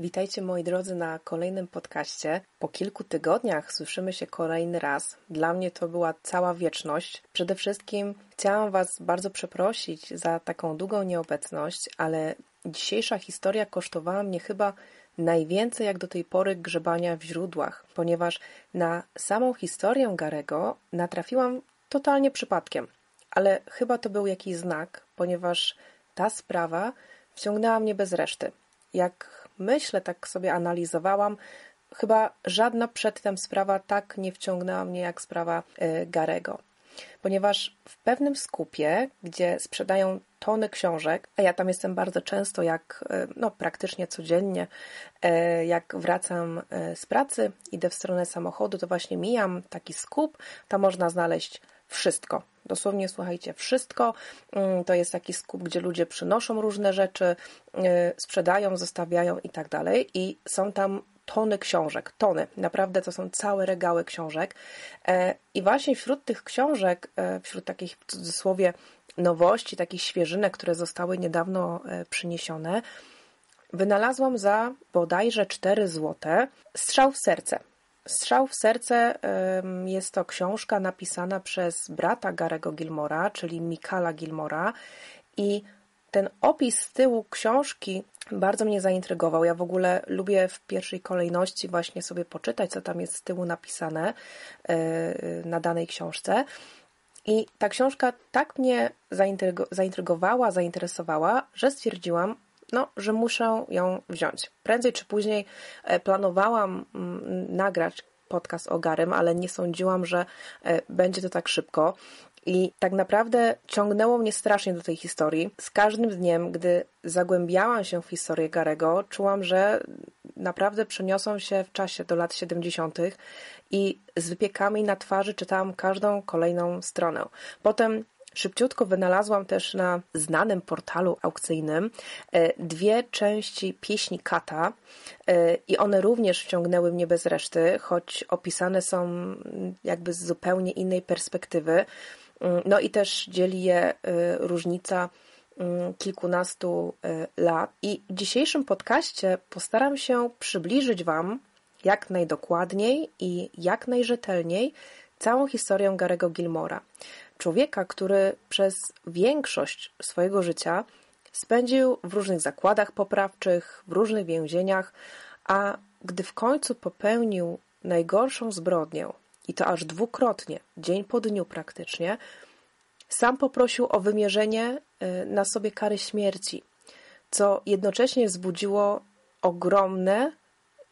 Witajcie moi drodzy na kolejnym podcaście. Po kilku tygodniach słyszymy się kolejny raz. Dla mnie to była cała wieczność. Przede wszystkim chciałam Was bardzo przeprosić za taką długą nieobecność, ale dzisiejsza historia kosztowała mnie chyba najwięcej jak do tej pory grzebania w źródłach, ponieważ na samą historię Garego natrafiłam totalnie przypadkiem. Ale chyba to był jakiś znak, ponieważ ta sprawa wciągnęła mnie bez reszty. Jak myślę, tak sobie analizowałam, chyba żadna przedtem sprawa tak nie wciągnęła mnie jak sprawa y, Garego. Ponieważ w pewnym skupie, gdzie sprzedają tony książek, a ja tam jestem bardzo często, jak y, no, praktycznie codziennie, y, jak wracam z pracy, idę w stronę samochodu, to właśnie mijam taki skup, tam można znaleźć wszystko. Dosłownie słuchajcie, wszystko. Mm, to jest taki skup, gdzie ludzie przynoszą różne rzeczy, y, sprzedają, zostawiają i tak dalej. I są tam tony książek, tony. Naprawdę to są całe regały książek. E, I właśnie wśród tych książek, e, wśród takich w cudzysłowie nowości, takich świeżynek, które zostały niedawno e, przyniesione, wynalazłam za bodajże 4 złote strzał w serce. Strzał w serce jest to książka napisana przez brata Garego Gilmora, czyli Mikala Gilmora i ten opis z tyłu książki bardzo mnie zaintrygował. Ja w ogóle lubię w pierwszej kolejności właśnie sobie poczytać, co tam jest z tyłu napisane e, na danej książce. I ta książka tak mnie zaintrygowała, zainteresowała, że stwierdziłam, no, że muszę ją wziąć. Prędzej czy później e, planowałam mm, nagrać podcast o Garym, ale nie sądziłam, że e, będzie to tak szybko. I tak naprawdę ciągnęło mnie strasznie do tej historii. Z każdym dniem, gdy zagłębiałam się w historię Garego, czułam, że naprawdę przeniosą się w czasie do lat 70. i z wypiekami na twarzy czytałam każdą kolejną stronę. Potem Szybciutko wynalazłam też na znanym portalu aukcyjnym e, dwie części pieśni Kata e, i one również wciągnęły mnie bez reszty, choć opisane są jakby z zupełnie innej perspektywy. Mm, no i też dzieli je e, różnica mm, kilkunastu lat. I w dzisiejszym podcaście postaram się przybliżyć Wam jak najdokładniej i jak najrzetelniej całą historię Garego Gilmora człowieka, który przez większość swojego życia spędził w różnych zakładach poprawczych, w różnych więzieniach, a gdy w końcu popełnił najgorszą zbrodnię, i to aż dwukrotnie, dzień po dniu praktycznie, sam poprosił o wymierzenie y, na sobie kary śmierci, co jednocześnie wzbudziło ogromne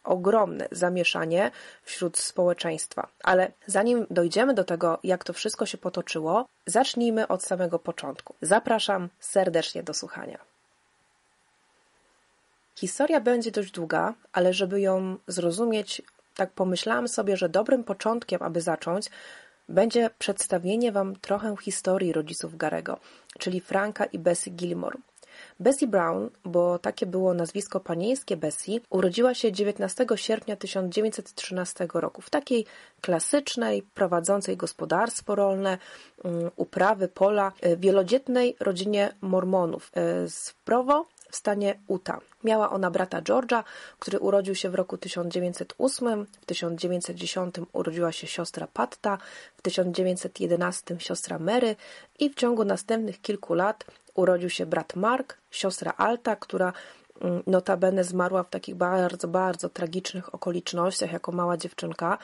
ogromne zamieszanie wśród społeczeństwa. Ale zanim dojdziemy do tego, jak to wszystko się potoczyło, zacznijmy od samego początku. Zapraszam serdecznie do słuchania. Historia będzie dość długa, ale żeby ją zrozumieć, tak pomyślałam sobie, że dobrym początkiem, aby zacząć, będzie przedstawienie Wam trochę historii rodziców Garego, czyli Franka i Bessie Gilmore. Bessie Brown, bo takie było nazwisko panieńskie Bessie, urodziła się 19 sierpnia 1913 roku w takiej klasycznej, prowadzącej gospodarstwo rolne, mm, uprawy pola, e, wielodzietnej rodzinie mormonów. E, z Provo w stanie Utah. Miała ona brata George'a, który urodził się w roku 1908, w 1910 urodziła się siostra Patta, w 1911 siostra Mary i w ciągu następnych kilku lat urodził się brat Mark, siostra Alta, która mm, notabene zmarła w takich bardzo, bardzo tragicznych okolicznościach jako mała dziewczynka.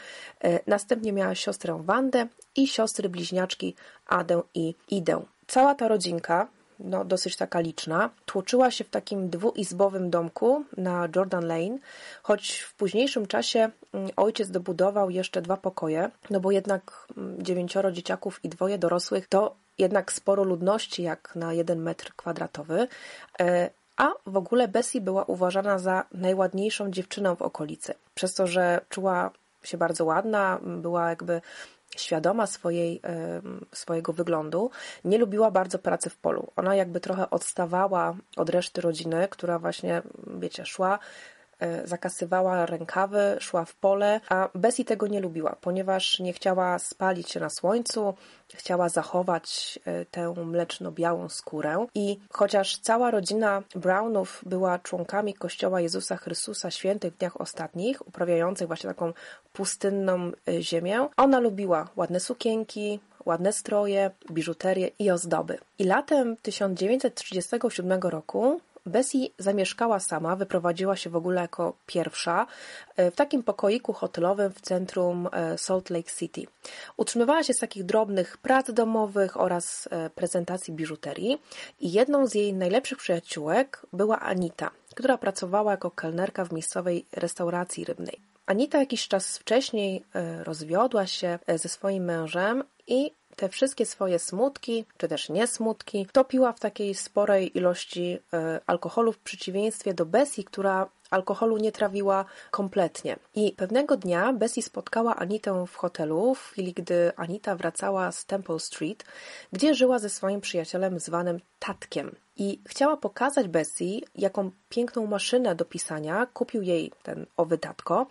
E, następnie miała siostrę Wandę i siostry bliźniaczki Adę i Idę. Cała ta rodzinka, no, dosyć taka liczna, tłoczyła się w takim dwuizbowym domku na Jordan Lane, choć w późniejszym czasie mm, ojciec dobudował jeszcze dwa pokoje, no bo jednak mm, dziewięcioro dzieciaków i dwoje dorosłych to jednak sporo ludności, jak na jeden metr kwadratowy, e, a w ogóle Bessie była uważana za najładniejszą dziewczynę w okolicy. Przez to, że czuła się bardzo ładna, była jakby świadoma swojej, swojego wyglądu, nie lubiła bardzo pracy w polu. Ona jakby trochę odstawała od reszty rodziny, która właśnie, wiecie, szła e, zakasywała rękawy, szła w pole, a Bessie tego nie lubiła, ponieważ nie chciała spalić się na słońcu, chciała zachować e, tę mleczno-białą skórę i chociaż cała rodzina Brownów była członkami Kościoła Jezusa Chrystusa Świętych w dniach ostatnich, uprawiających właśnie taką pustynną e, ziemię, ona lubiła ładne sukienki, ładne stroje, biżuterię i ozdoby. I latem 1937 roku Bessie zamieszkała sama, wyprowadziła się w ogóle jako pierwsza e, w takim pokoiku hotelowym w centrum e, Salt Lake City. Utrzymywała się z takich drobnych prac domowych oraz prezentacji biżuterii i jedną z jej najlepszych przyjaciółek była Anita, która pracowała jako kelnerka w miejscowej restauracji rybnej. Anita jakiś czas wcześniej rozwiodła się ze swoim mężem i te wszystkie swoje smutki, czy też niesmutki, topiła w takiej sporej ilości e, alkoholu w przeciwieństwie do Bessie, która alkoholu nie trawiła kompletnie. I pewnego dnia Bessie spotkała Anitę w hotelu, w chwili gdy Anita wracała z Temple Street, gdzie żyła ze swoim przyjacielem zwanym Tatkiem. I chciała pokazać Bessie, jaką piękną maszynę do pisania kupił jej ten owy tatko,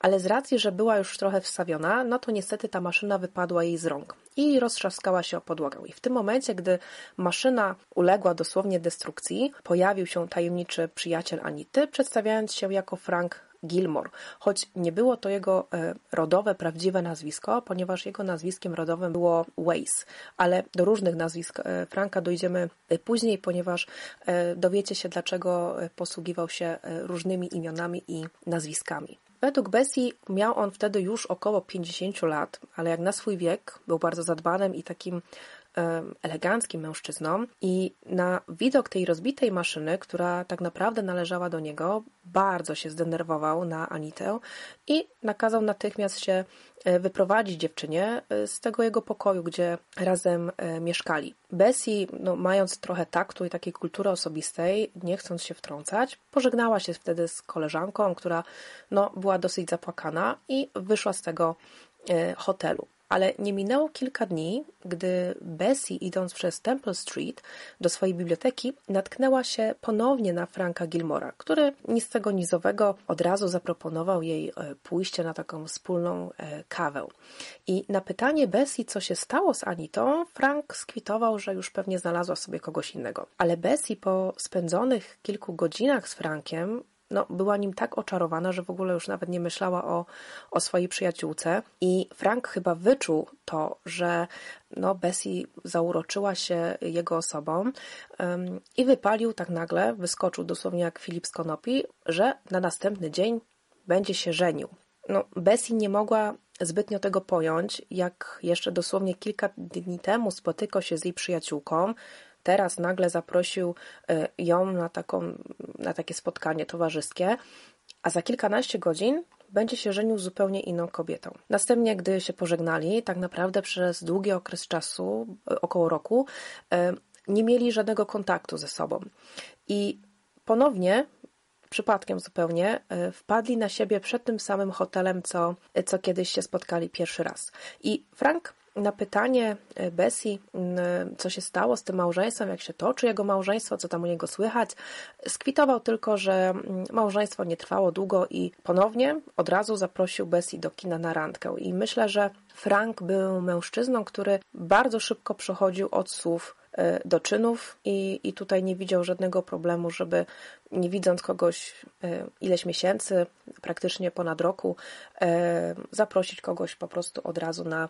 ale z racji, że była już trochę wstawiona, no to niestety ta maszyna wypadła jej z rąk i roztrzaskała się o podłogę. I w tym momencie, gdy maszyna uległa dosłownie destrukcji, pojawił się tajemniczy przyjaciel Anity, przedstawiając się jako Frank Gilmore, choć nie było to jego e, rodowe, prawdziwe nazwisko, ponieważ jego nazwiskiem rodowym było Wace, ale do różnych nazwisk e, Franka dojdziemy e, później, ponieważ dowiecie się, dlaczego posługiwał się różnymi imionami i nazwiskami. Według Bessie miał on wtedy już około 50 lat, ale jak na swój wiek był bardzo zadbanym i takim eleganckim mężczyzną i na widok tej rozbitej maszyny, która tak naprawdę należała do niego, bardzo się zdenerwował na Anitę i nakazał natychmiast się e, wyprowadzić dziewczynie e, z tego jego pokoju, gdzie razem e, mieszkali. Bessie, no, mając trochę taktu i takiej kultury osobistej, nie chcąc się wtrącać, pożegnała się wtedy z koleżanką, która no, była dosyć zapłakana i wyszła z tego hotelu. Ale nie minęło kilka dni, gdy Bessie, idąc przez Temple Street do swojej biblioteki, natknęła się ponownie na Franka Gilmora, który nic tego nizowego od razu zaproponował jej e, pójście na taką wspólną e, kawę. I na pytanie Bessie, co się stało z Anitą, Frank skwitował, że już pewnie znalazła sobie kogoś innego. Ale Bessie po spędzonych kilku godzinach z Frankiem no, była nim tak oczarowana, że w ogóle już nawet nie myślała o, o swojej przyjaciółce. I Frank chyba wyczuł to, że no, Bessie zauroczyła się jego osobą um, i wypalił tak nagle, wyskoczył dosłownie jak Filip z Konopi, że na następny dzień będzie się żenił. No, Bessie nie mogła zbytnio tego pojąć, jak jeszcze dosłownie kilka dni temu spotykał się z jej przyjaciółką, teraz nagle zaprosił e, ją na, taką, na takie spotkanie towarzyskie, a za kilkanaście godzin będzie się żenił zupełnie inną kobietą. Następnie, gdy się pożegnali, tak naprawdę przez długi okres czasu, e, około roku, e, nie mieli żadnego kontaktu ze sobą. I ponownie przypadkiem zupełnie, wpadli na siebie przed tym samym hotelem, co, co kiedyś się spotkali pierwszy raz. I Frank na pytanie e, Bessie, co się stało z tym małżeństwem, jak się toczy jego małżeństwo, co tam u niego słychać, skwitował tylko, że małżeństwo nie trwało długo i ponownie od razu zaprosił Bessie do kina na randkę. I myślę, że Frank był mężczyzną, który bardzo szybko przechodził od słów do czynów i, i tutaj nie widział żadnego problemu, żeby nie widząc kogoś e, ileś miesięcy, praktycznie ponad roku, e, zaprosić kogoś po prostu od razu na,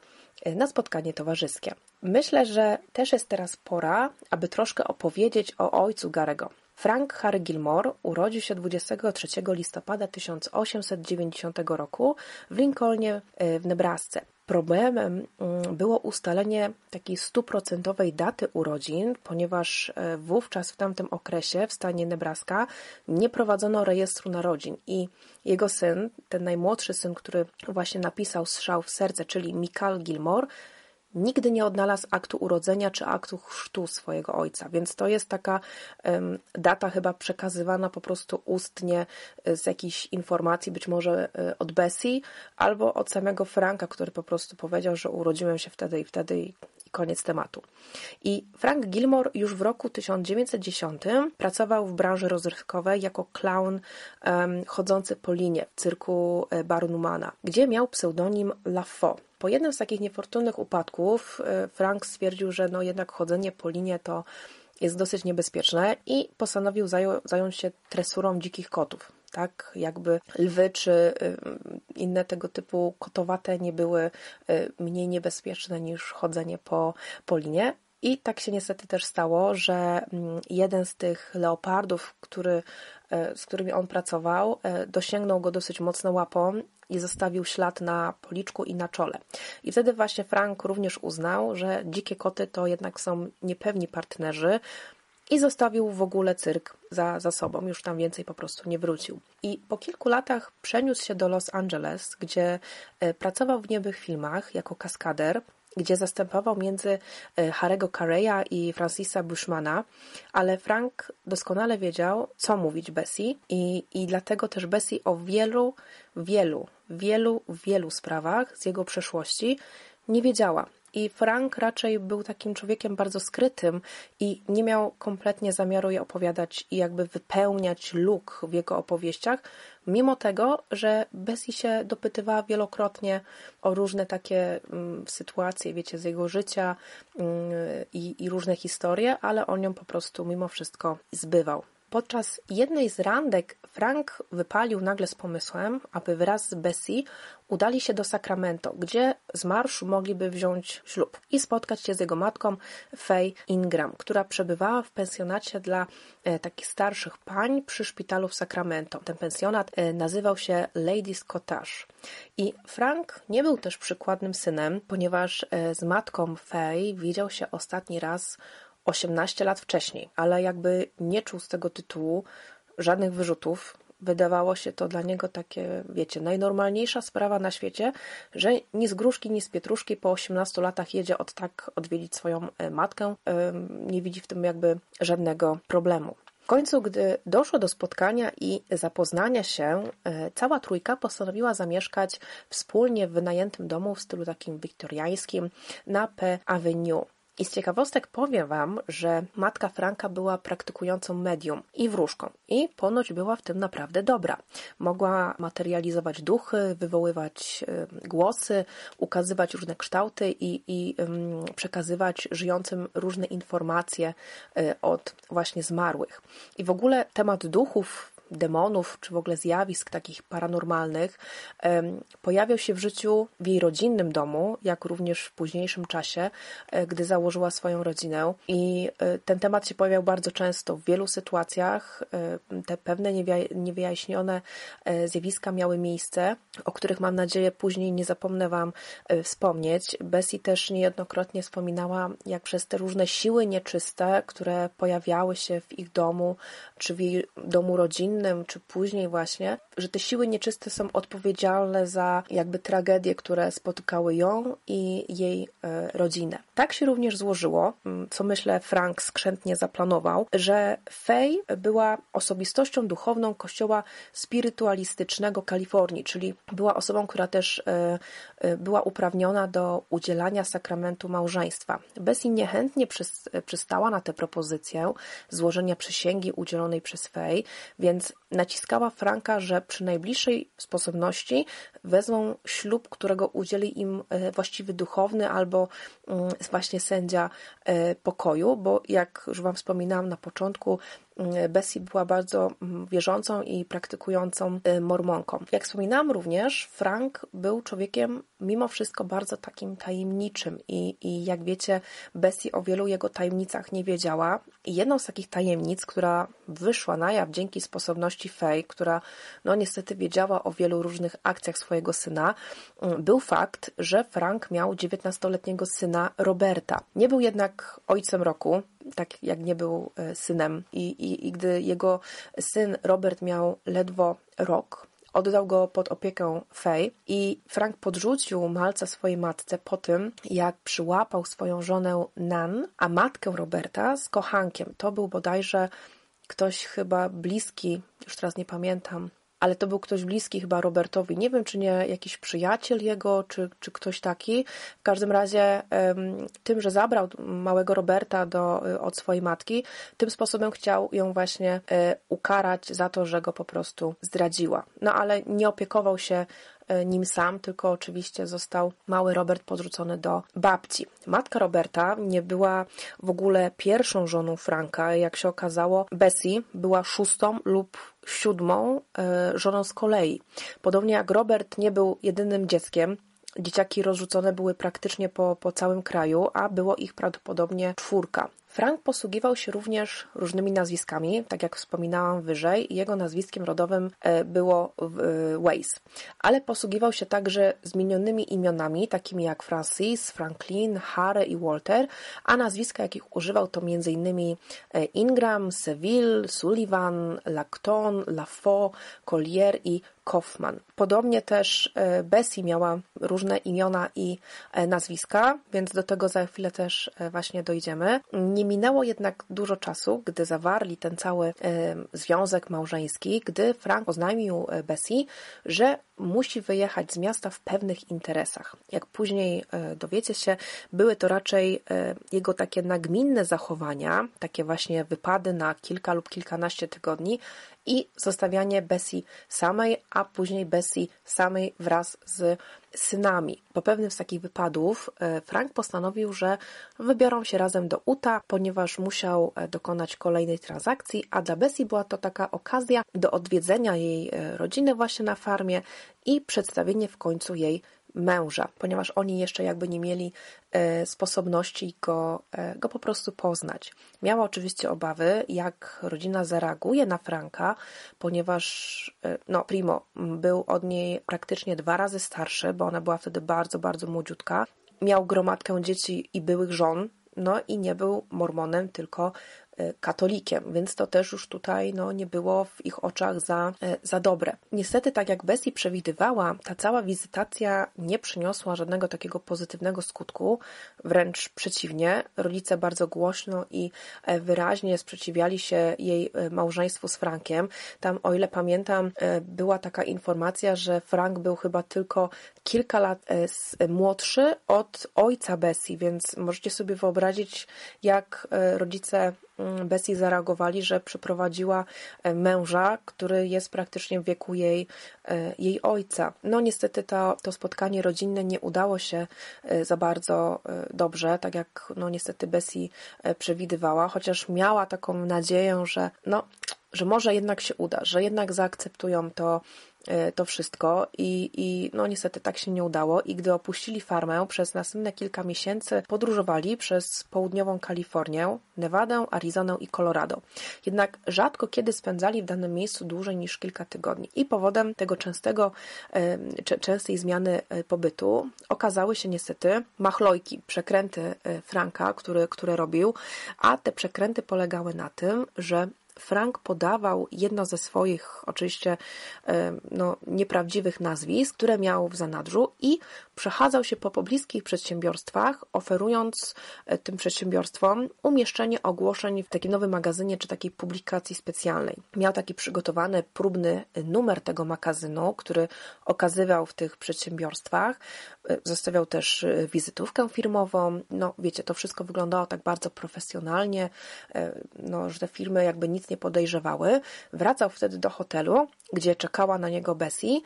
na spotkanie towarzyskie. Myślę, że też jest teraz pora, aby troszkę opowiedzieć o ojcu Garego. Frank Harry Gilmore urodził się 23 listopada 1890 roku w Lincolnie w Nebrasce. Problemem mm, było ustalenie takiej stuprocentowej daty urodzin, ponieważ e, wówczas w tamtym okresie w stanie Nebraska nie prowadzono rejestru narodzin i jego syn, ten najmłodszy syn, który właśnie napisał strzał w serce, czyli Michael Gilmore, nigdy nie odnalazł aktu urodzenia czy aktu chrztu swojego ojca, więc to jest taka data chyba przekazywana po prostu ustnie e, z jakichś informacji, być może e, od Bessie albo od samego Franka, który po prostu powiedział, że urodziłem się wtedy i wtedy i koniec tematu. I Frank Gilmore już w roku 1910 pracował w branży rozrywkowej jako clown um, chodzący po linie w cyrku e, Barnumana, gdzie miał pseudonim Lafo. Po jednym z takich niefortunnych upadków e, Frank stwierdził, że no jednak chodzenie po linie to jest dosyć niebezpieczne i postanowił zająć się tresurą dzikich kotów. Tak, jakby lwy czy y, inne tego typu kotowate nie były y, mniej niebezpieczne niż chodzenie po, po linie. I tak się niestety też stało, że mm, jeden z tych leopardów, który, y, z którymi on pracował, dosięgnął go dosyć mocno łapą i zostawił ślad na policzku i na czole. I wtedy właśnie Frank również uznał, że dzikie koty to jednak są niepewni partnerzy, i zostawił w ogóle cyrk za, za sobą. Już tam więcej po prostu nie wrócił. I po kilku latach przeniósł się do Los Angeles, gdzie e, pracował w niebych filmach jako kaskader, gdzie zastępował między e, Harego Carreya i Francisa Bushmana, ale Frank doskonale wiedział, co mówić Bessie i, i dlatego też Bessie o wielu, wielu, wielu, wielu sprawach z jego przeszłości nie wiedziała. I Frank raczej był takim człowiekiem bardzo skrytym i nie miał kompletnie zamiaru je opowiadać i jakby wypełniać luk w jego opowieściach, mimo tego, że Bessie się dopytywała wielokrotnie o różne takie mm, sytuacje, wiecie, z jego życia mm, i, i różne historie, ale on ją po prostu mimo wszystko zbywał. Podczas jednej z randek Frank wypalił nagle z pomysłem, aby wraz z Bessie udali się do Sacramento, gdzie z marszu mogliby wziąć ślub i spotkać się z jego matką Faye Ingram, która przebywała w pensjonacie dla e, takich starszych pań przy szpitalu w Sacramento. Ten pensjonat e, nazywał się Ladies Cottage. I Frank nie był też przykładnym synem, ponieważ e, z matką Faye widział się ostatni raz 18 lat wcześniej, ale jakby nie czuł z tego tytułu żadnych wyrzutów. Wydawało się to dla niego takie, wiecie, najnormalniejsza sprawa na świecie, że ni z gruszki, ni z pietruszki po 18 latach jedzie od tak odwiedzić swoją e, matkę. Nie widzi w tym jakby żadnego problemu. W końcu, gdy doszło do spotkania i zapoznania się, e, cała trójka postanowiła zamieszkać wspólnie w wynajętym domu w stylu takim wiktoriańskim na P Avenue. I z ciekawostek powiem Wam, że matka Franka była praktykującą medium i wróżką i ponoć była w tym naprawdę dobra. Mogła materializować duchy, wywoływać głosy, ukazywać różne kształty i, i przekazywać żyjącym różne informacje y, od właśnie zmarłych. I w ogóle temat duchów demonów, czy w ogóle zjawisk takich paranormalnych pojawiał się w życiu w jej rodzinnym domu, jak również w późniejszym czasie, e, gdy założyła swoją rodzinę. I e, ten temat się pojawiał bardzo często w wielu sytuacjach. E, te pewne niewyjaśnione zjawiska miały miejsce, o których mam nadzieję później nie zapomnę Wam wspomnieć. Bessie też niejednokrotnie wspominała, jak przez te różne siły nieczyste, które pojawiały się w ich domu, czy w jej domu rodzinnym, czy później właśnie, że te siły nieczyste są odpowiedzialne za jakby tragedie, które spotykały ją i jej e, rodzinę. Tak się również złożyło, co myślę Frank skrzętnie zaplanował, że Fay była osobistością duchowną kościoła spirytualistycznego Kalifornii, czyli była osobą, która też e, e, była uprawniona do udzielania sakramentu małżeństwa. Bessie niechętnie przystała na tę propozycję złożenia przysięgi udzielonej przez Fay, więc naciskała Franka, że przy najbliższej sposobności wezmą ślub, którego udzieli im e, właściwy duchowny albo mm, właśnie sędzia e, pokoju, bo jak już Wam wspominałam na początku, Bessie była bardzo mm, wierzącą i praktykującą e, mormonką. Jak wspominałam również, Frank był człowiekiem mimo wszystko bardzo takim tajemniczym i, i jak wiecie, Bessie o wielu jego tajemnicach nie wiedziała. I jedną z takich tajemnic, która wyszła na jaw dzięki sposobności Faye, która no niestety wiedziała o wielu różnych akcjach swojego syna, był fakt, że Frank miał 19-letniego syna Roberta. Nie był jednak ojcem roku, tak jak nie był e, synem. I, i, I gdy jego syn Robert miał ledwo rok, oddał go pod opiekę Faye i Frank podrzucił malca swojej matce po tym, jak przyłapał swoją żonę Nan, a matkę Roberta z kochankiem. To był bodajże ktoś chyba bliski, już teraz nie pamiętam, ale to był ktoś bliski chyba Robertowi. Nie wiem, czy nie jakiś przyjaciel jego, czy, czy ktoś taki. W każdym razie tym, że zabrał małego Roberta do, od swojej matki, tym sposobem chciał ją właśnie ukarać za to, że go po prostu zdradziła. No ale nie opiekował się nim sam, tylko oczywiście został mały Robert podrzucony do babci. Matka Roberta nie była w ogóle pierwszą żoną Franka. Jak się okazało, Bessie była szóstą lub siódmą e, żoną z kolei. Podobnie jak Robert nie był jedynym dzieckiem, Dzieciaki rozrzucone były praktycznie po, po całym kraju, a było ich prawdopodobnie czwórka. Frank posługiwał się również różnymi nazwiskami, tak jak wspominałam wyżej. Jego nazwiskiem rodowym e, było e, Weiss, ale posługiwał się także zmienionymi imionami, takimi jak Francis, Franklin, Harry i Walter, a nazwiska, jakich używał, to m.in. E, Ingram, Seville, Sullivan, Lacton, Lafaux, Collier i Kaufman. Podobnie też Bessie miała różne imiona i nazwiska, więc do tego za chwilę też właśnie dojdziemy. Nie minęło jednak dużo czasu, gdy zawarli ten cały e, związek małżeński, gdy Frank oznajmił e, Bessie, że musi wyjechać z miasta w pewnych interesach. Jak później e, dowiecie się, były to raczej jego takie nagminne zachowania, takie właśnie wypady na kilka lub kilkanaście tygodni i zostawianie Bessie samej, a później Bessie samej wraz z synami. Po pewnym z takich wypadów e, Frank postanowił, że wybiorą się razem do Uta, ponieważ musiał e, dokonać kolejnej transakcji, a dla Bessie była to taka okazja do odwiedzenia jej e, rodziny właśnie na farmie i przedstawienie w końcu jej męża, ponieważ oni jeszcze jakby nie mieli e, sposobności go, e, go po prostu poznać. Miała oczywiście obawy, jak rodzina zareaguje na Franka, ponieważ e, no, Primo był od niej praktycznie dwa razy starszy, bo ona była wtedy bardzo, bardzo młodziutka. Miał gromadkę dzieci i byłych żon, no i nie był mormonem, tylko katolikiem, więc to też już tutaj no, nie było w ich oczach za, e, za dobre. Niestety, tak jak Bessie przewidywała, ta cała wizytacja nie przyniosła żadnego takiego pozytywnego skutku, wręcz przeciwnie. Rodzice bardzo głośno i e, wyraźnie sprzeciwiali się jej małżeństwu z Frankiem. Tam, o ile pamiętam, była taka informacja, że Frank był chyba tylko kilka lat młodszy od ojca Bessie, więc możecie sobie wyobrazić, jak rodzice Mm, Bessie zareagowali, że przyprowadziła e, męża, który jest praktycznie w wieku jej, e, jej ojca. No niestety to, to spotkanie rodzinne nie udało się e, za bardzo dobrze, tak jak no niestety Bessie przewidywała, chociaż miała taką nadzieję, że no, że może jednak się uda, że jednak zaakceptują to E, to wszystko i, i no niestety tak się nie udało. I gdy opuścili farmę przez następne kilka miesięcy podróżowali przez południową Kalifornię, Nevadę, Arizonę i Colorado. Jednak rzadko kiedy spędzali w danym miejscu dłużej niż kilka tygodni. I powodem tego częstego, e, częstej zmiany e, pobytu okazały się niestety machlojki, przekręty Franka, który, które robił, a te przekręty polegały na tym, że Frank podawał jedno ze swoich, oczywiście no, nieprawdziwych nazwisk, które miał w zanadrzu i przechadzał się po pobliskich przedsiębiorstwach, oferując e, tym przedsiębiorstwom umieszczenie ogłoszeń w takim nowym magazynie czy takiej publikacji specjalnej. Miał taki przygotowany próbny numer tego magazynu, który okazywał w tych przedsiębiorstwach. E, zostawiał też e, wizytówkę firmową. No, wiecie, to wszystko wyglądało tak bardzo profesjonalnie, no, że te firmy jakby nic nie podejrzewały. Wracał wtedy do hotelu, gdzie czekała na niego Bessie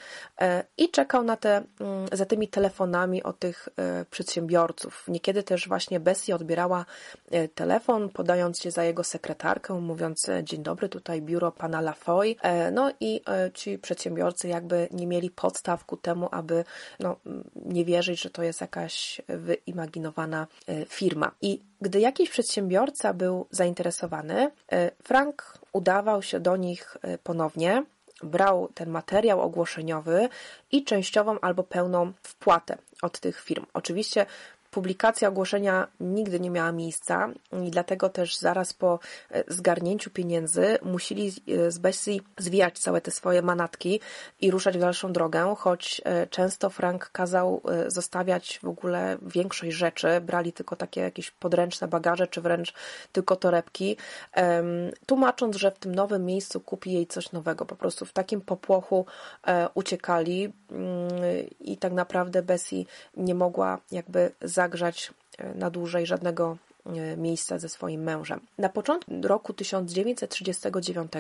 i czekał na te, mm, za tymi telefonami telefonami od tych e, przedsiębiorców. Niekiedy też właśnie Bessie odbierała e, telefon, podając się za jego sekretarkę, mówiąc e, dzień dobry, tutaj biuro pana Lafoy. No i ci przedsiębiorcy jakby nie mieli podstaw ku temu, aby no, nie wierzyć, że to jest jakaś wyimaginowana firma. I gdy jakiś przedsiębiorca był zainteresowany, Frank udawał się do nich ponownie, brał ten materiał ogłoszeniowy i częściową albo pełną wpłatę od tych firm. Oczywiście publikacja ogłoszenia nigdy nie miała miejsca i dlatego też zaraz po e, zgarnięciu pieniędzy musieli e, z Bessie zwijać całe te swoje manatki i ruszać w dalszą drogę, choć e, często Frank kazał zostawiać w ogóle większość rzeczy, brali tylko takie jakieś podręczne bagaże, czy wręcz tylko torebki, tłumacząc, że w tym nowym miejscu kupi jej coś nowego. Po prostu w takim popłochu uciekali mm, i tak naprawdę Bessie nie mogła jakby zagrzać na dłużej żadnego E, miejsca ze swoim mężem. Na początku roku 1939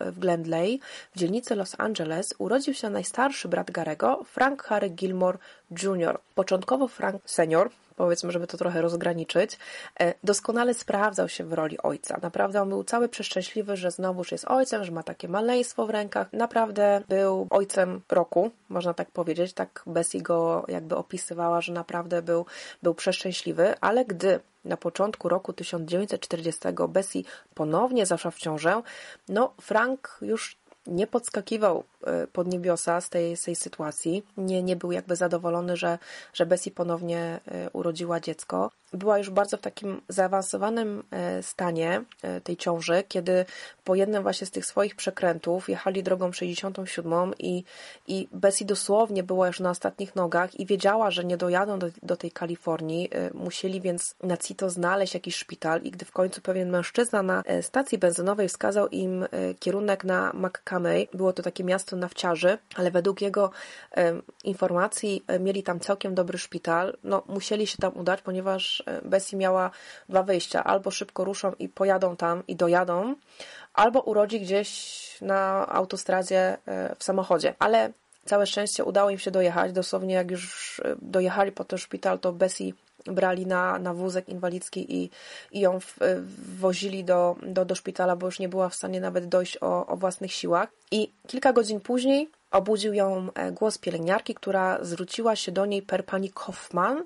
w Glendley w dzielnicy Los Angeles urodził się najstarszy brat Garego, Frank Harry Gilmore Jr. Początkowo Frank senior powiedzmy, żeby to trochę rozgraniczyć, e, doskonale sprawdzał się w roli ojca. Naprawdę on był cały przeszczęśliwy, że znowuż jest ojcem, że ma takie maleństwo w rękach. Naprawdę był ojcem roku, można tak powiedzieć. Tak Bessie go jakby opisywała, że naprawdę był, był przeszczęśliwy, ale gdy na początku roku 1940 Bessie ponownie zaszła w ciążę, no Frank już nie podskakiwał e, pod niebiosa z tej, z tej sytuacji. Nie, nie był jakby zadowolony, że, że Bessie ponownie e, urodziła dziecko była już bardzo w takim zaawansowanym e, stanie e, tej ciąży, kiedy po jednym właśnie z tych swoich przekrętów jechali drogą 67 i, i Bessie dosłownie była już na ostatnich nogach i wiedziała, że nie dojadą do, do tej Kalifornii. E, musieli więc na CITO znaleźć jakiś szpital i gdy w końcu pewien mężczyzna na stacji benzynowej wskazał im kierunek na McCamey, było to takie miasto nafciarzy, ale według jego informacji mieli tam całkiem dobry szpital. No, musieli się tam udać, ponieważ Bessie miała dwa wyjścia. Albo szybko ruszą i pojadą tam i dojadą, albo urodzi gdzieś na autostradzie e, w samochodzie. Ale całe szczęście udało im się dojechać. Dosłownie jak już e, dojechali po ten szpital, to Bessie brali na, na wózek inwalidzki i, i ją w, e, wozili do, do, do szpitala, bo już nie była w stanie nawet dojść o, o własnych siłach. I kilka godzin później obudził ją głos pielęgniarki, która zwróciła się do niej per pani Kaufman,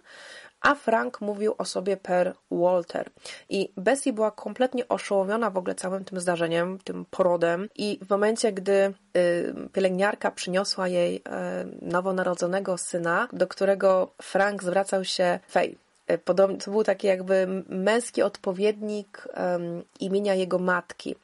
a Frank mówił o sobie per Walter. I Bessie była kompletnie oszołomiona w ogóle całym tym zdarzeniem, tym porodem i w momencie, gdy y, pielęgniarka przyniosła jej y, nowonarodzonego syna, do którego Frank zwracał się Fej. Y, podobnie, to był taki jakby męski odpowiednik imienia jego matki.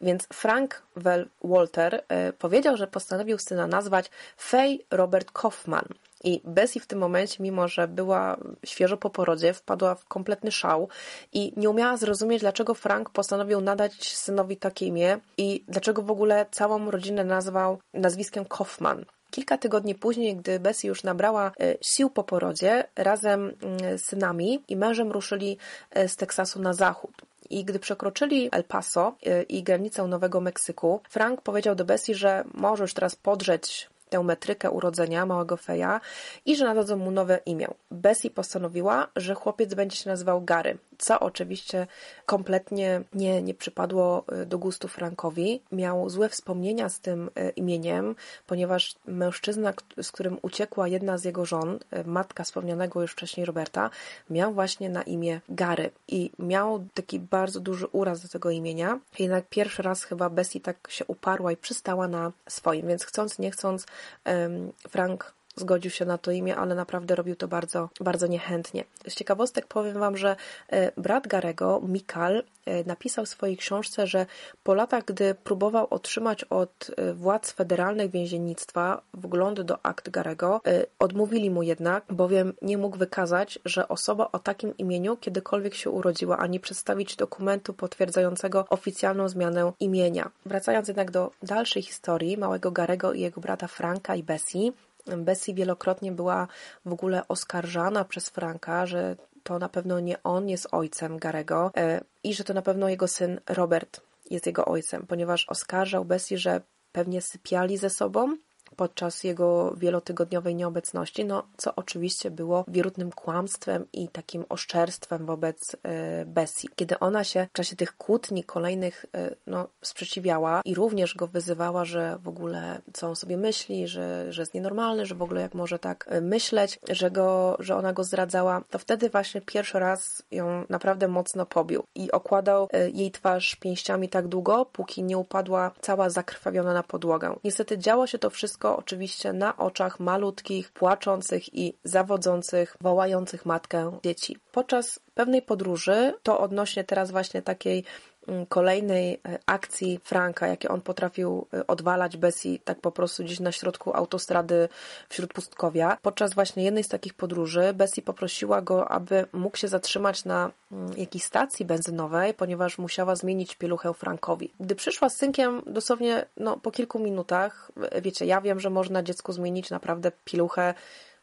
Więc Frank Well Walter y, powiedział, że postanowił syna nazwać Fej Robert Kaufman. I Bessie w tym momencie, mimo że była świeżo po porodzie, wpadła w kompletny szał i nie umiała zrozumieć, dlaczego Frank postanowił nadać synowi takie imię i dlaczego w ogóle całą rodzinę nazwał nazwiskiem Kaufman. Kilka tygodni później, gdy Bessie już nabrała e, sił po porodzie, razem mm, z synami i mężem ruszyli e, z Teksasu na zachód. I gdy przekroczyli El Paso e, i granicę Nowego Meksyku, Frank powiedział do Bessie, że może już teraz podrzeć tę metrykę urodzenia małego Feja i że nadadzą mu nowe imię. Bessie postanowiła, że chłopiec będzie się nazywał Gary, co oczywiście kompletnie nie, nie przypadło y, do gustu Frankowi. Miał złe wspomnienia z tym y, imieniem, ponieważ mężczyzna, z którym uciekła jedna z jego żon, y, matka wspomnianego już wcześniej Roberta, miał właśnie na imię Gary i miał taki bardzo duży uraz do tego imienia. Jednak pierwszy raz chyba Bessie tak się uparła i przystała na swoim, więc chcąc, nie chcąc, Frank zgodził się na to imię, ale naprawdę robił to bardzo, bardzo niechętnie. Z ciekawostek powiem Wam, że e, brat Garego, Mikal, e, napisał w swojej książce, że po latach, gdy próbował otrzymać od e, władz federalnych więziennictwa wgląd do akt Garego, odmówili mu jednak, bowiem nie mógł wykazać, że osoba o takim imieniu kiedykolwiek się urodziła, ani przedstawić dokumentu potwierdzającego oficjalną zmianę imienia. Wracając jednak do dalszej historii małego Garego i jego brata Franka i Bessie, Bessie wielokrotnie była w ogóle oskarżana przez Franka, że to na pewno nie on jest ojcem Garego e, i że to na pewno jego syn Robert jest jego ojcem, ponieważ oskarżał Bessie, że pewnie sypiali ze sobą podczas jego wielotygodniowej nieobecności, no co oczywiście było wierutnym kłamstwem i takim oszczerstwem wobec e, Bessie. Kiedy ona się w czasie tych kłótni kolejnych e, no, sprzeciwiała i również go wyzywała, że w ogóle co on sobie myśli, że, że jest nienormalny, że w ogóle jak może tak e, myśleć, że, go, że ona go zdradzała, to wtedy właśnie pierwszy raz ją naprawdę mocno pobił i okładał jej twarz pięściami tak długo, póki nie upadła cała zakrwawiona na podłogę. Niestety działo się to wszystko wszystko oczywiście na oczach malutkich, płaczących i zawodzących, wołających matkę dzieci. Podczas pewnej podróży, to odnośnie teraz właśnie takiej kolejnej e, akcji Franka, jakie on potrafił e, odwalać Bessie tak po prostu gdzieś na środku autostrady wśród pustkowia. Podczas właśnie jednej z takich podróży Bessie poprosiła go, aby mógł się zatrzymać na mm, jakiejś stacji benzynowej, ponieważ musiała zmienić pieluchę Frankowi. Gdy przyszła z synkiem, dosłownie no, po kilku minutach, e, wiecie, ja wiem, że można dziecku zmienić naprawdę pieluchę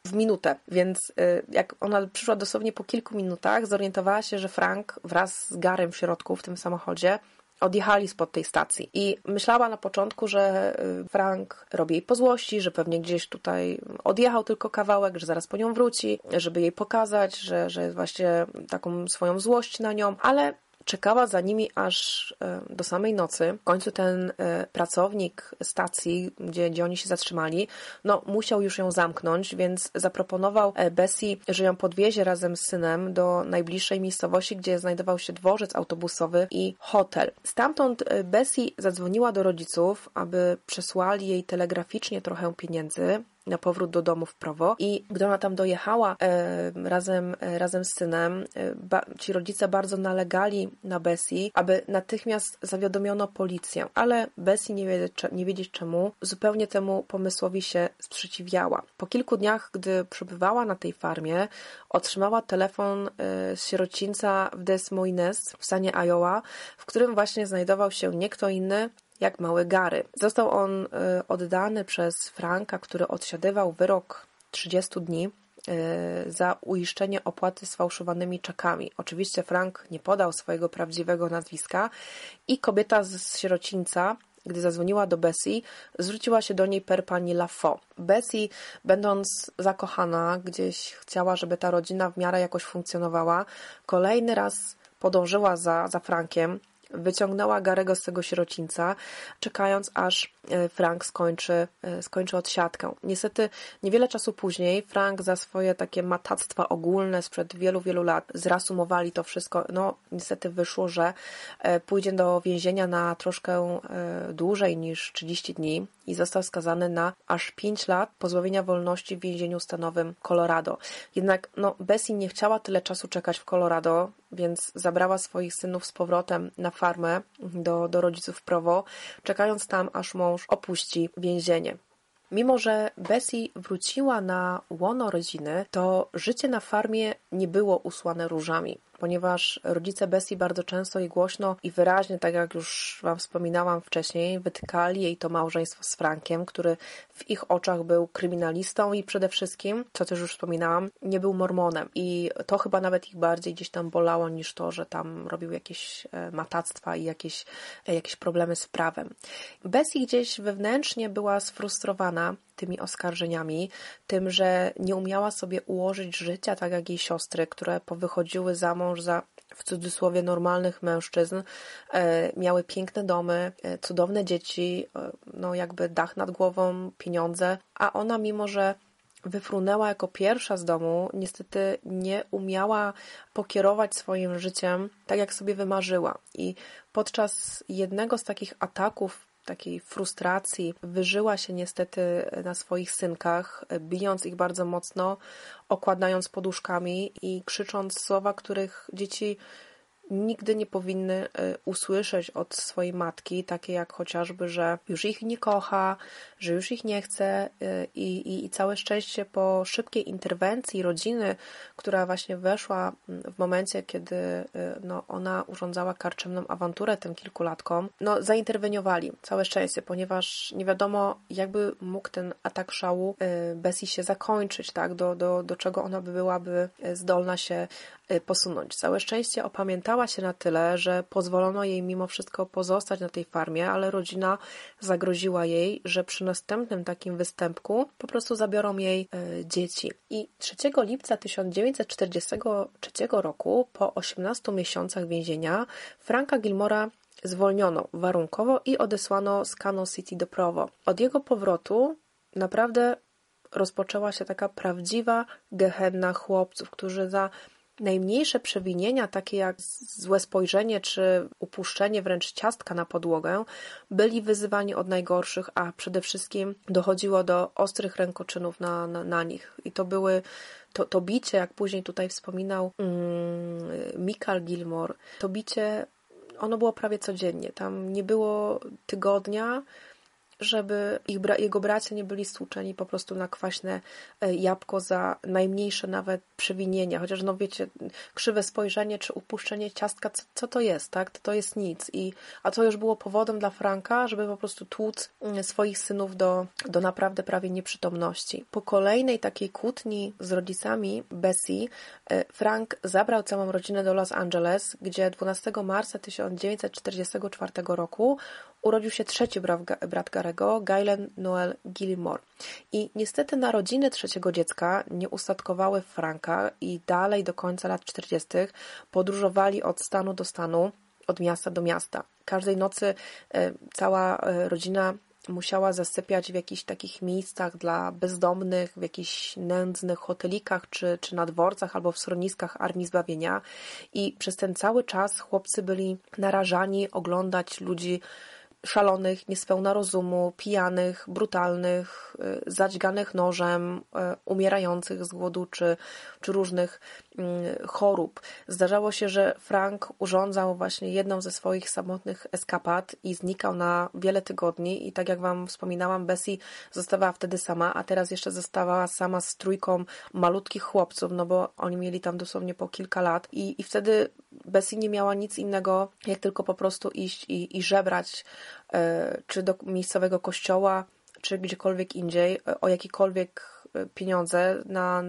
w minutę, więc y, jak ona przyszła dosłownie po kilku minutach, zorientowała się, że Frank wraz z Garem w środku w tym samochodzie odjechali spod tej stacji. I myślała na początku, że y, Frank robi jej po złości, że pewnie gdzieś tutaj odjechał tylko kawałek, że zaraz po nią wróci, żeby jej pokazać, że, że właśnie taką swoją złość na nią, ale czekała za nimi aż e, do samej nocy. W końcu ten e, pracownik stacji, gdzie, gdzie oni się zatrzymali, no musiał już ją zamknąć, więc zaproponował e, Bessie, że ją podwiezie razem z synem do najbliższej miejscowości, gdzie znajdował się dworzec autobusowy i hotel. Stamtąd Bessie zadzwoniła do rodziców, aby przesłali jej telegraficznie trochę pieniędzy na powrót do domu w prawo i gdy ona tam dojechała e, razem, e, razem z synem, e, ba, ci rodzice bardzo nalegali na Bessie, aby natychmiast zawiadomiono policję, ale Bessie nie wiedzieć, nie wiedzieć czemu, zupełnie temu pomysłowi się sprzeciwiała. Po kilku dniach, gdy przebywała na tej farmie, otrzymała telefon e, z sierocińca w Des Moines w stanie Iowa, w którym właśnie znajdował się nie kto inny jak mały Gary. Został on y, oddany przez Franka, który odsiadywał wyrok 30 dni y, za uiszczenie opłaty sfałszowanymi czekami. Oczywiście Frank nie podał swojego prawdziwego nazwiska i kobieta z sierocińca gdy zadzwoniła do Bessie, zwróciła się do niej per pani Lafo. Bessie, będąc zakochana, gdzieś chciała, żeby ta rodzina w miarę jakoś funkcjonowała, kolejny raz podążyła za, za Frankiem, wyciągnęła Garego z tego sierocińca, czekając aż e, Frank skończy, e, skończy odsiadkę. Niestety niewiele czasu później Frank za swoje takie matactwa ogólne sprzed wielu, wielu lat zrasumowali to wszystko. No niestety wyszło, że e, pójdzie do więzienia na troszkę dłużej niż 30 dni i został skazany na aż 5 lat pozbawienia wolności w więzieniu stanowym Colorado. Jednak no, Bessie nie chciała tyle czasu czekać w Colorado, więc zabrała swoich synów z powrotem na farmę do, do rodziców w Provo, czekając tam, aż mąż opuści więzienie. Mimo, że Bessie wróciła na łono rodziny, to życie na farmie nie było usłane różami ponieważ rodzice Bessie bardzo często i głośno i wyraźnie, tak jak już Wam wspominałam wcześniej, wytykali jej to małżeństwo z Frankiem, który w ich oczach był kryminalistą i przede wszystkim, co też już wspominałam, nie był mormonem. I to chyba nawet ich bardziej gdzieś tam bolało niż to, że tam robił jakieś e, matactwa i jakieś, e, jakieś problemy z prawem. Bessie gdzieś wewnętrznie była sfrustrowana tymi oskarżeniami, tym, że nie umiała sobie ułożyć życia tak jak jej siostry, które powychodziły za mąż za w cudzysłowie normalnych mężczyzn, e, miały piękne domy, e, cudowne dzieci, e, no jakby dach nad głową, pieniądze, a ona mimo, że wyfrunęła jako pierwsza z domu, niestety nie umiała pokierować swoim życiem tak, jak sobie wymarzyła. I podczas jednego z takich ataków takiej frustracji wyżyła się niestety na swoich synkach, bijąc ich bardzo mocno, okładając poduszkami i krzycząc słowa, których dzieci nigdy nie powinny e, usłyszeć od swojej matki, takie jak chociażby, że już ich nie kocha, że już ich nie chce e, i, i, i całe szczęście po szybkiej interwencji rodziny, która właśnie weszła w momencie, kiedy e, no, ona urządzała karczemną awanturę tym kilkulatkom, no zainterweniowali, całe szczęście, ponieważ nie wiadomo jakby mógł ten atak szału Bessie się zakończyć, tak, do, do, do czego ona by byłaby zdolna się Y, posunąć. Całe szczęście opamiętała się na tyle, że pozwolono jej mimo wszystko pozostać na tej farmie, ale rodzina zagroziła jej, że przy następnym takim występku po prostu zabiorą jej y, dzieci. I 3 lipca 1943 roku, po 18 miesiącach więzienia, Franka Gilmora zwolniono warunkowo i odesłano z Cano City do Provo. Od jego powrotu naprawdę rozpoczęła się taka prawdziwa gehenna chłopców, którzy za najmniejsze przewinienia, takie jak złe spojrzenie czy upuszczenie wręcz ciastka na podłogę, byli wyzywani od najgorszych, a przede wszystkim dochodziło do ostrych rękoczynów na, na, na nich. I to były to, to bicie, jak później tutaj wspominał mm, Michael Gilmore, to bicie, ono było prawie codziennie. Tam nie było tygodnia, żeby ich, jego bracia nie byli stłuczeni po prostu na kwaśne e, jabłko za najmniejsze nawet przewinienia. Chociaż, no wiecie, krzywe spojrzenie czy upuszczenie ciastka, co, co to jest, tak? To, to jest nic. I, a to już było powodem dla Franka, żeby po prostu tłuc mm, swoich synów do, do naprawdę prawie nieprzytomności. Po kolejnej takiej kłótni z rodzicami Bessie, e, Frank zabrał całą rodzinę do Los Angeles, gdzie 12 marca 1944 roku urodził się trzeci brat Garego, Galen Noel Gilmore. I niestety narodziny trzeciego dziecka nie ustatkowały Franka i dalej do końca lat 40. podróżowali od stanu do stanu, od miasta do miasta. Każdej nocy e, cała e, rodzina musiała zasypiać w jakichś takich miejscach dla bezdomnych, w jakichś nędznych hotelikach czy, czy na dworcach albo w schroniskach Armii Zbawienia. I przez ten cały czas chłopcy byli narażani oglądać ludzi szalonych, niespełna rozumu, pijanych, brutalnych, y, zadźganych nożem, y, umierających z głodu czy, czy różnych chorób. Zdarzało się, że Frank urządzał właśnie jedną ze swoich samotnych eskapad i znikał na wiele tygodni i tak jak Wam wspominałam, Bessie zostawała wtedy sama, a teraz jeszcze zostawała sama z trójką malutkich chłopców, no bo oni mieli tam dosłownie po kilka lat i, i wtedy Bessie nie miała nic innego, jak tylko po prostu iść i, i żebrać E, czy do miejscowego kościoła, czy gdziekolwiek indziej, e, o jakikolwiek pieniądze, na,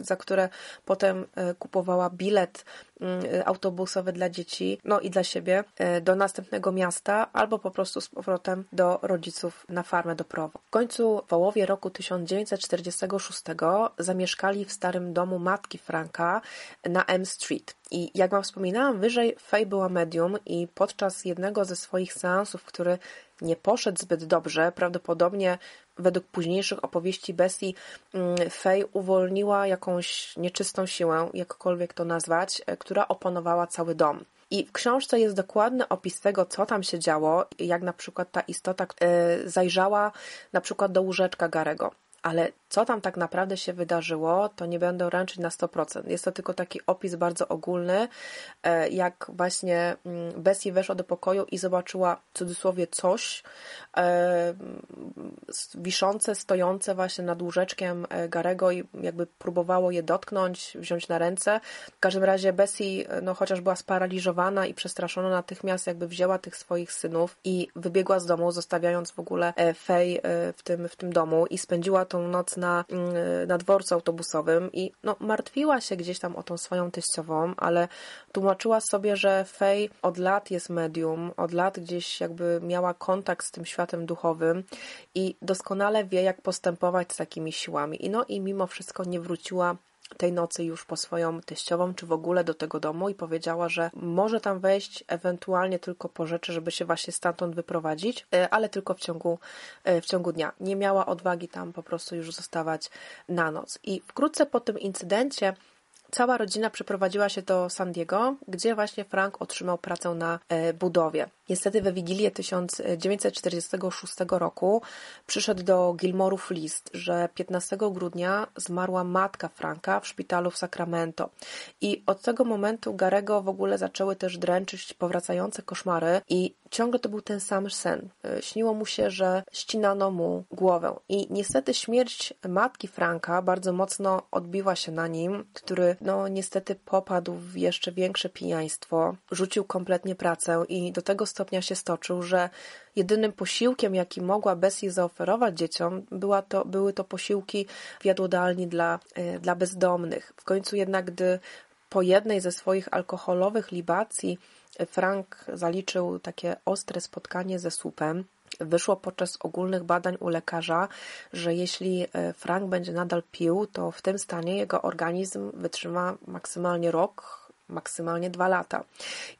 za które potem kupowała bilet mm, autobusowy dla dzieci, no i dla siebie, do następnego miasta, albo po prostu z powrotem do rodziców na farmę do Prowo. W końcu w połowie roku 1946 zamieszkali w starym domu matki Franka na M Street. I jak Wam wspominałam wyżej, Faye była medium i podczas jednego ze swoich seansów, który nie poszedł zbyt dobrze, prawdopodobnie według późniejszych opowieści Bessie, mm, Faye uwolniła jakąś nieczystą siłę, jakkolwiek to nazwać, e, która opanowała cały dom. I w książce jest dokładny opis tego, co tam się działo, jak na przykład ta istota e, zajrzała na przykład do łóżeczka Garego ale co tam tak naprawdę się wydarzyło, to nie będę ręczyć na 100%. Jest to tylko taki opis bardzo ogólny, e, jak właśnie mm, Bessie weszła do pokoju i zobaczyła w cudzysłowie coś e, wiszące, stojące właśnie nad łóżeczkiem e, Garego i jakby próbowało je dotknąć, wziąć na ręce. W każdym razie Bessie, no chociaż była sparaliżowana i przestraszona, natychmiast jakby wzięła tych swoich synów i wybiegła z domu, zostawiając w ogóle Fej w tym, w tym domu i spędziła to tą noc na, mm, na dworcu autobusowym i no, martwiła się gdzieś tam o tą swoją teściową, ale tłumaczyła sobie, że Fej od lat jest medium, od lat gdzieś jakby miała kontakt z tym światem duchowym i doskonale wie, jak postępować z takimi siłami. I no i mimo wszystko nie wróciła tej nocy już po swoją teściową, czy w ogóle do tego domu i powiedziała, że może tam wejść ewentualnie tylko po rzeczy, żeby się właśnie stamtąd wyprowadzić, e, ale tylko w ciągu, e, w ciągu dnia. Nie miała odwagi tam po prostu już zostawać na noc. I wkrótce po tym incydencie cała rodzina przeprowadziła się do San Diego, gdzie właśnie Frank otrzymał pracę na e, budowie. Niestety we Wigilię 1946 roku przyszedł do Gilmorów list, że 15 grudnia zmarła matka Franka w szpitalu w Sacramento. I od tego momentu Garego w ogóle zaczęły też dręczyć powracające koszmary i ciągle to był ten sam sen. E, śniło mu się, że ścinano mu głowę. I niestety śmierć matki Franka bardzo mocno odbiła się na nim, który no niestety popadł w jeszcze większe pijaństwo, rzucił kompletnie pracę i do tego stopnia się stoczył, że jedynym posiłkiem, jaki mogła Bessie zaoferować dzieciom, była to, były to posiłki w jadłodalni dla, e, dla bezdomnych. W końcu jednak, gdy po jednej ze swoich alkoholowych libacji Frank zaliczył takie ostre spotkanie ze słupem, Wyszło podczas ogólnych badań u lekarza, że jeśli e, Frank będzie nadal pił, to w tym stanie jego organizm wytrzyma maksymalnie rok maksymalnie dwa lata.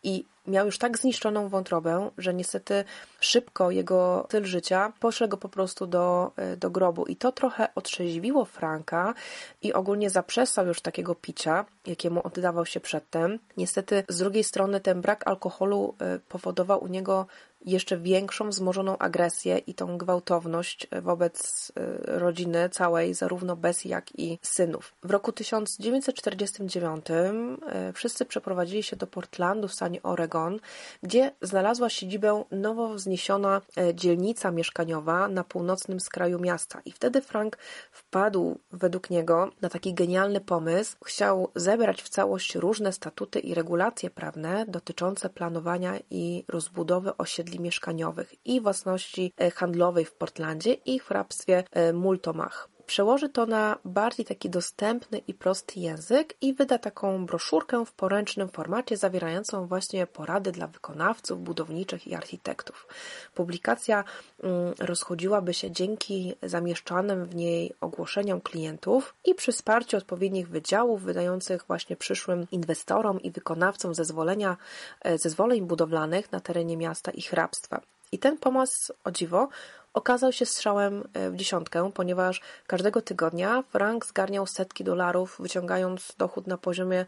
I miał już tak zniszczoną wątrobę, że niestety szybko jego styl życia poszedł go po prostu do, e, do grobu. I to trochę otrzeźwiło Franka i ogólnie zaprzestał już takiego picia, jakiemu oddawał się przedtem. Niestety z drugiej strony ten brak alkoholu e, powodował u niego jeszcze większą wzmożoną agresję i tą gwałtowność wobec e, rodziny całej, zarówno Bessie, jak i synów. W roku 1949 e, wszyscy przeprowadzili się do Portlandu w stanie Oregon, gdzie znalazła siedzibę nowo wzniesiona e, dzielnica mieszkaniowa na północnym skraju miasta. I wtedy Frank wpadł według niego na taki genialny pomysł. Chciał zebrać w całość różne statuty i regulacje prawne dotyczące planowania i rozbudowy osiedli mieszkaniowych i własności e, handlowej w Portlandzie i hrabstwie e, Multomach przełoży to na bardziej taki dostępny i prosty język i wyda taką broszurkę w poręcznym formacie zawierającą właśnie porady dla wykonawców budowniczych i architektów. Publikacja mm, rozchodziłaby się dzięki zamieszczanym w niej ogłoszeniom klientów i przy wsparciu odpowiednich wydziałów wydających właśnie przyszłym inwestorom i wykonawcom zezwolenia, e, zezwoleń budowlanych na terenie miasta i hrabstwa. I ten pomysł, o dziwo, okazał się strzałem e, w dziesiątkę, ponieważ każdego tygodnia Frank zgarniał setki dolarów, wyciągając dochód na poziomie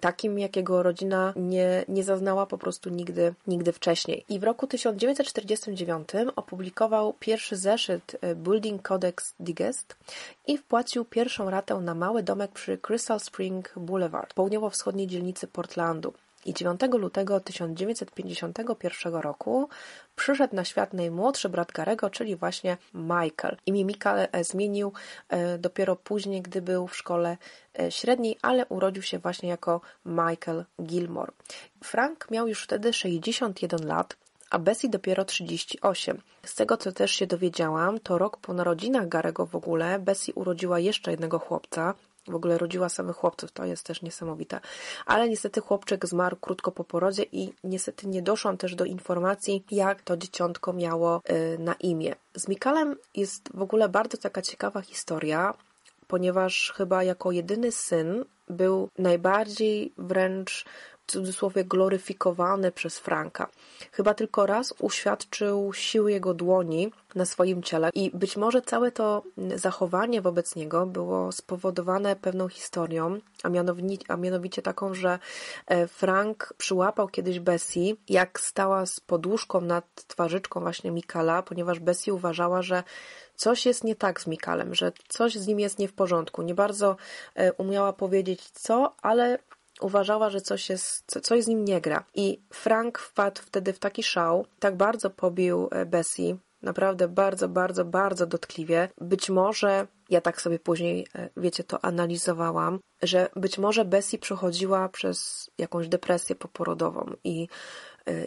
takim, jakiego rodzina nie, nie zaznała po prostu nigdy, nigdy wcześniej. I w roku 1949 opublikował pierwszy zeszyt e, Building Codex Digest i wpłacił pierwszą ratę na mały domek przy Crystal Spring Boulevard, południowo-wschodniej dzielnicy Portlandu. I 9 lutego 1951 roku przyszedł na świat najmłodszy brat Garego, czyli właśnie Michael. Imię Michael e, zmienił e, dopiero później, gdy był w szkole e, średniej, ale urodził się właśnie jako Michael Gilmore. Frank miał już wtedy 61 lat, a Bessie dopiero 38. Z tego, co też się dowiedziałam, to rok po narodzinach Garego w ogóle Bessie urodziła jeszcze jednego chłopca, w ogóle rodziła samych chłopców, to jest też niesamowite. Ale niestety chłopczyk zmarł krótko po porodzie i niestety nie doszłam też do informacji, jak to dzieciątko miało y, na imię. Z Mikalem jest w ogóle bardzo taka ciekawa historia, ponieważ chyba jako jedyny syn był najbardziej wręcz cudzysłowie gloryfikowany przez Franka. Chyba tylko raz uświadczył siły jego dłoni na swoim ciele i być może całe to zachowanie wobec niego było spowodowane pewną historią, a mianowicie, a mianowicie taką, że e, Frank przyłapał kiedyś Bessie, jak stała z poduszką nad twarzyczką właśnie Mikala, ponieważ Bessie uważała, że coś jest nie tak z Mikalem, że coś z nim jest nie w porządku. Nie bardzo e, umiała powiedzieć co, ale uważała, że coś, jest, coś z nim nie gra. I Frank wpadł wtedy w taki szał, tak bardzo pobił e, Bessie, naprawdę bardzo, bardzo, bardzo dotkliwie. Być może, ja tak sobie później, e, wiecie, to analizowałam, że być może Bessie przechodziła przez jakąś depresję poporodową i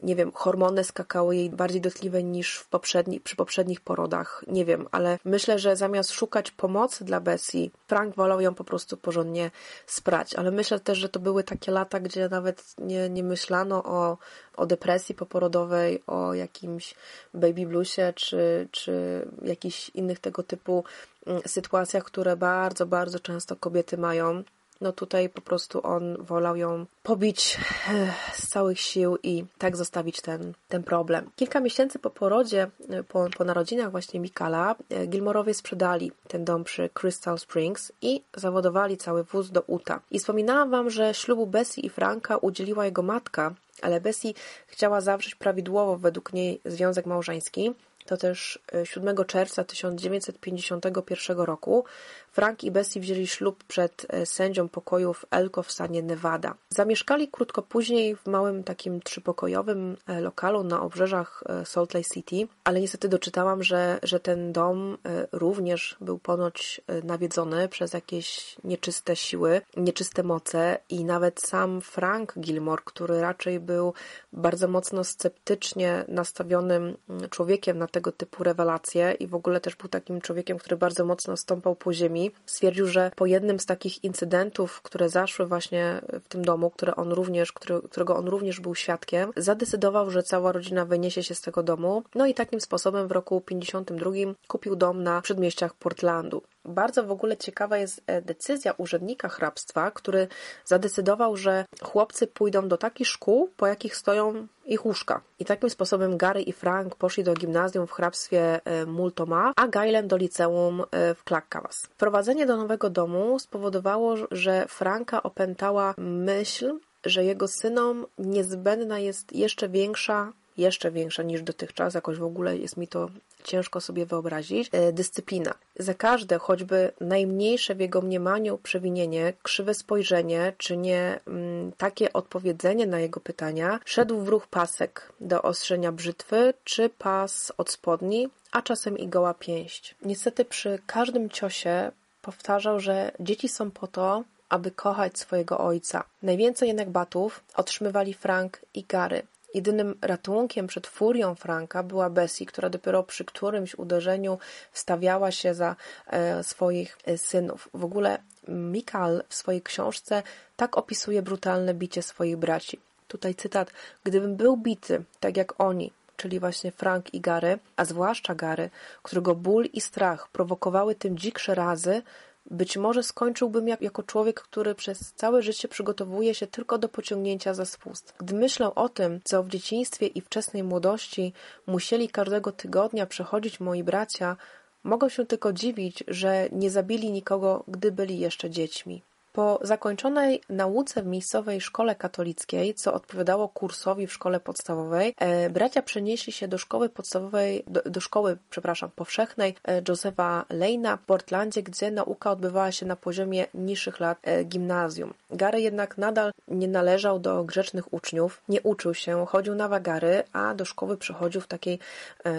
nie wiem, hormony skakały jej bardziej dotkliwe niż w poprzedni, przy poprzednich porodach. Nie wiem, ale myślę, że zamiast szukać pomocy dla Bessie, Frank wolał ją po prostu porządnie sprać. Ale myślę też, że to były takie lata, gdzie nawet nie, nie myślano o, o depresji poporodowej, o jakimś baby bluesie, czy, czy jakichś innych tego typu mm, sytuacjach, które bardzo, bardzo często kobiety mają no tutaj po prostu on wolał ją pobić z całych sił i tak zostawić ten, ten problem. Kilka miesięcy po porodzie, po, po narodzinach właśnie Mikala, e, Gilmorowie sprzedali ten dom przy Crystal Springs i zawodowali cały wóz do Uta. I wspominałam Wam, że ślubu Bessie i Franka udzieliła jego matka, ale Bessie chciała zawrzeć prawidłowo według niej związek małżeński, to też 7 e, czerwca 1951 roku Frank i Bessie wzięli ślub przed e, sędzią pokoju w Elko w stanie Nevada. Zamieszkali krótko później w małym takim trzypokojowym e, lokalu na obrzeżach Salt Lake City, ale niestety doczytałam, że, że ten dom również był ponoć nawiedzony przez jakieś nieczyste siły, nieczyste moce i nawet sam Frank Gilmore, który raczej był bardzo mocno sceptycznie nastawionym człowiekiem na tego typu rewelacje i w ogóle też był takim człowiekiem, który bardzo mocno stąpał po ziemi. Stwierdził, że po jednym z takich incydentów, które zaszły właśnie w tym domu, które on również, który, którego on również był świadkiem, zadecydował, że cała rodzina wyniesie się z tego domu. No i takim sposobem w roku 52 kupił dom na przedmieściach Portlandu. Bardzo w ogóle ciekawa jest e, decyzja urzędnika hrabstwa, który zadecydował, że chłopcy pójdą do takich szkół, po jakich stoją ich łóżka. I takim sposobem Gary i Frank poszli do gimnazjum w hrabstwie e, Multoma, a Gailen do liceum e, w Clackamas. Wprowadzenie do nowego domu spowodowało, że Franka opętała myśl, że jego synom niezbędna jest jeszcze większa jeszcze większa niż dotychczas, jakoś w ogóle jest mi to ciężko sobie wyobrazić, e, dyscyplina. Za każde, choćby najmniejsze w jego mniemaniu przewinienie, krzywe spojrzenie, czy nie mm, takie odpowiedzenie na jego pytania, szedł w ruch pasek do ostrzenia brzytwy, czy pas od spodni, a czasem i goła pięść. Niestety przy każdym ciosie powtarzał, że dzieci są po to, aby kochać swojego ojca. Najwięcej jednak batów otrzymywali Frank i Gary. Jedynym ratunkiem przed furią Franka była Bessie, która dopiero przy którymś uderzeniu wstawiała się za e, swoich e, synów. W ogóle Mikal w swojej książce tak opisuje brutalne bicie swoich braci. Tutaj cytat: Gdybym był bity, tak jak oni, czyli właśnie Frank i Gary, a zwłaszcza Gary, którego ból i strach prowokowały tym dziksze razy, być może skończyłbym jako człowiek, który przez całe życie przygotowuje się tylko do pociągnięcia za spust. Gdy myślę o tym, co w dzieciństwie i wczesnej młodości musieli każdego tygodnia przechodzić moi bracia, mogę się tylko dziwić, że nie zabili nikogo, gdy byli jeszcze dziećmi. Po zakończonej nauce w miejscowej szkole katolickiej, co odpowiadało kursowi w szkole podstawowej, e, bracia przenieśli się do szkoły podstawowej, do, do szkoły, przepraszam, powszechnej e, Josepha Lejna w Portlandzie, gdzie nauka odbywała się na poziomie niższych lat e, gimnazjum. Gary jednak nadal nie należał do grzecznych uczniów, nie uczył się, chodził na wagary, a do szkoły przychodził w takiej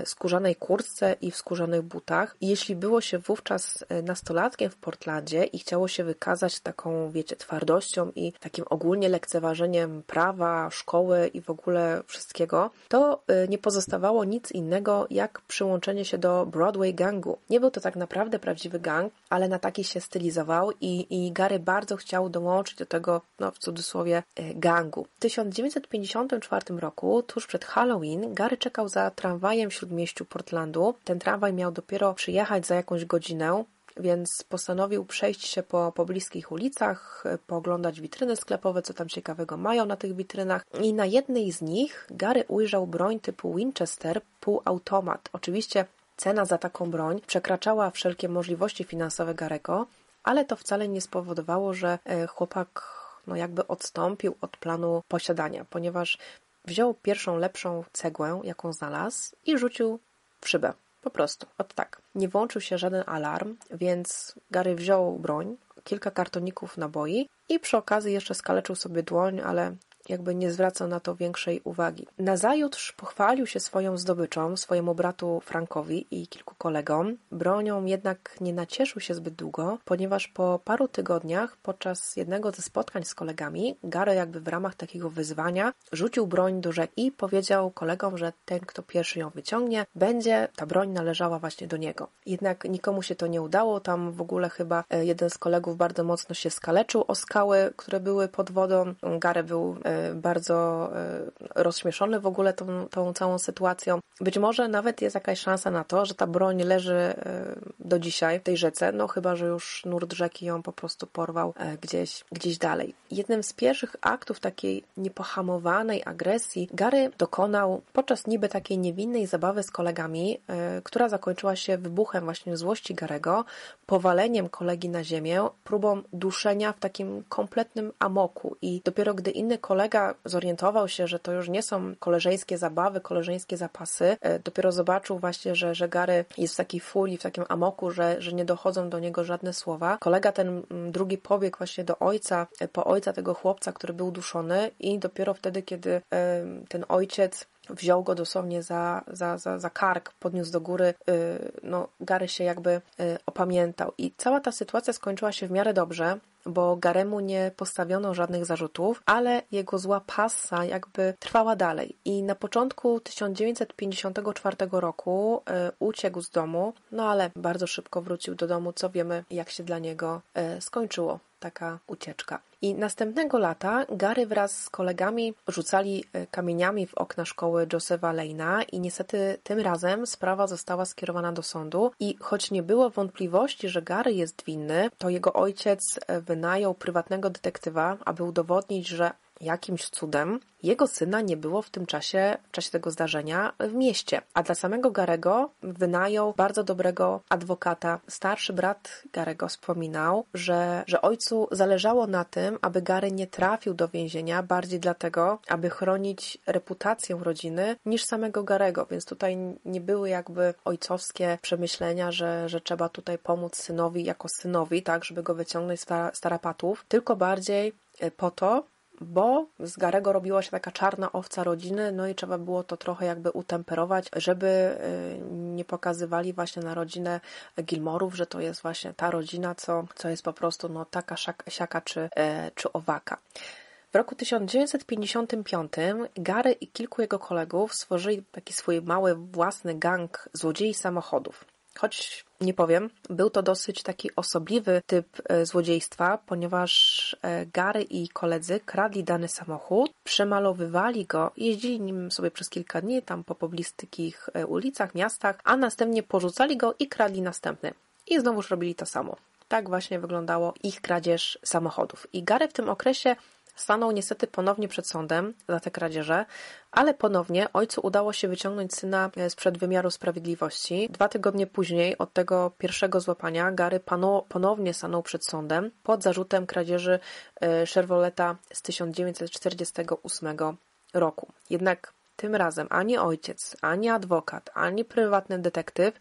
skórzanej kurtce i w skórzanych butach. Jeśli było się wówczas nastolatkiem w Portlandzie i chciało się wykazać taką taką, wiecie, twardością i takim ogólnie lekceważeniem prawa, szkoły i w ogóle wszystkiego, to y, nie pozostawało nic innego jak przyłączenie się do Broadway gangu. Nie był to tak naprawdę prawdziwy gang, ale na taki się stylizował i, i Gary bardzo chciał dołączyć do tego, no w cudzysłowie, y, gangu. W 1954 roku, tuż przed Halloween, Gary czekał za tramwajem w śródmieściu Portlandu. Ten tramwaj miał dopiero przyjechać za jakąś godzinę więc postanowił przejść się po pobliskich ulicach, pooglądać witryny sklepowe, co tam ciekawego mają na tych witrynach. I na jednej z nich Gary ujrzał broń typu Winchester, półautomat. Oczywiście cena za taką broń przekraczała wszelkie możliwości finansowe Garego, ale to wcale nie spowodowało, że e, chłopak no jakby odstąpił od planu posiadania, ponieważ wziął pierwszą lepszą cegłę, jaką znalazł i rzucił w szybę. Po prostu, od tak. Nie włączył się żaden alarm, więc Gary wziął broń, kilka kartoników naboi i przy okazji jeszcze skaleczył sobie dłoń, ale jakby nie zwracał na to większej uwagi. Nazajutrz pochwalił się swoją zdobyczą swojemu bratu Frankowi i kilku kolegom. Bronią jednak nie nacieszył się zbyt długo, ponieważ po paru tygodniach podczas jednego ze spotkań z kolegami Gary jakby w ramach takiego wyzwania rzucił broń do rzeki i powiedział kolegom, że ten, kto pierwszy ją wyciągnie, będzie, ta broń należała właśnie do niego. Jednak nikomu się to nie udało, tam w ogóle chyba e, jeden z kolegów bardzo mocno się skaleczył o skały, które były pod wodą. Gary był e, bardzo e, rozśmieszony w ogóle tą, tą całą sytuacją. Być może nawet jest jakaś szansa na to, że ta broń leży e, do dzisiaj w tej rzece, no chyba, że już nurt rzeki ją po prostu porwał e, gdzieś, gdzieś dalej. Jednym z pierwszych aktów takiej niepohamowanej agresji Gary dokonał podczas niby takiej niewinnej zabawy z kolegami, która zakończyła się wybuchem właśnie złości Garego, powaleniem kolegi na ziemię, próbą duszenia w takim kompletnym amoku i dopiero gdy inny kolega kolega zorientował się, że to już nie są koleżeńskie zabawy, koleżeńskie zapasy, e, dopiero zobaczył właśnie, że, że Gary jest w takiej furii, w takim amoku, że, że nie dochodzą do niego żadne słowa. Kolega ten mm, drugi pobiegł właśnie do ojca, e, po ojca tego chłopca, który był duszony i dopiero wtedy, kiedy ten ojciec wziął go dosłownie za, za, za, za kark, podniósł do góry, no Gary się jakby opamiętał. I cała ta sytuacja skończyła się w miarę dobrze, bo Garemu nie postawiono żadnych zarzutów, ale jego zła pasa jakby trwała dalej. I na początku 1954 roku y, uciekł z domu, no ale bardzo szybko wrócił do domu, co wiemy, jak się dla niego skończyło. Taka ucieczka. I następnego lata Gary wraz z kolegami rzucali e, kamieniami w okna szkoły Josepha Lane'a i niestety tym razem sprawa została skierowana do sądu i choć nie było wątpliwości, że Gary jest winny, to jego ojciec e, wynajął prywatnego detektywa, aby udowodnić, że jakimś cudem jego syna nie było w tym czasie, w czasie tego zdarzenia w mieście. A dla samego Garego wynajął bardzo dobrego adwokata. Starszy brat Garego wspominał, że, że ojcu zależało na tym, aby Gary nie trafił do więzienia, bardziej dlatego, aby chronić reputację rodziny niż samego Garego, więc tutaj nie były jakby ojcowskie przemyślenia, że, że trzeba tutaj pomóc synowi jako synowi, tak, żeby go wyciągnąć z starapatów, tylko bardziej po to, bo z Garego robiła się taka czarna owca rodziny, no i trzeba było to trochę jakby utemperować, żeby y, nie pokazywali właśnie na rodzinę Gilmorów, że to jest właśnie ta rodzina, co, co jest po prostu no taka siaka czy, e, czy owaka. W roku 1955 Gary i kilku jego kolegów stworzyli taki swój mały własny gang złodziei samochodów. Choć nie powiem, był to dosyć taki osobliwy typ e, złodziejstwa, ponieważ e, Gary i koledzy kradli dany samochód, przemalowywali go, jeździli nim sobie przez kilka dni tam po pobliskich e, ulicach, miastach, a następnie porzucali go i kradli następny. I znowuż robili to samo. Tak właśnie wyglądało ich kradzież samochodów. I Gary w tym okresie stanął niestety ponownie przed sądem za te kradzieże, ale ponownie ojcu udało się wyciągnąć syna sprzed wymiaru sprawiedliwości. Dwa tygodnie później od tego pierwszego złapania Gary ponownie stanął przed sądem pod zarzutem kradzieży e, Chevroleta z 1948 roku. Jednak tym razem ani ojciec, ani adwokat, ani prywatny detektyw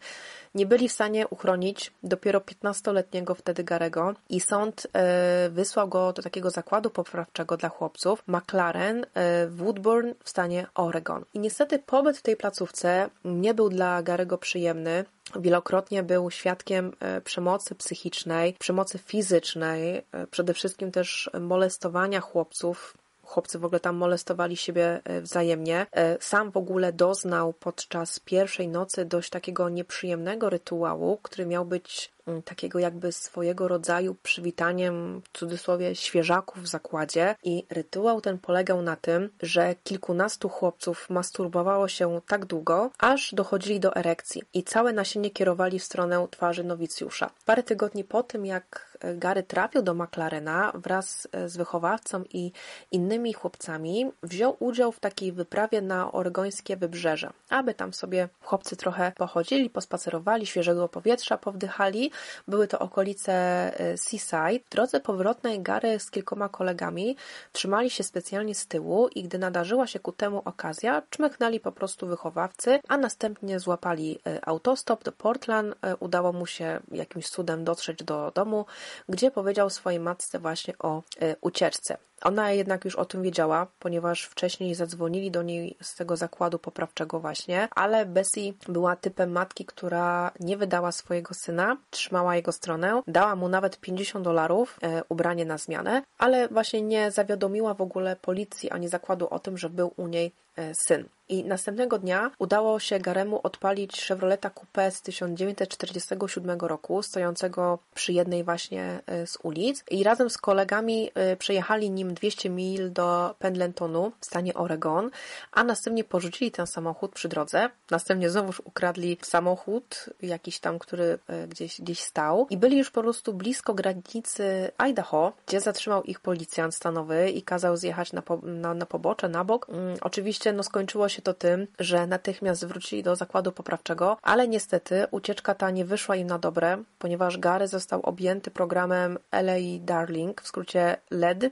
nie byli w stanie uchronić dopiero 15-letniego wtedy Garego i sąd e, wysłał go do takiego zakładu poprawczego dla chłopców McLaren e, Woodburn w stanie Oregon. I niestety pobyt w tej placówce nie był dla Garego przyjemny. Wielokrotnie był świadkiem e, przemocy psychicznej, przemocy fizycznej, przede wszystkim też molestowania chłopców chłopcy w ogóle tam molestowali siebie e, wzajemnie. E, sam w ogóle doznał podczas pierwszej nocy dość takiego nieprzyjemnego rytuału, który miał być Mm, takiego jakby swojego rodzaju przywitaniem, w cudzysłowie, świeżaków w zakładzie. I rytuał ten polegał na tym, że kilkunastu chłopców masturbowało się tak długo, aż dochodzili do erekcji i całe nasienie kierowali w stronę twarzy nowicjusza. Parę tygodni po tym, jak Gary trafił do McLarena wraz z wychowawcą i innymi chłopcami, wziął udział w takiej wyprawie na oregońskie wybrzeże, aby tam sobie chłopcy trochę pochodzili, pospacerowali, świeżego powietrza powdychali, były to okolice e, Seaside. W drodze powrotnej Gary z kilkoma kolegami trzymali się specjalnie z tyłu i gdy nadarzyła się ku temu okazja, czmychnęli po prostu wychowawcy, a następnie złapali e, autostop do Portland. E, udało mu się jakimś cudem dotrzeć do domu, gdzie powiedział swojej matce właśnie o ucieczce. Ona jednak już o tym wiedziała, ponieważ wcześniej zadzwonili do niej z tego zakładu poprawczego właśnie, ale Bessie była typem matki, która nie wydała swojego syna, trzymała jego stronę, dała mu nawet 50 dolarów, e, ubranie na zmianę, ale właśnie nie zawiadomiła w ogóle policji ani zakładu o tym, że był u niej e, syn. I następnego dnia udało się Garemu odpalić Chevroleta Coupé z 1947 roku, stojącego przy jednej właśnie e, z ulic. I razem z kolegami e, przejechali nim 200 mil do Pendletonu w stanie Oregon, a następnie porzucili ten samochód przy drodze. Następnie znowuż ukradli samochód, jakiś tam, który e, gdzieś, gdzieś stał. I byli już po prostu blisko granicy Idaho, gdzie zatrzymał ich policjant stanowy i kazał zjechać na, po, na, na pobocze, na bok. Um, oczywiście no, skończyło się to tym, że natychmiast wrócili do zakładu poprawczego, ale niestety ucieczka ta nie wyszła im na dobre, ponieważ Gary został objęty programem LA Darling, w skrócie LED.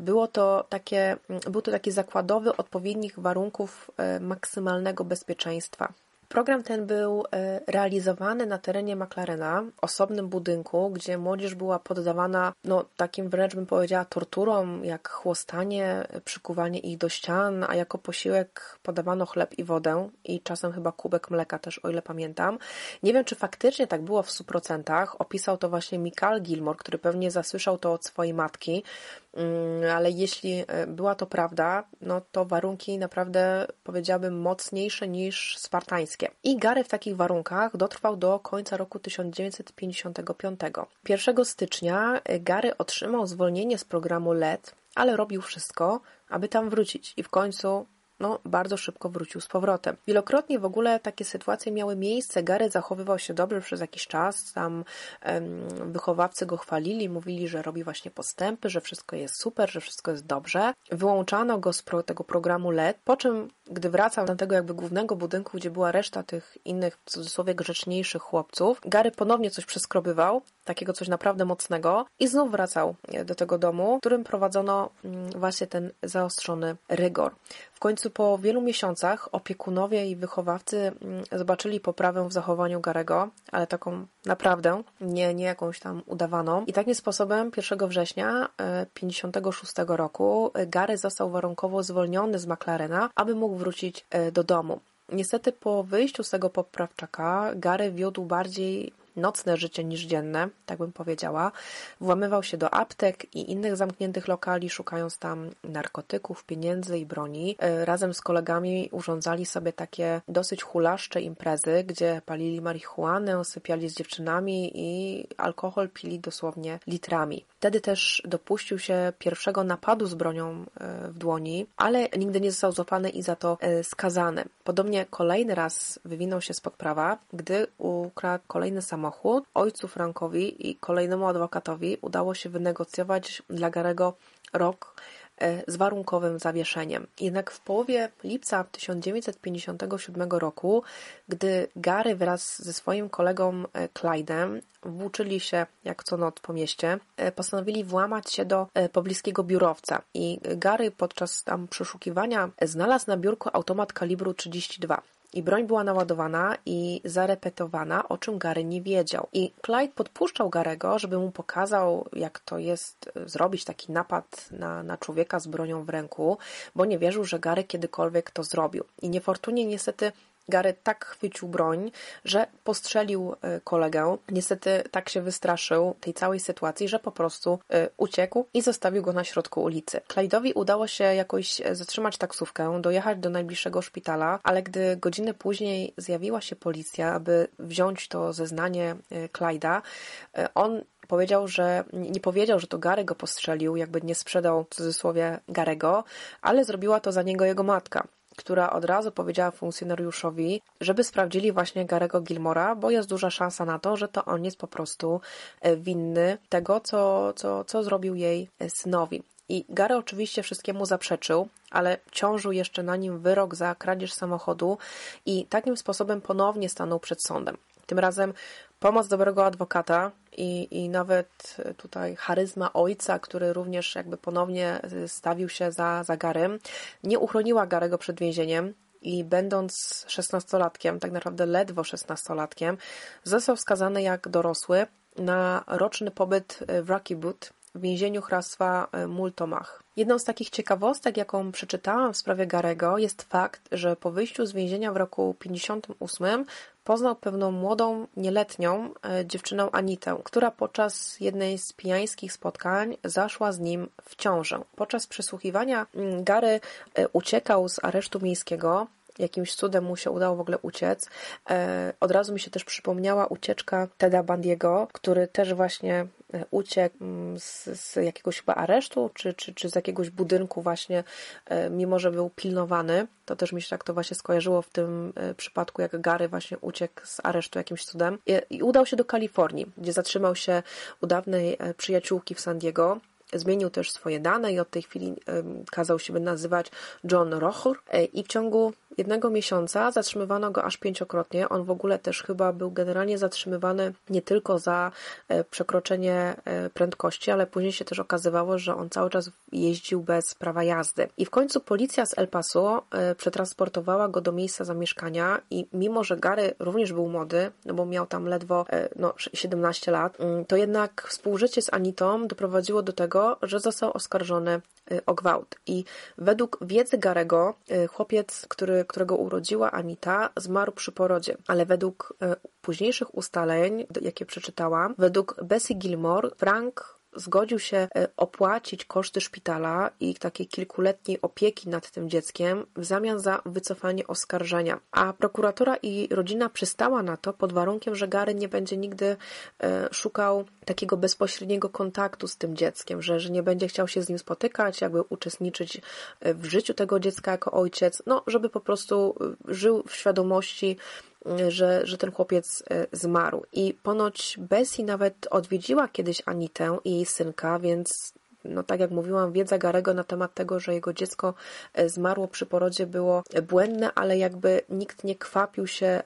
Było to takie, był to taki zakładowy odpowiednich warunków e, maksymalnego bezpieczeństwa. Program ten był e, realizowany na terenie McLarena, osobnym budynku, gdzie młodzież była poddawana, no takim wręcz bym powiedziała, torturom, jak chłostanie, przykuwanie ich do ścian, a jako posiłek podawano chleb i wodę i czasem chyba kubek mleka też, o ile pamiętam. Nie wiem, czy faktycznie tak było w 100%. Opisał to właśnie Michael Gilmore, który pewnie zasłyszał to od swojej matki, mm, ale jeśli e, była to prawda, no to warunki naprawdę powiedziałabym mocniejsze niż spartańskie. I Gary w takich warunkach dotrwał do końca roku 1955. 1 stycznia Gary otrzymał zwolnienie z programu LED, ale robił wszystko, aby tam wrócić i w końcu no, bardzo szybko wrócił z powrotem. Wielokrotnie w ogóle takie sytuacje miały miejsce. Gary zachowywał się dobrze przez jakiś czas. Tam wychowawcy go chwalili, mówili, że robi właśnie postępy, że wszystko jest super, że wszystko jest dobrze. Wyłączano go z pro, tego programu LED, po czym, gdy wracał do tego jakby głównego budynku, gdzie była reszta tych innych, w cudzysłowie, grzeczniejszych chłopców, Gary ponownie coś przeskrobywał, takiego coś naprawdę mocnego i znów wracał do tego domu, w którym prowadzono mm, właśnie ten zaostrzony rygor. Końcu po wielu miesiącach opiekunowie i wychowawcy mm, zobaczyli poprawę w zachowaniu Garego, ale taką naprawdę, nie, nie jakąś tam udawaną. I takim sposobem 1 września 1956 e, roku Gary został warunkowo zwolniony z McLarena, aby mógł wrócić e, do domu. Niestety po wyjściu z tego poprawczaka Gary wiódł bardziej nocne życie niż dzienne, tak bym powiedziała. Włamywał się do aptek i innych zamkniętych lokali, szukając tam narkotyków, pieniędzy i broni. E, razem z kolegami urządzali sobie takie dosyć hulaszcze imprezy, gdzie palili marihuanę, sypiali z dziewczynami i alkohol pili dosłownie litrami. Wtedy też dopuścił się pierwszego napadu z bronią e, w dłoni, ale nigdy nie został złapany i za to e, skazany. Podobnie kolejny raz wywinął się spod prawa, gdy ukradł kolejny samochód samochód. Ojcu Frankowi i kolejnemu adwokatowi udało się wynegocjować dla Garego rok e, z warunkowym zawieszeniem. Jednak w połowie lipca 1957 roku, gdy Gary wraz ze swoim kolegą e, Clydem włóczyli się jak co noc po mieście, e, postanowili włamać się do pobliskiego biurowca i Gary podczas tam przeszukiwania znalazł na biurku automat kalibru 32. I broń była naładowana i zarepetowana, o czym Gary nie wiedział. I Clyde podpuszczał Garego, żeby mu pokazał, jak to jest e, zrobić taki napad na, na człowieka z bronią w ręku, bo nie wierzył, że Gary kiedykolwiek to zrobił. I niefortunnie niestety Gary tak chwycił broń, że postrzelił e, kolegę. Niestety tak się wystraszył tej całej sytuacji, że po prostu e, uciekł i zostawił go na środku ulicy. Clyde'owi udało się jakoś e, zatrzymać taksówkę, dojechać do najbliższego szpitala, ale gdy godzinę później zjawiła się policja, aby wziąć to zeznanie Clyde'a, on powiedział, że nie powiedział, że to Gary go postrzelił, jakby nie sprzedał w cudzysłowie Garego, ale zrobiła to za niego jego matka która od razu powiedziała funkcjonariuszowi, żeby sprawdzili właśnie Garego Gilmora, bo jest duża szansa na to, że to on jest po prostu e, winny tego, co, co, co zrobił jej synowi. I Gary oczywiście wszystkiemu zaprzeczył, ale ciążył jeszcze na nim wyrok za kradzież samochodu i takim sposobem ponownie stanął przed sądem. Tym razem pomoc dobrego adwokata i, i nawet tutaj charyzma ojca, który również jakby ponownie stawił się za, za Garym, nie uchroniła Garego przed więzieniem i będąc szesnastolatkiem, tak naprawdę ledwo szesnastolatkiem, został skazany jak dorosły na roczny pobyt w Rocky Boot w więzieniu hrabstwa Multomach. Jedną z takich ciekawostek, jaką przeczytałam w sprawie Garego, jest fakt, że po wyjściu z więzienia w roku 58 poznał pewną młodą, nieletnią e, dziewczynę Anitę, która podczas jednej z pijańskich spotkań zaszła z nim w ciążę. Podczas przesłuchiwania mm, Gary e, uciekał z aresztu miejskiego, jakimś cudem mu się udało w ogóle uciec. E, od razu mi się też przypomniała ucieczka Teda Bandiego, który też właśnie uciekł mm, z, z jakiegoś chyba aresztu, czy, czy, czy z jakiegoś budynku właśnie, e, mimo że był pilnowany. To też mi się tak to właśnie skojarzyło w tym przypadku, jak Gary właśnie uciekł z aresztu jakimś cudem. I, i udał się do Kalifornii, gdzie zatrzymał się u dawnej przyjaciółki w San Diego. Zmienił też swoje dane i od tej chwili kazał się nazywać John Rochur i w ciągu jednego miesiąca zatrzymywano go aż pięciokrotnie. On w ogóle też chyba był generalnie zatrzymywany nie tylko za e, przekroczenie e, prędkości, ale później się też okazywało, że on cały czas jeździł bez prawa jazdy. I w końcu policja z El Paso e, przetransportowała go do miejsca zamieszkania i mimo, że Gary również był młody, no bo miał tam ledwo no, 17 lat, mm, to jednak współżycie z Anitą doprowadziło do tego, że został oskarżony o gwałt. I według wiedzy Garego chłopiec, który którego urodziła Anita, zmarł przy porodzie, ale według e, późniejszych ustaleń, jakie przeczytałam, według Bessie Gilmore, Frank zgodził się e, opłacić koszty szpitala i takiej kilkuletniej opieki nad tym dzieckiem w zamian za wycofanie oskarżenia. A prokuratura i rodzina przystała na to pod warunkiem, że Gary nie będzie nigdy e, szukał takiego bezpośredniego kontaktu z tym dzieckiem, że, że nie będzie chciał się z nim spotykać, jakby uczestniczyć e, w życiu tego dziecka jako ojciec, no żeby po prostu żył w świadomości że, że ten chłopiec e, zmarł. I ponoć Bessie nawet odwiedziła kiedyś Anitę i jej synka, więc no tak jak mówiłam, wiedza Garego na temat tego, że jego dziecko e, zmarło przy porodzie było błędne, ale jakby nikt nie kwapił się,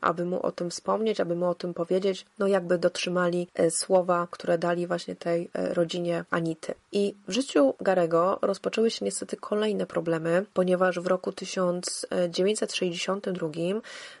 aby mu o tym wspomnieć, aby mu o tym powiedzieć, no jakby dotrzymali e, słowa, które dali właśnie tej e, rodzinie Anity. I w życiu Garego rozpoczęły się niestety kolejne problemy, ponieważ w roku 1962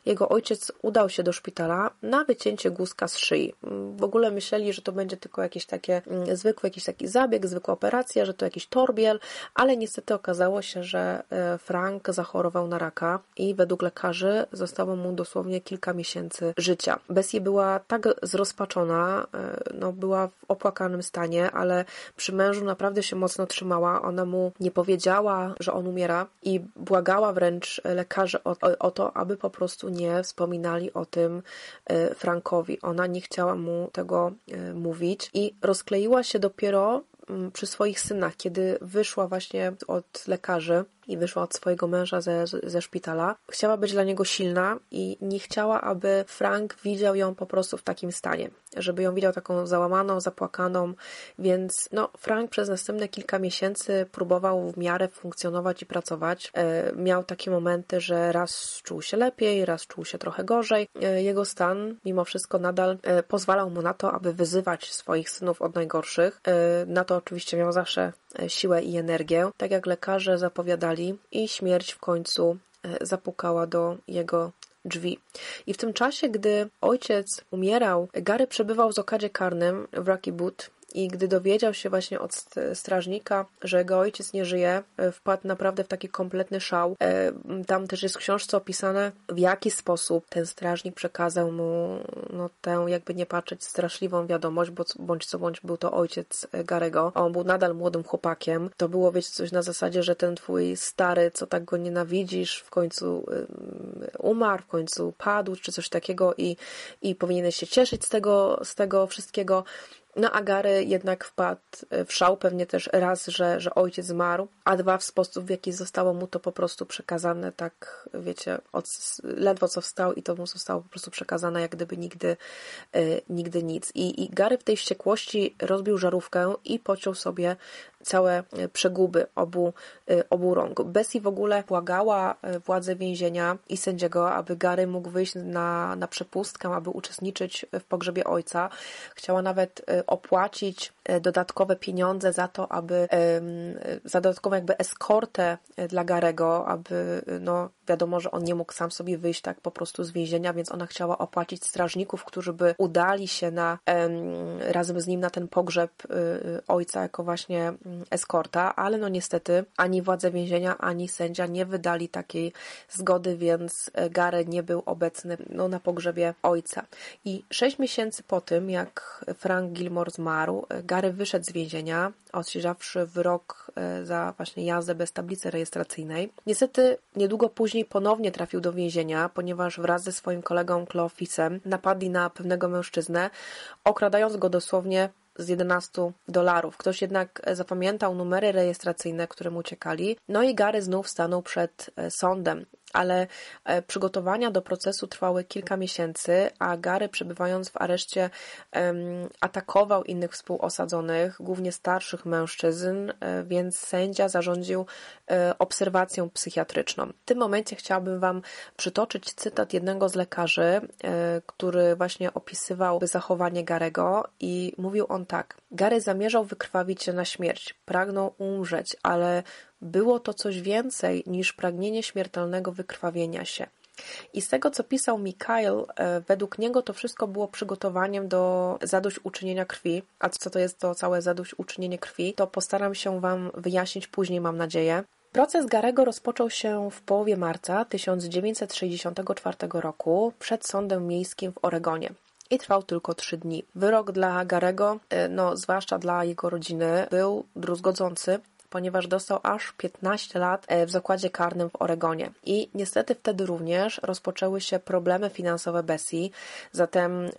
jego ojciec udał się do szpitala na wycięcie guzka z szyi. W ogóle myśleli, że to będzie tylko jakieś takie mm, zwykłe, jakiś taki zabieg, zabieg, zwykła operacja, że to jakiś torbiel, ale niestety okazało się, że e, Frank zachorował na raka i według lekarzy zostało mu dosłownie kilka miesięcy życia. Bessie była tak zrozpaczona, e, no była w opłakanym stanie, ale przy mężu naprawdę się mocno trzymała. Ona mu nie powiedziała, że on umiera i błagała wręcz lekarzy o, o, to, aby po prostu nie wspominali o tym e, Frankowi. Ona nie chciała mu tego mówić i rozkleiła się dopiero przy swoich synach, kiedy wyszła właśnie od lekarzy i wyszła od swojego męża ze, ze szpitala. Chciała być dla niego silna i nie chciała, aby Frank widział ją po prostu w takim stanie, żeby ją widział taką załamaną, zapłakaną, więc no, Frank przez następne kilka miesięcy próbował w miarę funkcjonować i pracować. E, miał takie momenty, że raz czuł się lepiej, raz czuł się trochę gorzej. E, jego stan mimo wszystko nadal e, pozwalał mu na to, aby wyzywać swoich synów od najgorszych. E, na to oczywiście miał zawsze siłę i energię. Tak jak lekarze zapowiadali, i śmierć w końcu e, zapukała do jego drzwi. I w tym czasie, gdy ojciec umierał, Gary przebywał w zokadzie karnym w Rocky Boot i gdy dowiedział się właśnie od strażnika, że jego ojciec nie żyje, e, wpadł naprawdę w taki kompletny szał. E, tam też jest w książce opisane, w jaki sposób ten strażnik przekazał mu no, tę, jakby nie patrzeć, straszliwą wiadomość, bo bądź co bądź był to ojciec e, Garego. On był nadal młodym chłopakiem. To było, wiecie, coś na zasadzie, że ten twój stary, co tak go nienawidzisz, w końcu umarł, w końcu padł, czy coś takiego i, i powinieneś się cieszyć z tego, z tego wszystkiego. No a Gary jednak wpadł w szał, pewnie też raz, że, że ojciec zmarł, a dwa w sposób, w jaki zostało mu to po prostu przekazane, tak wiecie, od, ledwo co wstał i to mu zostało po prostu przekazane, jak gdyby nigdy, y, nigdy nic. I, I Gary w tej wściekłości rozbił żarówkę i pociął sobie całe e, przeguby obu, e, obu rąk. Bessie w ogóle błagała e, władze więzienia i sędziego, aby Gary mógł wyjść na, na przepustkę, aby uczestniczyć w pogrzebie ojca. Chciała nawet opłacić dodatkowe pieniądze za to, aby za dodatkową jakby eskortę dla Garego, aby no wiadomo, że on nie mógł sam sobie wyjść tak po prostu z więzienia, więc ona chciała opłacić strażników, którzy by udali się na razem z nim na ten pogrzeb ojca jako właśnie eskorta, ale no niestety ani władze więzienia, ani sędzia nie wydali takiej zgody, więc e, Gary nie był obecny no, na pogrzebie ojca. I sześć miesięcy po tym, jak Frank Gilmore zmarł, e, Gary wyszedł z więzienia, odsiedziawszy wyrok e, za właśnie jazdę bez tablicy rejestracyjnej. Niestety niedługo później ponownie trafił do więzienia, ponieważ wraz ze swoim kolegą Cleofisem napadli na pewnego mężczyznę, okradając go dosłownie z 11 dolarów. Ktoś jednak zapamiętał numery rejestracyjne, które mu uciekali. No i Gary znów stanął przed e, sądem ale e, przygotowania do procesu trwały kilka miesięcy, a Gary przebywając w areszcie atakował innych współosadzonych, głównie starszych mężczyzn, e, więc sędzia zarządził e, obserwację psychiatryczną. W tym momencie chciałabym Wam przytoczyć cytat jednego z lekarzy, który właśnie opisywał zachowanie Garego i mówił on tak. Gary zamierzał wykrwawić się na śmierć, pragnął umrzeć, ale było to coś więcej niż pragnienie śmiertelnego wykrwawienia się. I z tego, co pisał Mikael, e, według niego to wszystko było przygotowaniem do zadośćuczynienia krwi. A co to jest to całe zadośćuczynienie krwi, to postaram się Wam wyjaśnić później, mam nadzieję. Proces Garego rozpoczął się w połowie marca 1964 roku przed sądem miejskim w Oregonie. i trwał tylko trzy dni. Wyrok dla Garego, e, no zwłaszcza dla jego rodziny, był druzgodzący, ponieważ dostał aż 15 lat e, w zakładzie karnym w Oregonie. I niestety wtedy również rozpoczęły się problemy finansowe Bessie, zatem, e,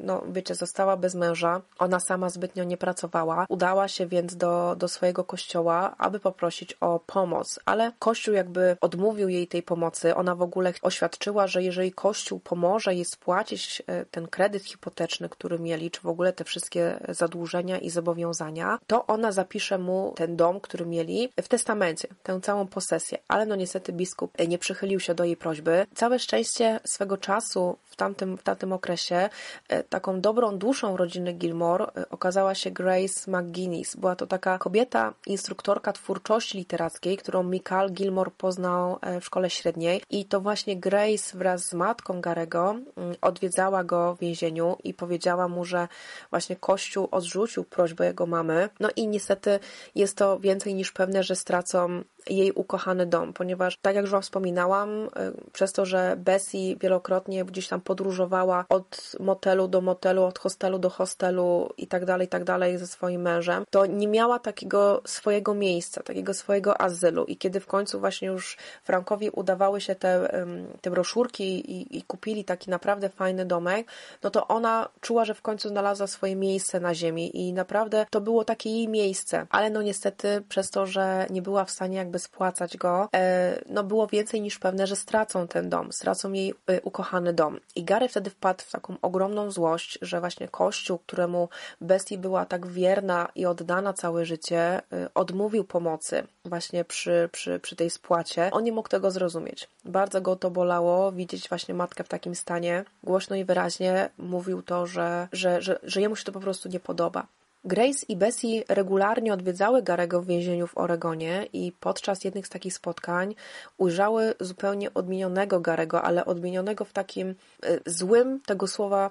no wiecie, została bez męża, ona sama zbytnio nie pracowała, udała się więc do, do swojego kościoła, aby poprosić o pomoc, ale kościół jakby odmówił jej tej pomocy, ona w ogóle oświadczyła, że jeżeli kościół pomoże jej spłacić e, ten kredyt hipoteczny, który mieli, czy w ogóle te wszystkie zadłużenia i zobowiązania, to ona zapisze mu ten dom dom, który mieli w testamencie, tę całą posesję, ale no niestety biskup nie przychylił się do jej prośby. Całe szczęście swego czasu w tamtym, w tamtym okresie e, taką dobrą duszą rodziny Gilmore e, okazała się Grace McGuinness. Była to taka kobieta, instruktorka twórczości literackiej, którą Michael Gilmore poznał e, w szkole średniej i to właśnie Grace wraz z matką Garego mm, odwiedzała go w więzieniu i powiedziała mu, że właśnie Kościół odrzucił prośbę jego mamy. No i niestety jest to więcej niż pewne, że stracą jej ukochany dom, ponieważ, tak jak już Wam wspominałam, y, przez to, że Bessie wielokrotnie gdzieś tam podróżowała od motelu do motelu, od hostelu do hostelu i tak dalej, i tak dalej ze swoim mężem, to nie miała takiego swojego miejsca, takiego swojego azylu. I kiedy w końcu właśnie już Frankowi udawały się te, te broszurki i, i kupili taki naprawdę fajny domek, no to ona czuła, że w końcu znalazła swoje miejsce na ziemi i naprawdę to było takie jej miejsce. Ale no niestety przez to, że nie była w stanie jakby spłacać go, e, no było więcej niż pewne, że stracą ten dom, stracą jej e, ukochany dom. I Gary wtedy wpadł w taką ogromną złość, że właśnie Kościół, któremu Bestii była tak wierna i oddana całe życie, e, odmówił pomocy właśnie przy, przy, przy tej spłacie. On nie mógł tego zrozumieć. Bardzo go to bolało, widzieć właśnie matkę w takim stanie. Głośno i wyraźnie mówił to, że, że, że, że jemu się to po prostu nie podoba. Grace i Bessie regularnie odwiedzały Garego w więzieniu w Oregonie i podczas jednych z takich spotkań ujrzały zupełnie odmienionego Garego, ale odmienionego w takim y, złym tego słowa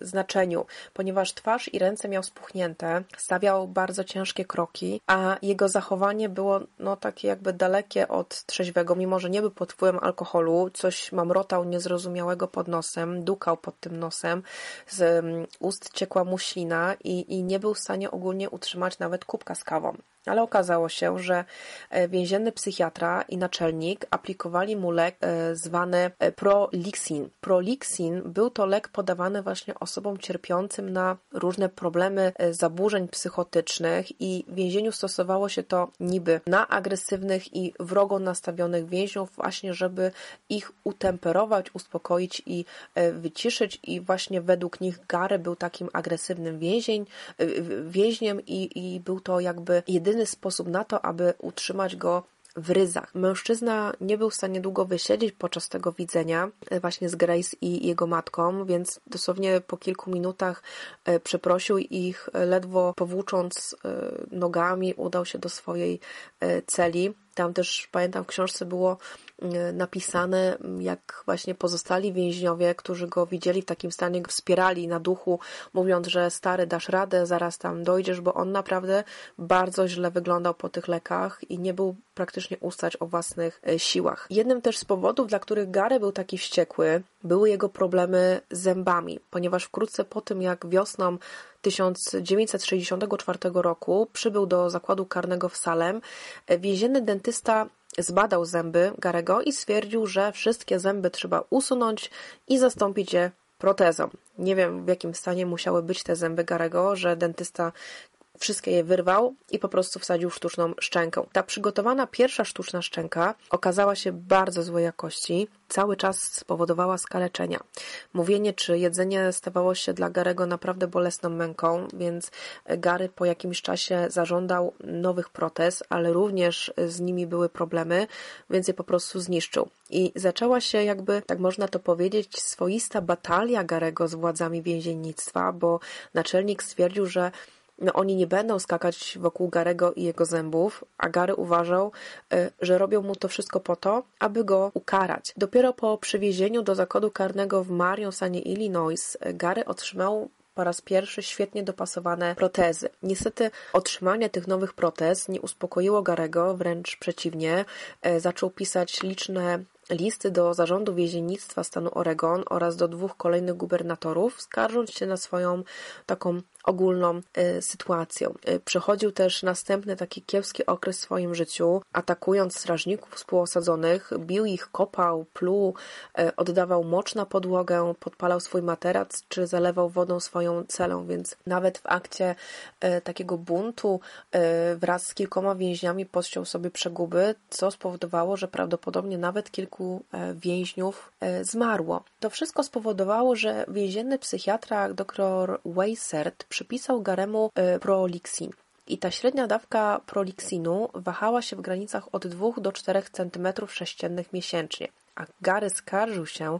znaczeniu, ponieważ twarz i ręce miał spuchnięte, stawiał bardzo ciężkie kroki, a jego zachowanie było no takie jakby dalekie od trzeźwego, mimo że nie był pod wpływem alkoholu, coś mamrotał niezrozumiałego pod nosem, dukał pod tym nosem, z mm, ust ciekła mu ślina i, i nie był w stanie ogólnie utrzymać nawet kubka z kawą. Ale okazało się, że e, więzienny psychiatra i naczelnik aplikowali mu lek e, zwany e, Prolixin. Prolixin był to lek podawany właśnie osobom cierpiącym na różne problemy zaburzeń psychotycznych i w więzieniu stosowało się to niby na agresywnych i wrogo nastawionych więźniów właśnie, żeby ich utemperować, uspokoić i wyciszyć i właśnie według nich Gary był takim agresywnym więzień, więźniem i, i był to jakby jedyny jedyny sposób na to, aby utrzymać go w ryzach. Mężczyzna nie był w stanie długo wysiedzieć podczas tego widzenia e, właśnie z Grace i jego matką, więc dosłownie po kilku minutach e, przeprosił ich, e, ledwo powłócząc nogami udał się do swojej celi. Tam też pamiętam w książce było E, napisane, jak właśnie pozostali więźniowie, którzy go widzieli w takim stanie, go wspierali na duchu, mówiąc, że stary, dasz radę, zaraz tam dojdziesz, bo on naprawdę bardzo źle wyglądał po tych lekach i nie był praktycznie ustać o własnych e, siłach. Jednym też z powodów, dla których Gary był taki wściekły, były jego problemy z zębami, ponieważ wkrótce po tym, jak wiosną 1964 roku przybył do zakładu karnego w Salem, więzienny dentysta zbadał zęby Garego i stwierdził, że wszystkie zęby trzeba usunąć i zastąpić je protezą. Nie wiem, w jakim stanie musiały być te zęby Garego, że dentysta wszystkie je wyrwał i po prostu wsadził sztuczną szczękę. Ta przygotowana pierwsza sztuczna szczęka okazała się bardzo złej jakości, cały czas spowodowała skaleczenia. Mówienie czy jedzenie stawało się dla Garego naprawdę bolesną męką, więc Gary po jakimś czasie zażądał nowych protez, ale również z nimi były problemy, więc je po prostu zniszczył. I zaczęła się jakby, tak można to powiedzieć, swoista batalia Garego z władzami więziennictwa, bo naczelnik stwierdził, że no oni nie będą skakać wokół Garego i jego zębów, a Gary uważał, y, że robią mu to wszystko po to, aby go ukarać. Dopiero po przywiezieniu do zakładu karnego w Marion, stanie Illinois, y, Gary otrzymał po raz pierwszy świetnie dopasowane protezy. Niestety otrzymanie tych nowych protez nie uspokoiło Garego, wręcz przeciwnie. Y, zaczął pisać liczne listy do zarządu więziennictwa stanu Oregon oraz do dwóch kolejnych gubernatorów, skarżąc się na swoją taką ogólną y, sytuacją. Y, przechodził też następny taki kiepski okres w swoim życiu, atakując strażników współosadzonych, bił ich, kopał, pluł, y, oddawał mocz na podłogę, podpalał swój materac, czy zalewał wodą swoją celę, więc nawet w akcie takiego buntu wraz z kilkoma więźniami podciął sobie przeguby, co spowodowało, że prawdopodobnie nawet kilku więźniów zmarło. To wszystko spowodowało, że więzienny psychiatra dr Weissert przypisał Garemu e, prolixin. I ta średnia dawka proliksinu wahała się w granicach od 2 do 4 cm3 miesięcznie. A Gary skarżył się,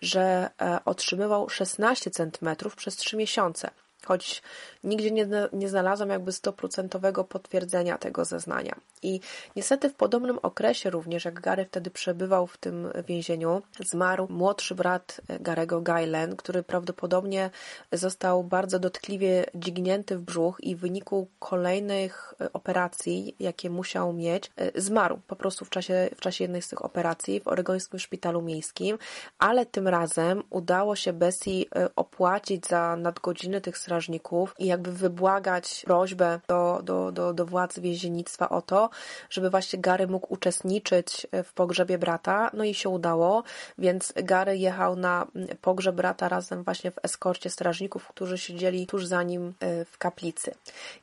że e, otrzymywał 16 cm przez 3 miesiące choć nigdzie nie, nie znalazłam jakby stuprocentowego potwierdzenia tego zeznania. I niestety w podobnym okresie również, jak Gary wtedy przebywał w tym więzieniu, zmarł młodszy brat Garego Gailen, który prawdopodobnie został bardzo dotkliwie dźgnięty w brzuch i w wyniku kolejnych operacji, jakie musiał mieć, zmarł po prostu w czasie, w czasie jednej z tych operacji w oregońskim szpitalu miejskim, ale tym razem udało się Bessie opłacić za nadgodziny tych strażników i jakby wybłagać prośbę do, do, do, do władz więziennictwa o to, żeby właśnie Gary mógł uczestniczyć w pogrzebie brata. No i się udało, więc Gary jechał na pogrzeb brata razem właśnie w eskorcie strażników, którzy siedzieli tuż za nim e, w kaplicy.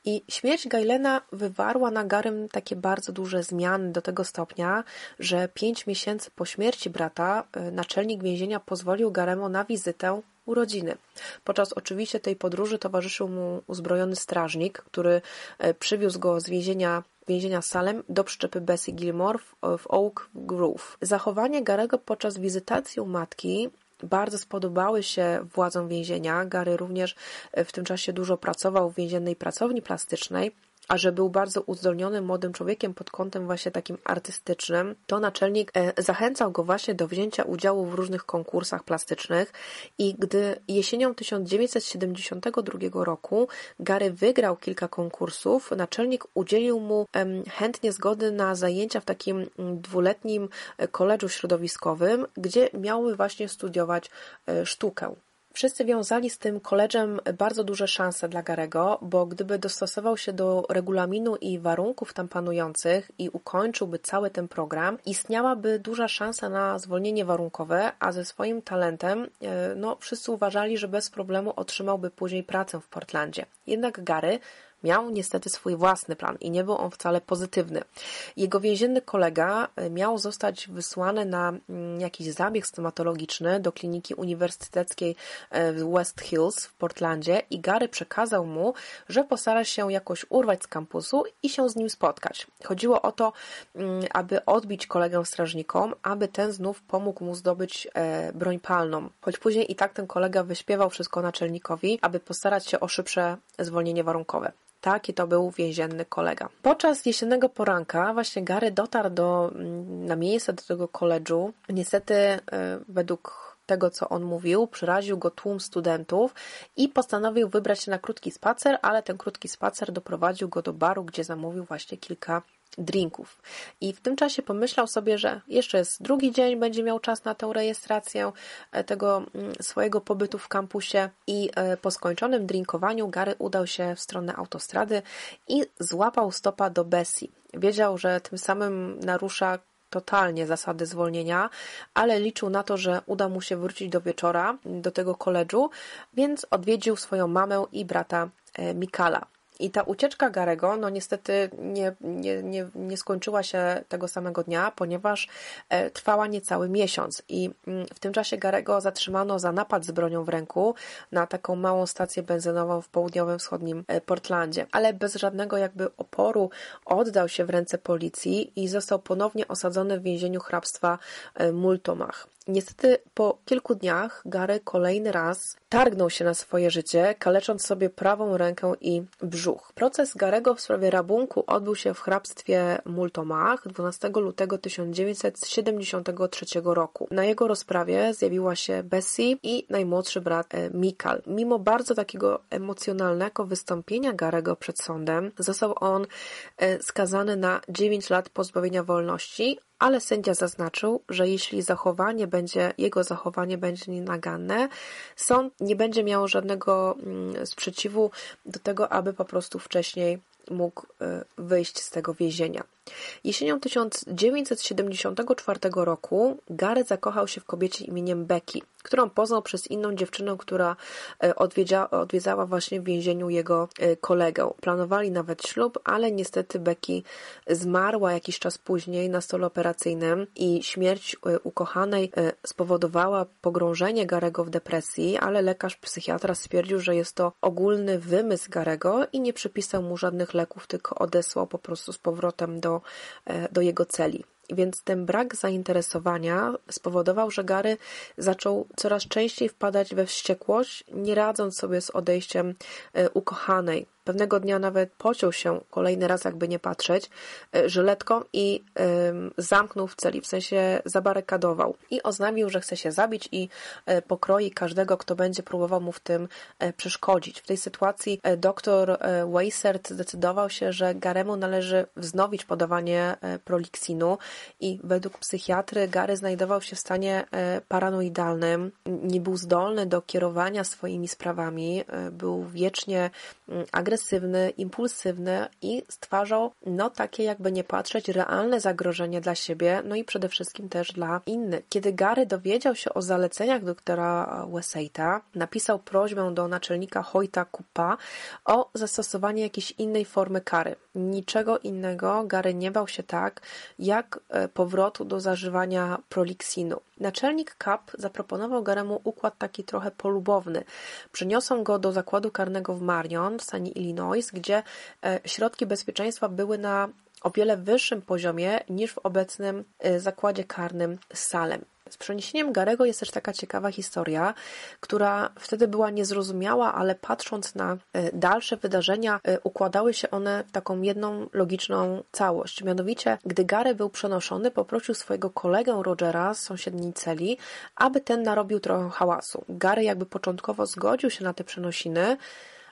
I śmierć Gailena wywarła na Garym takie bardzo duże zmiany do tego stopnia, że pięć miesięcy po śmierci brata e, naczelnik więzienia pozwolił Garemu na wizytę urodziny. Podczas oczywiście tej podróży towarzyszył mu uzbrojony strażnik, który e, przywiózł go z więzienia więzienia Salem do przyczepy Bessie Gilmore w Oak Grove. Zachowanie Garego podczas wizytacji u matki bardzo spodobały się władzom więzienia. Gary również e, w tym czasie dużo pracował w więziennej pracowni plastycznej a że był bardzo uzdolnionym młodym człowiekiem pod kątem właśnie takim artystycznym, to naczelnik e, zachęcał go właśnie do wzięcia udziału w różnych konkursach plastycznych i gdy jesienią 1972 roku Gary wygrał kilka konkursów, naczelnik udzielił mu chętnie zgody na zajęcia w takim dwuletnim e, koledżu środowiskowym, gdzie miały właśnie studiować e, sztukę. Wszyscy wiązali z tym koledżem bardzo duże szanse dla Garego, bo gdyby dostosował się do regulaminu i warunków tam panujących i ukończyłby cały ten program, istniałaby duża szansa na zwolnienie warunkowe, a ze swoim talentem, e, no, wszyscy uważali, że bez problemu otrzymałby później pracę w Portlandzie. Jednak Gary Miał niestety swój własny plan i nie był on wcale pozytywny. Jego więzienny kolega e, miał zostać wysłany na mm, jakiś zabieg stomatologiczny do kliniki uniwersyteckiej e, w West Hills w Portlandzie i Gary przekazał mu, że postara się jakoś urwać z kampusu i się z nim spotkać. Chodziło o to, mm, aby odbić kolegę strażnikom, aby ten znów pomógł mu zdobyć e, broń palną. Choć później i tak ten kolega wyśpiewał wszystko naczelnikowi, aby postarać się o szybsze zwolnienie warunkowe. Taki to był więzienny kolega. Podczas jesiennego poranka właśnie Gary dotarł do, mm, na miejsce do tego koledżu. Niestety e, według tego, co on mówił, przeraził go tłum studentów i postanowił wybrać się na krótki spacer, ale ten krótki spacer doprowadził go do baru, gdzie zamówił właśnie kilka drinków. I w tym czasie pomyślał sobie, że jeszcze jest drugi dzień, będzie miał czas na tę rejestrację e, tego mm, swojego pobytu w kampusie i e, po skończonym drinkowaniu Gary udał się w stronę autostrady i złapał stopa do Bessie. Wiedział, że tym samym narusza totalnie zasady zwolnienia, ale liczył na to, że uda mu się wrócić do wieczora do tego koledżu, więc odwiedził swoją mamę i brata e, Mikala. I ta ucieczka Garego, no niestety nie, nie, nie, nie skończyła się tego samego dnia, ponieważ e, trwała niecały miesiąc. I mm, w tym czasie Garego zatrzymano za napad z bronią w ręku na taką małą stację benzynową w południowym wschodnim e, Portlandzie. Ale bez żadnego jakby oporu oddał się w ręce policji i został ponownie osadzony w więzieniu hrabstwa e, Multomach. Niestety po kilku dniach Gary kolejny raz targnął się na swoje życie, kalecząc sobie prawą rękę i brzuch. Proces Garego w sprawie rabunku odbył się w hrabstwie Multomach 12 lutego 1973 roku. Na jego rozprawie zjawiła się Bessie i najmłodszy brat e, Mikal. Mimo bardzo takiego emocjonalnego wystąpienia Garego przed sądem, został on e, skazany na 9 lat pozbawienia wolności ale sędzia zaznaczył, że jeśli zachowanie będzie, jego zachowanie będzie nienaganne, sąd nie będzie miał żadnego mm, sprzeciwu do tego, aby po prostu wcześniej mógł e, wyjść z tego więzienia. Jesienią 1974 roku Gary zakochał się w kobiecie imieniem Becky, którą poznał przez inną dziewczynę, która e, odwiedza, odwiedzała właśnie w więzieniu jego e, kolegę. Planowali nawet ślub, ale niestety Becky zmarła jakiś czas później na stole operacyjnym i śmierć ukochanej spowodowała pogrążenie Garego w depresji, ale lekarz psychiatra stwierdził, że jest to ogólny wymysł Garego i nie przypisał mu żadnych leków, tylko odesłał po prostu z powrotem do, e, do jego celi. Więc ten brak zainteresowania spowodował, że Gary zaczął coraz częściej wpadać we wściekłość, nie radząc sobie z odejściem e, ukochanej. Pewnego dnia nawet pociął się kolejny raz, jakby nie patrzeć, e, żyletką i zamknął w celi, w sensie zabarykadował. I oznamił, że chce się zabić i e, pokroi każdego, kto będzie próbował mu w tym e, przeszkodzić. W tej sytuacji doktor Weissert zdecydował się, że Garemu należy wznowić podawanie proliksinu i według psychiatry Gary znajdował się w stanie paranoidalnym, nie był zdolny do kierowania swoimi sprawami, był wiecznie agresywny, agresywny, impulsywny i stwarzał, no takie jakby nie patrzeć, realne zagrożenie dla siebie, no i przede wszystkim też dla innych. Kiedy Gary dowiedział się o zaleceniach doktora Weseita, napisał prośbę do naczelnika Hoyta Kupa o zastosowanie jakiejś innej formy kary. Niczego innego Gary nie bał się tak, jak e, powrotu do zażywania proliksinu. Naczelnik KAP zaproponował Garemu układ taki trochę polubowny. Przyniosą go do zakładu karnego w Marion w stanie Illinois, gdzie e, środki bezpieczeństwa były na o wiele wyższym poziomie niż w obecnym e, zakładzie karnym Salem. Z przeniesieniem Garego jest też taka ciekawa historia, która wtedy była niezrozumiała, ale patrząc na e, dalsze wydarzenia, układały się one w taką jedną logiczną całość. Mianowicie, gdy Gary był przenoszony, poprosił swojego kolegę Rogera z sąsiedniej celi, aby ten narobił trochę hałasu. Gary jakby początkowo zgodził się na te przenosiny,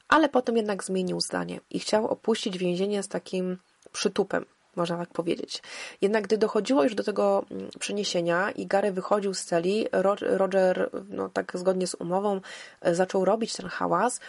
ale potem jednak zmienił zdanie i chciał opuścić więzienie z takim przytupem można tak powiedzieć. Jednak gdy dochodziło już do tego mm, przeniesienia i Gary wychodził z celi, Roger, no tak zgodnie z umową, e, zaczął robić ten hałas,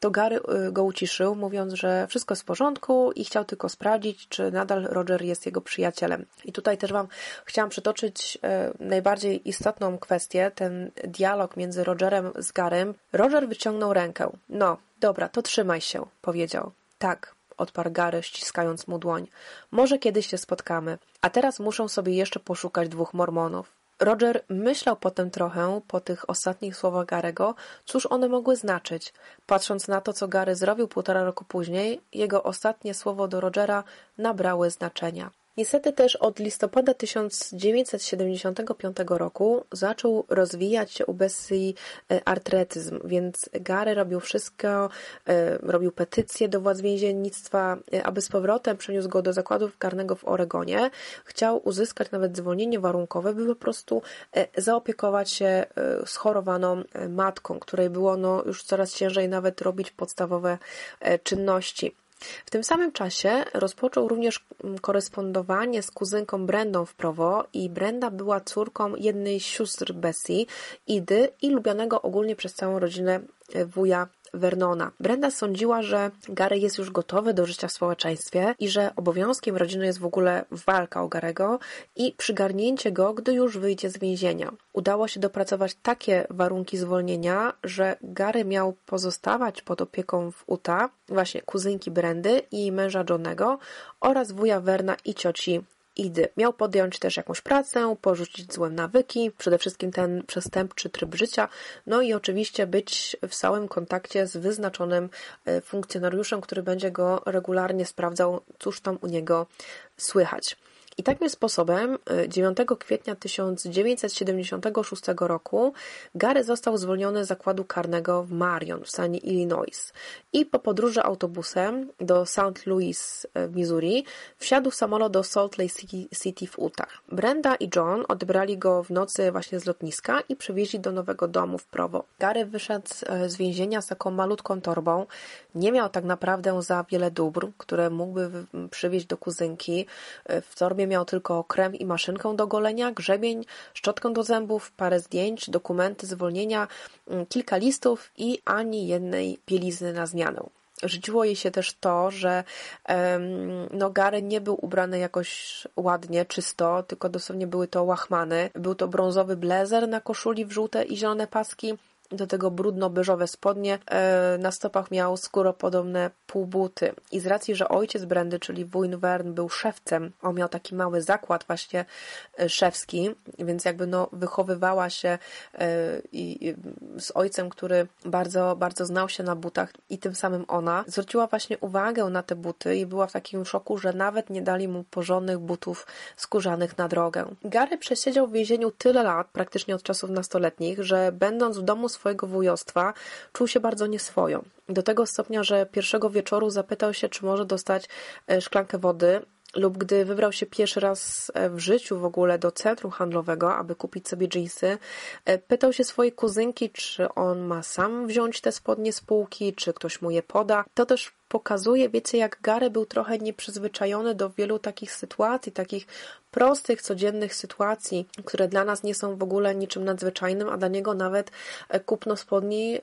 to Gary e, go uciszył, mówiąc, że wszystko jest w porządku i chciał tylko sprawdzić, czy nadal Roger jest jego przyjacielem. I tutaj też Wam chciałam przytoczyć e, najbardziej istotną kwestię, ten dialog między Rogerem z Garym. Roger wyciągnął rękę. No, dobra, to trzymaj się, powiedział. Tak, odparł Gary, ściskając mu dłoń. Może kiedyś się spotkamy, a teraz muszę sobie jeszcze poszukać dwóch mormonów. Roger myślał potem trochę po tych ostatnich słowach Garego, cóż one mogły znaczyć. Patrząc na to, co Gary zrobił półtora roku później, jego ostatnie słowo do Rogera nabrały znaczenia. Niestety też od listopada 1975 roku zaczął rozwijać się u Bessie e, artretyzm, więc Gary robił wszystko, e, robił petycje do władz więziennictwa, e, aby z powrotem przeniósł go do zakładu karnego w Oregonie. Chciał uzyskać nawet zwolnienie warunkowe, by po prostu zaopiekować się schorowaną matką, której było no, już coraz ciężej nawet robić podstawowe czynności. W tym samym czasie rozpoczął również korespondowanie z kuzynką Brendą w Prowo i Brenda była córką jednej z sióstr Bessie, Idy i lubianego ogólnie przez całą rodzinę wuja Vernona. Brenda sądziła, że Gary jest już gotowy do życia w społeczeństwie i że obowiązkiem rodziny jest w ogóle walka o Garego i przygarnięcie go, gdy już wyjdzie z więzienia. Udało się dopracować takie warunki zwolnienia, że Gary miał pozostawać pod opieką w Utah, właśnie kuzynki Brendy i męża Johnego oraz wuja Verna i cioci Idy. Miał podjąć też jakąś pracę, porzucić złe nawyki, przede wszystkim ten przestępczy tryb życia, no i oczywiście być w stałym kontakcie z wyznaczonym e, funkcjonariuszem, który będzie go regularnie sprawdzał, cóż tam u niego słychać. I takim sposobem 9 y, kwietnia 1976 roku Gary został zwolniony z zakładu karnego w Marion w stanie Illinois i po podróży autobusem do St. Louis y, w Missouri wsiadł w samolot do Salt Lake City w Utah. Brenda i John odebrali go w nocy właśnie z lotniska i przywieźli do nowego domu w Provo. Gary wyszedł y, z więzienia z taką malutką torbą. Nie miał tak naprawdę za wiele dóbr, które mógłby przywieźć do kuzynki. W torbie miał tylko krem i maszynkę do golenia, grzebień, szczotkę do zębów, parę zdjęć, dokumenty, zwolnienia, mm, kilka listów i ani jednej bielizny na zmianę. Żydziło jej się też to, że no, Gary nie był ubrany jakoś ładnie, czysto, tylko dosłownie były to łachmany. Był to brązowy blazer na koszuli w żółte i zielone paski, do tego brudno-beżowe spodnie, e, na stopach miał skóropodobne półbuty. I z racji, że ojciec Brandy, czyli wuj Vern, był szewcem, on miał taki mały zakład właśnie e, szewski, więc jakby no wychowywała się e, i z ojcem, który bardzo, bardzo znał się na butach i tym samym ona, zwróciła właśnie uwagę na te buty i była w takim szoku, że nawet nie dali mu porządnych butów skórzanych na drogę. Gary przesiedział w więzieniu tyle lat, praktycznie od czasów nastoletnich, że będąc w domu swojego wujostwa, czuł się bardzo nieswojo. Do tego stopnia, że pierwszego wieczoru zapytał się, czy może dostać e, szklankę wody, lub gdy wybrał się pierwszy raz e, w życiu w ogóle do centrum handlowego, aby kupić sobie dżinsy, e, pytał się swojej kuzynki, czy on ma sam wziąć te spodnie z półki, czy ktoś mu je poda. To też pokazuje, wiecie, jak Gary był trochę nieprzyzwyczajony do wielu takich sytuacji, takich prostych, codziennych sytuacji, które dla nas nie są w ogóle niczym nadzwyczajnym, a dla niego nawet e, kupno spodni e,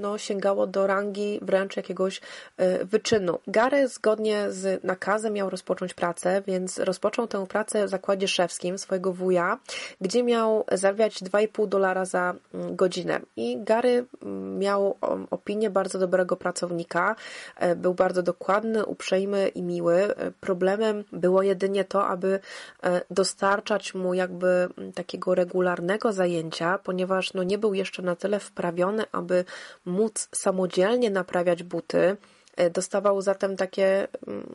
no, sięgało do rangi wręcz jakiegoś e, wyczynu. Gary zgodnie z nakazem miał rozpocząć pracę, więc rozpoczął tę pracę w zakładzie szewskim swojego wuja, gdzie miał zarabiać 2,5 dolara za mm, godzinę. I Gary mm, miał opinię bardzo dobrego pracownika, był bardzo dokładny, uprzejmy i miły. Problemem było jedynie to, aby e, dostarczać mu jakby takiego regularnego zajęcia, ponieważ no nie był jeszcze na tyle wprawiony, aby móc samodzielnie naprawiać buty. E, dostawał zatem takie,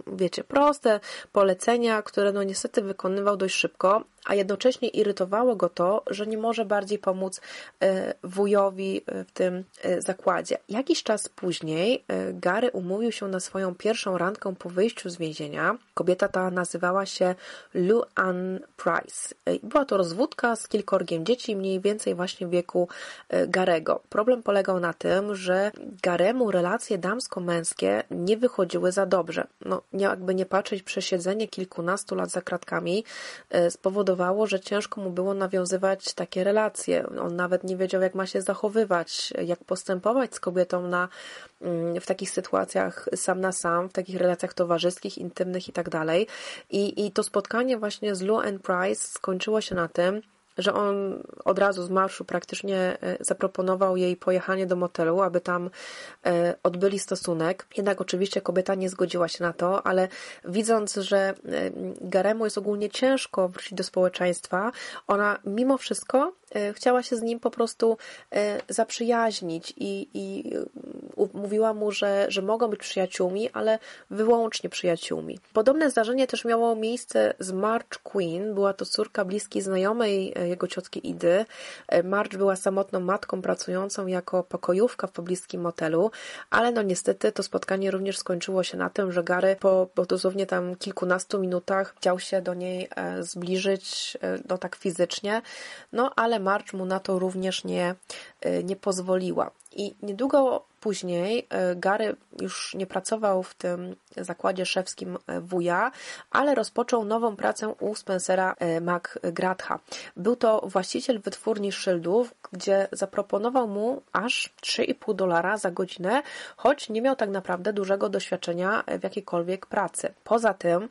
wiecie, proste polecenia, które no niestety wykonywał dość szybko, a jednocześnie irytowało go to, że nie może bardziej pomóc e, wujowi e, w tym e, zakładzie. Jakiś czas później Gary umówił się na swoją pierwszą randkę po wyjściu z więzienia. Kobieta ta nazywała się Lou Ann Price. Była to rozwódka z kilkorgiem dzieci, mniej więcej właśnie wieku Garego. Problem polegał na tym, że Garemu relacje damsko-męskie nie wychodziły za dobrze. No, jakby nie patrzeć, przesiedzenie kilkunastu lat za kratkami spowodowało spowodowało, że ciężko mu było nawiązywać takie relacje. On nawet nie wiedział, jak ma się zachowywać, jak postępować z kobietą na, mm, w takich sytuacjach sam na sam, w takich relacjach towarzyskich, intymnych i tak dalej. I to spotkanie właśnie z Lou Ann Price skończyło się na tym, że on od razu z marszu praktycznie e, zaproponował jej pojechanie do motelu, aby tam e, odbyli stosunek. Jednak oczywiście kobieta nie zgodziła się na to, ale widząc, że e, Garemu jest ogólnie ciężko wrócić do społeczeństwa, ona mimo wszystko chciała się z nim po prostu zaprzyjaźnić i, i mówiła mu, że, że mogą być przyjaciółmi, ale wyłącznie przyjaciółmi. Podobne zdarzenie też miało miejsce z March Queen. Była to córka bliskiej znajomej jego ciotki Idy. E, March była samotną matką pracującą jako pokojówka w pobliskim motelu, ale no niestety to spotkanie również skończyło się na tym, że Gary po, po dosłownie tam kilkunastu minutach chciał się do niej e, zbliżyć, e, no tak fizycznie, no ale March mu na to również nie, nie pozwoliła. I niedługo później e, Gary już nie pracował w tym zakładzie szewskim e, wuja, ale rozpoczął nową pracę u Spencera e, McGratha. Był to właściciel wytwórni szyldów, gdzie zaproponował mu aż 3,5 dolara za godzinę, choć nie miał tak naprawdę dużego doświadczenia w jakiejkolwiek pracy. Poza tym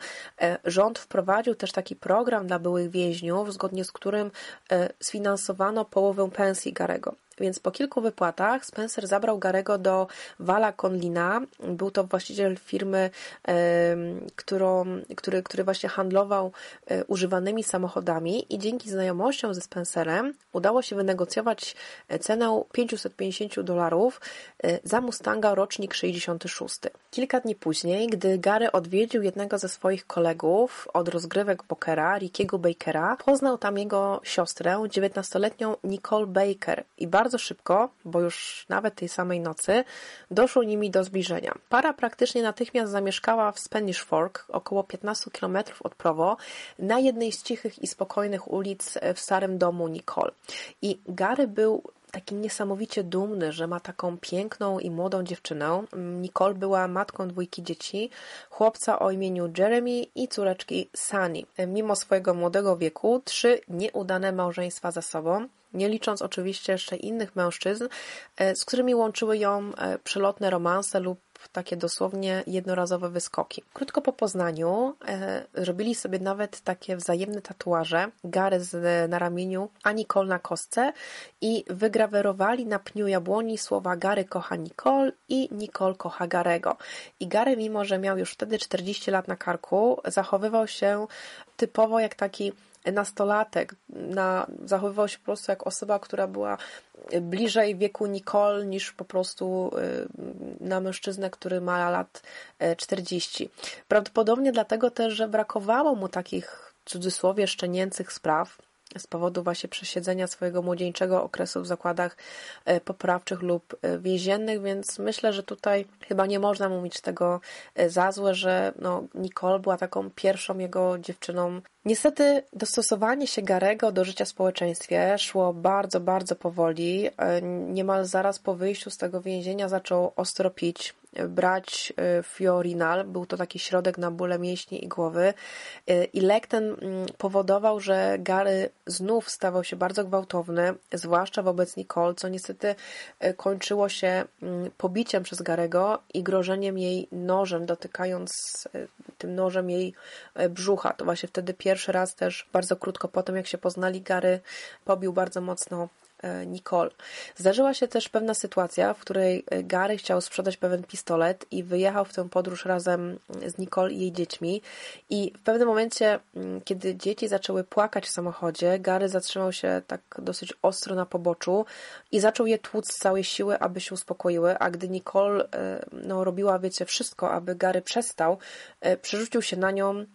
rząd wprowadził też taki program dla byłych więźniów, zgodnie z którym sfinansowano połowę pensji Garego. Więc po kilku wypłatach Spencer zabrał Garego do Wala Conlina. Był to właściciel firmy, którą, który, który właśnie handlował e, używanymi samochodami i dzięki znajomościom ze Spencerem udało się wynegocjować e, cenę 550 dolarów e, za Mustanga rocznik 66. Kilka dni później, gdy Gary odwiedził jednego ze swoich kolegów od rozgrywek pokera, Rickiego Bakera, poznał tam jego siostrę, 19-letnią Nicole Baker i bardzo bardzo szybko, bo już nawet tej samej nocy, doszło nimi do zbliżenia. Para praktycznie natychmiast zamieszkała w Spanish Fork, około 15 km od Provo, na jednej z cichych i spokojnych ulic w starym domu Nicole. I Gary był taki niesamowicie dumny, że ma taką piękną i młodą dziewczynę. Nicole była matką dwójki dzieci, chłopca o imieniu Jeremy i córeczki Sunny. Mimo swojego młodego wieku, trzy nieudane małżeństwa za sobą nie licząc oczywiście jeszcze innych mężczyzn, e, z którymi łączyły ją e, przelotne romanse lub takie dosłownie jednorazowe wyskoki. Krótko po poznaniu e, robili sobie nawet takie wzajemne tatuaże, Gary z, na ramieniu, a Nicole na kostce i wygrawerowali na pniu jabłoni słowa Gary kocha Nicole i Nicole kocha Garego. I Gary, mimo że miał już wtedy 40 lat na karku, zachowywał się typowo jak taki nastolatek, na, zachowywał się po prostu jak osoba, która była bliżej wieku Nicole niż po prostu y, na mężczyznę, który ma lat 40. E, Prawdopodobnie dlatego też, że brakowało mu takich w cudzysłowie szczenięcych spraw, z powodu właśnie przesiedzenia swojego młodzieńczego okresu w zakładach e, poprawczych lub e, więziennych, więc myślę, że tutaj chyba nie można mu mieć tego e, za złe, że no, Nicole była taką pierwszą jego dziewczyną. Niestety dostosowanie się Garego do życia w społeczeństwie szło bardzo, bardzo powoli. Niemal zaraz po wyjściu z tego więzienia zaczął ostro pić, brać y, Fiorinal. Był to taki środek na bóle mięśni i głowy. Y, I lek ten mm, powodował, że Gary znów stawał się bardzo gwałtowny, zwłaszcza wobec Nicole, co niestety y, kończyło się mm, pobiciem przez Garego i grożeniem jej nożem, dotykając tym nożem jej brzucha. To właśnie wtedy pierwszy raz też, bardzo krótko po tym, jak się poznali, Gary pobił bardzo mocno Nicole. Zdarzyła się też pewna sytuacja, w której e, Gary chciał sprzedać pewien pistolet i wyjechał w tę podróż razem z Nicole i jej dziećmi. I w pewnym momencie, mm, kiedy dzieci zaczęły płakać w samochodzie, Gary zatrzymał się tak dosyć ostro na poboczu i zaczął je tłuc z całej siły, aby się uspokoiły, a gdy Nicole e, no, robiła, wiecie, wszystko, aby Gary przestał, przerzucił się na nią, E,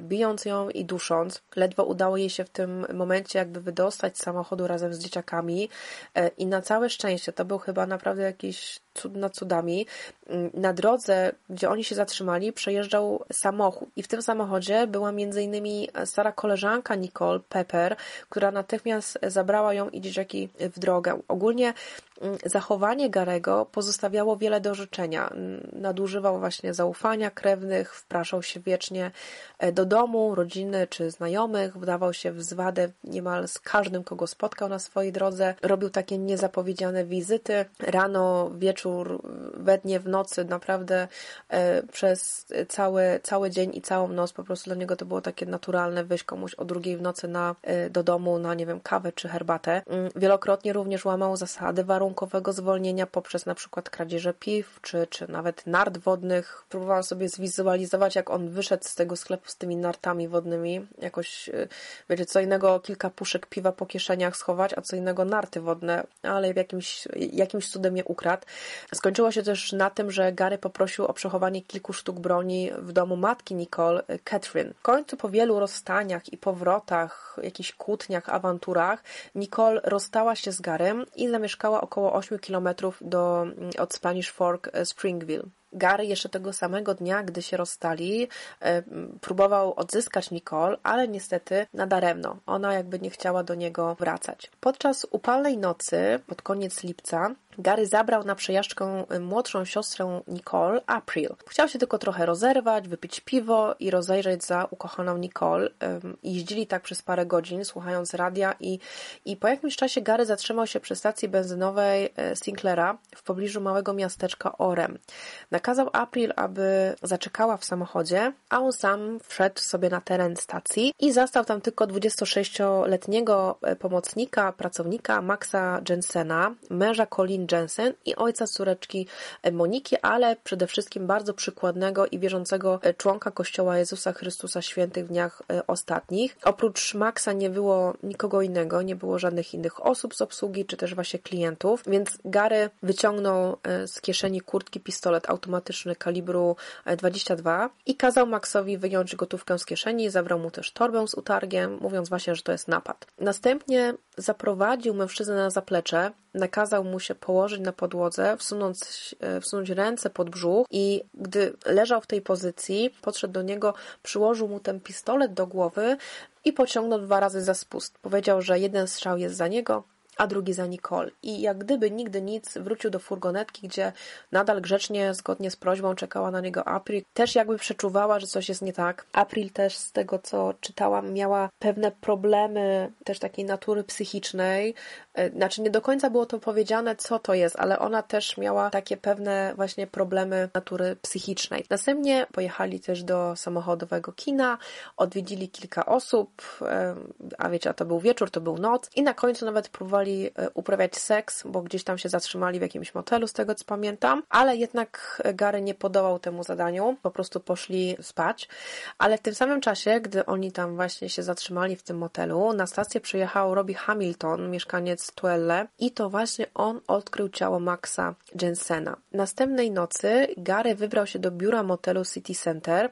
bijąc ją i dusząc. Ledwo udało jej się w tym momencie jakby wydostać z samochodu razem z dzieciakami e, i na całe szczęście, to był chyba naprawdę jakiś cud nad cudami, mm, na drodze, gdzie oni się zatrzymali, przejeżdżał samochód i w tym samochodzie była innymi stara koleżanka Nicole Pepper, która natychmiast zabrała ją i dzieciaki w drogę. Ogólnie mm, zachowanie Garego pozostawiało wiele do życzenia. Nadużywał właśnie zaufania krewnych, wpraszał się wiecznie e, do domu, rodziny czy znajomych, wdawał się w zwadę niemal z każdym, kogo spotkał na swojej drodze, robił takie niezapowiedziane wizyty. Rano, wieczór wieczór, we dnie, w nocy, naprawdę e, przez cały, cały dzień i całą noc po prostu dla niego to było takie naturalne wyjść komuś o drugiej w nocy na, e, do domu na, nie wiem, kawę czy herbatę. Mm, wielokrotnie również łamał zasady warunkowego zwolnienia poprzez na przykład kradzieże piw, czy, czy nawet nart wodnych. Próbowałam sobie zwizualizować, jak on wyszedł z tego sklepu z tymi nartami wodnymi. Jakoś, e, wiecie, co innego kilka puszek piwa po kieszeniach schować, a co innego narty wodne, ale jakimś, jakimś cudem je ukradł. Skończyło się też na tym, że Gary poprosił o przechowanie kilku sztuk broni w domu matki Nicole, Catherine. W końcu po wielu rozstaniach i powrotach, jakichś kłótniach, awanturach, Nicole rozstała się z Garym i zamieszkała około 8 kilometrów do, od Spanish Fork Springville. Gary jeszcze tego samego dnia, gdy się rozstali, e, próbował odzyskać Nicole, ale niestety nadaremno. Ona jakby nie chciała do niego wracać. Podczas upalnej nocy, pod koniec lipca, Gary zabrał na przejażdżkę młodszą siostrę Nicole, April. Chciał się tylko trochę rozerwać, wypić piwo i rozejrzeć za ukochaną Nicole. Jeździli tak przez parę godzin, słuchając radia i, i po jakimś czasie Gary zatrzymał się przy stacji benzynowej e, Sinclaira w pobliżu małego miasteczka Orem. Nakazał April, aby zaczekała w samochodzie, a on sam wszedł sobie na teren stacji i zastał tam tylko 26-letniego e, pomocnika, pracownika Maxa Jensena, męża Colin Jensen i ojca córeczki Moniki, ale przede wszystkim bardzo przykładnego i wierzącego członka Kościoła Jezusa Chrystusa Świętych w dniach e, ostatnich. Oprócz Maxa nie było nikogo innego, nie było żadnych innych osób z obsługi, czy też właśnie klientów, więc Gary wyciągnął e, z kieszeni kurtki pistolet automatyczny kalibru 22 e, i kazał Maxowi wyjąć gotówkę z kieszeni, zabrał mu też torbę z utargiem, mówiąc właśnie, że to jest napad. Następnie zaprowadził mężczyznę na zaplecze, nakazał mu się położyć na podłodze, wsunąć, e, wsunąć ręce pod brzuch i gdy leżał w tej pozycji, podszedł do niego, przyłożył mu ten pistolet do głowy i pociągnął dwa razy za spust. Powiedział, że jeden strzał jest za niego, a drugi za Nicole. I jak gdyby nigdy nic, wrócił do furgonetki, gdzie nadal grzecznie, zgodnie z prośbą czekała na niego April. Też jakby przeczuwała, że coś jest nie tak. April też z tego, co czytałam, miała pewne problemy też takiej natury psychicznej. E, znaczy nie do końca było to powiedziane, co to jest, ale ona też miała takie pewne właśnie problemy natury psychicznej. Następnie pojechali też do samochodowego kina, odwiedzili kilka osób, e, a wiecie, a to był wieczór, to był noc i na końcu nawet próbowali e, uprawiać seks, bo gdzieś tam się zatrzymali w jakimś motelu, z tego co pamiętam, ale jednak Gary nie podołał temu zadaniu, po prostu poszli spać, ale w tym samym czasie, gdy oni tam właśnie się zatrzymali w tym motelu, na stację przyjechał Robbie Hamilton, mieszkaniec Tuelle i to właśnie on odkrył ciało Maxa Jensena. Następnej nocy Gary wybrał się do biura motelu City Center,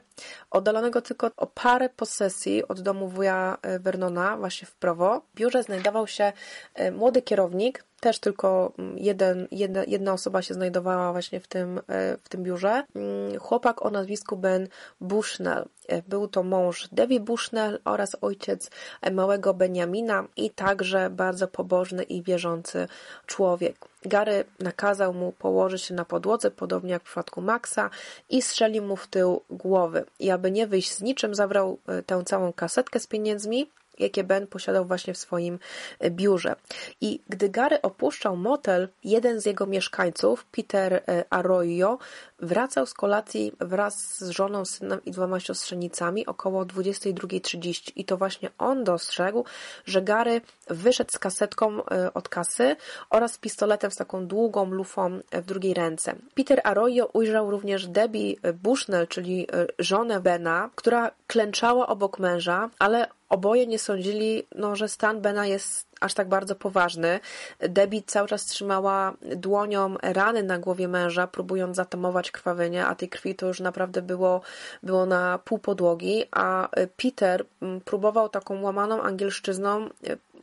oddalonego tylko o parę posesji od domu wuja e, Vernona, właśnie w prawo. W biurze znajdował się e, młody kierownik, też tylko mm, jeden, jedna, jedna osoba się znajdowała właśnie w tym, e, w tym biurze. Mm, chłopak o nazwisku Ben Bushnell. E, był to mąż Debbie Bushnell oraz ojciec małego Benjamina i także bardzo pobożny i wierzący człowiek. Gary nakazał mu położyć się na podłodze, podobnie jak w przypadku Maxa, i strzelił mu w tył głowy. I aby nie wyjść z niczym, zabrał e, tę całą kasetkę z pieniędzmi jakie Ben posiadał właśnie w swoim e, biurze. I gdy Gary opuszczał motel, jeden z jego mieszkańców, Peter e, Arroyo, wracał z kolacji wraz z żoną, synem i dwoma siostrzenicami około 22.30 i to właśnie on dostrzegł, że Gary wyszedł z kasetką e, od kasy oraz z pistoletem z taką długą lufą w drugiej ręce. Peter Arroyo ujrzał również Debbie Bushnell, czyli żonę Bena, która klęczała obok męża, ale oboje nie sądzili, no, że stan Bena jest aż tak bardzo poważny. Debbie cały czas trzymała dłonią rany na głowie męża, próbując zatamować krwawienie, a tej krwi to już naprawdę było, było na pół podłogi, a Peter mm, próbował taką łamaną angielszczyzną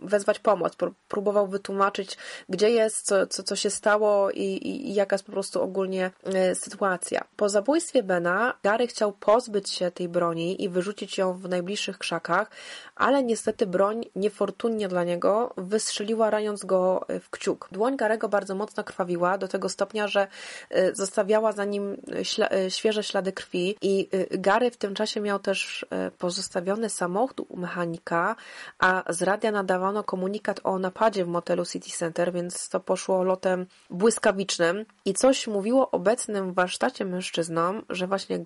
wezwać pomoc, próbował wytłumaczyć, gdzie jest, co, co, co się stało i, i, i jaka jest po prostu ogólnie e, sytuacja. Po zabójstwie Bena Gary chciał pozbyć się tej broni i wyrzucić ją w najbliższych krzakach, ale niestety broń niefortunnie dla niego wystrzeliła raniąc go w kciuk. Dłoń Garego bardzo mocno krwawiła do tego stopnia, że e, zostawiała za nim śla e, świeże ślady krwi i Gary w tym czasie miał też pozostawiony samochód u mechanika, a z radia nadawano wydawano komunikat o napadzie w motelu City Center, więc to poszło lotem błyskawicznym i coś mówiło obecnym w warsztacie mężczyznom, że właśnie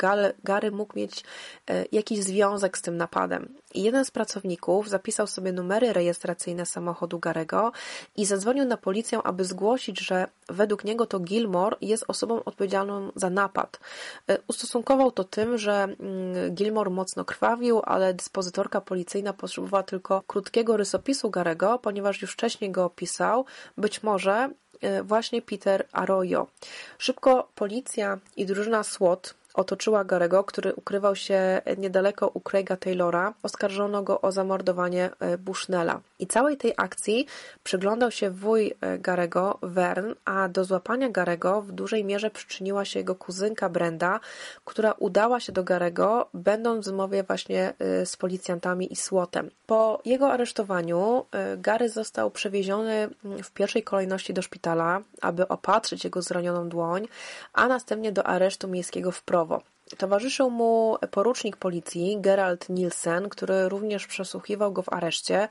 Gary mógł mieć e, jakiś związek z tym napadem. I jeden z pracowników zapisał sobie numery rejestracyjne samochodu Garego i zadzwonił na policję, aby zgłosić, że według niego to Gilmore jest osobą odpowiedzialną za napad. E, ustosunkował to tym, że mm, Gilmore mocno krwawił, ale dyspozytorka policyjna potrzebowała tylko krótkiego rysopisu Garego, ponieważ już wcześniej go opisał. Być może e, właśnie Peter Arroyo. Szybko policja i drużyna SWAT otoczyła Garego, który ukrywał się niedaleko u Craiga Taylora. Oskarżono go o zamordowanie e, Bushnella. I całej tej akcji przyglądał się wuj e, Garego, Vern, a do złapania Garego w dużej mierze przyczyniła się jego kuzynka Brenda, która udała się do Garego, będąc w zmowie właśnie e, z policjantami i słotem. Po jego aresztowaniu Gary został przewieziony mm, w pierwszej kolejności do szpitala, aby opatrzyć jego zranioną dłoń, a następnie do aresztu miejskiego w Prowo. Towarzyszył mu porucznik policji Gerald Nielsen, który również przesłuchiwał go w areszcie.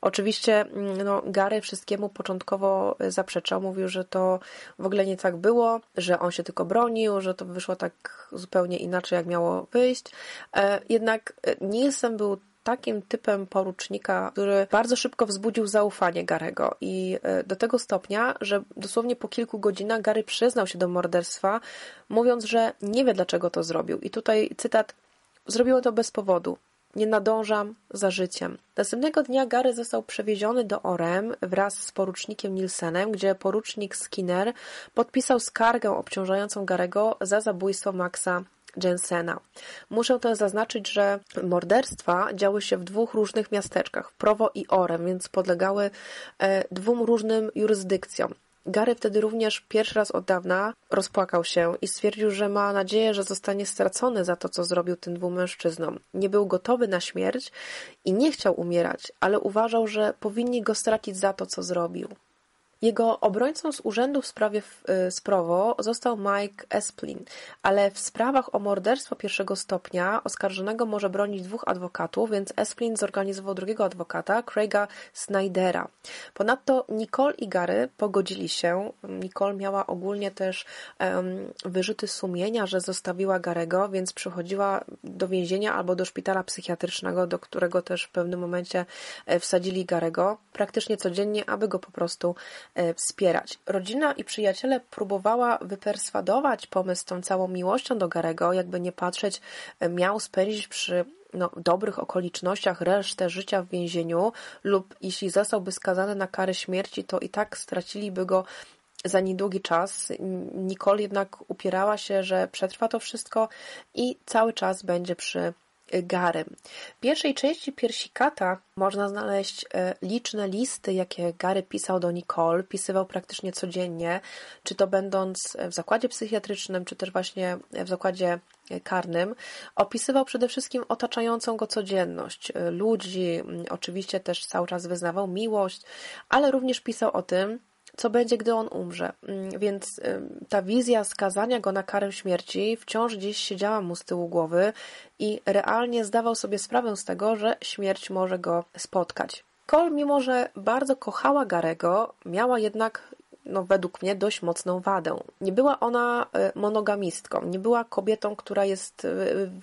Oczywiście mm, no, Gary wszystkiemu początkowo zaprzeczał, mówił, że to w ogóle nie tak było, że on się tylko bronił, że to wyszło tak zupełnie inaczej, jak miało wyjść. E, jednak Nielsen był takim typem porucznika, który bardzo szybko wzbudził zaufanie Garego i e, do tego stopnia, że dosłownie po kilku godzinach Gary przyznał się do morderstwa, mówiąc, że nie wie dlaczego to zrobił. I tutaj cytat: Zrobiło to bez powodu. Nie nadążam za życiem. Następnego dnia Gary został przewieziony do Orem wraz z porucznikiem Nielsenem, gdzie porucznik Skinner podpisał skargę obciążającą Garego za zabójstwo Maxa Jensena. Muszę też zaznaczyć, że morderstwa działy się w dwóch różnych miasteczkach, Prowo i Orem, więc podlegały e, dwóm różnym jurysdykcjom. Gary wtedy również pierwszy raz od dawna rozpłakał się i stwierdził, że ma nadzieję, że zostanie stracony za to, co zrobił tym dwóm mężczyznom. Nie był gotowy na śmierć i nie chciał umierać, ale uważał, że powinni go stracić za to, co zrobił. Jego obrońcą z urzędu w sprawie y, Sprowo został Mike Esplin, ale w sprawach o morderstwo pierwszego stopnia oskarżonego może bronić dwóch adwokatów, więc Esplin zorganizował drugiego adwokata, Craiga Snydera. Ponadto Nicole i Gary pogodzili się. Nicole miała ogólnie też um, wyrzuty sumienia, że zostawiła Garego, więc przychodziła do więzienia albo do szpitala psychiatrycznego, do którego też w pewnym momencie e, wsadzili Garego praktycznie codziennie, aby go po prostu wspierać. Rodzina i przyjaciele próbowała wyperswadować pomysł tą całą miłością do Garego, jakby nie patrzeć, e, miał spędzić przy no, dobrych okolicznościach resztę życia w więzieniu lub jeśli zostałby skazany na karę śmierci, to i tak straciliby go za niedługi czas. Nicole jednak upierała się, że przetrwa to wszystko i cały czas będzie przy Garym. W pierwszej części Piersikata można znaleźć e, liczne listy, jakie Gary pisał do Nicole, pisywał praktycznie codziennie, czy to będąc w zakładzie psychiatrycznym, czy też właśnie w zakładzie karnym. Opisywał przede wszystkim otaczającą go codzienność, e, ludzi, oczywiście też cały czas wyznawał miłość, ale również pisał o tym, co będzie, gdy on umrze. Mm, więc ta wizja skazania go na karę śmierci wciąż gdzieś siedziała mu z tyłu głowy i realnie zdawał sobie sprawę z tego, że śmierć może go spotkać. Cole, mimo że bardzo kochała Garego, miała jednak no, według mnie dość mocną wadę. Nie była ona e, monogamistką, nie była kobietą, która jest e,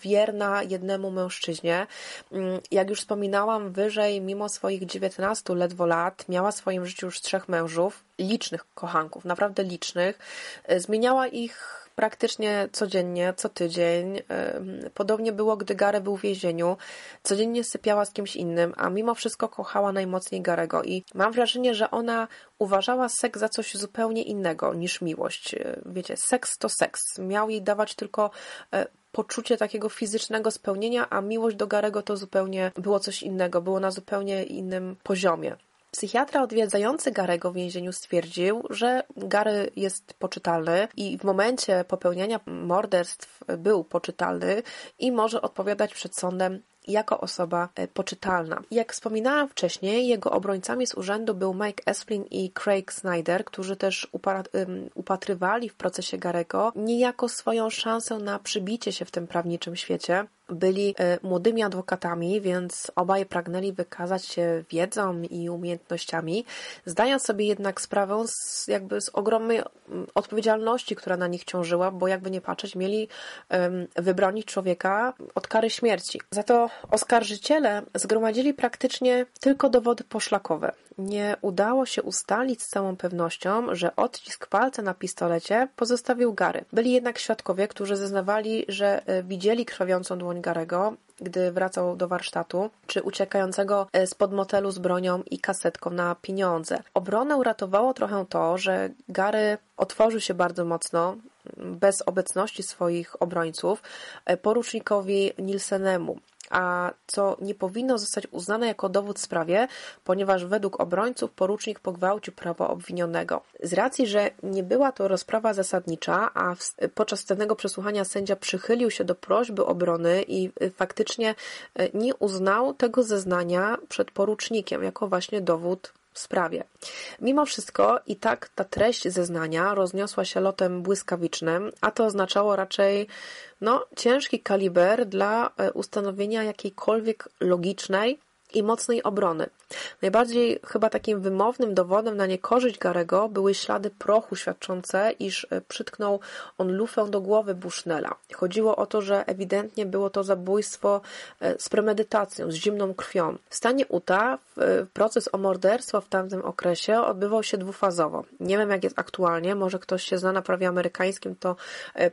wierna jednemu mężczyźnie. Mm, jak już wspominałam wyżej, mimo swoich 19 ledwo lat, miała w swoim życiu już trzech mężów, licznych kochanków, naprawdę licznych. E, zmieniała ich praktycznie codziennie, co tydzień. Podobnie było, gdy Gary był w więzieniu. Codziennie sypiała z kimś innym, a mimo wszystko kochała najmocniej Garego i mam wrażenie, że ona uważała seks za coś zupełnie innego niż miłość. E, wiecie, seks to seks. Miał jej dawać tylko e, poczucie takiego fizycznego spełnienia, a miłość do Garego to zupełnie było coś innego, było na zupełnie innym poziomie. Psychiatra odwiedzający Garego w więzieniu stwierdził, że Gary jest poczytalny i w momencie popełniania morderstw był poczytalny i może odpowiadać przed sądem jako osoba e, poczytalna. Jak wspominałam wcześniej, jego obrońcami z urzędu był Mike Esplin i Craig Snyder, którzy też upatrywali w procesie Garego niejako swoją szansę na przybicie się w tym prawniczym świecie byli e, młodymi adwokatami, więc obaj pragnęli wykazać się wiedzą i umiejętnościami, zdając sobie jednak sprawę z, jakby z ogromnej mm, odpowiedzialności, która na nich ciążyła, bo jakby nie patrzeć, mieli wybronić człowieka od kary śmierci. Za to oskarżyciele zgromadzili praktycznie tylko dowody poszlakowe. Nie udało się ustalić z całą pewnością, że odcisk palca na pistolecie pozostawił Gary. Byli jednak świadkowie, którzy zeznawali, że e, widzieli krwawiącą dłoń Garego, gdy wracał do warsztatu, czy uciekającego e, spod motelu z bronią i kasetką na pieniądze. Obronę uratowało trochę to, że Gary otworzył się bardzo mocno, bez obecności swoich obrońców, e, porucznikowi Nielsenemu a co nie powinno zostać uznane jako dowód w sprawie, ponieważ według obrońców porucznik pogwałcił prawo obwinionego. Z racji, że nie była to rozprawa zasadnicza, a podczas tego przesłuchania sędzia przychylił się do prośby obrony i y, faktycznie y, nie uznał tego zeznania przed porucznikiem jako właśnie dowód w sprawie. Mimo wszystko i tak ta treść zeznania rozniosła się lotem błyskawicznym, a to oznaczało raczej no, ciężki kaliber dla e, ustanowienia jakiejkolwiek logicznej i mocnej obrony. Najbardziej chyba takim wymownym dowodem na niekorzyść Garego były ślady prochu świadczące, iż e, przytknął on lufę do głowy Bushnella. Chodziło o to, że ewidentnie było to zabójstwo e, z premedytacją, z zimną krwią. W stanie Utah proces o morderstwo w tamtym okresie odbywał się dwufazowo. Nie wiem jak jest aktualnie, może ktoś się zna na prawie amerykańskim, to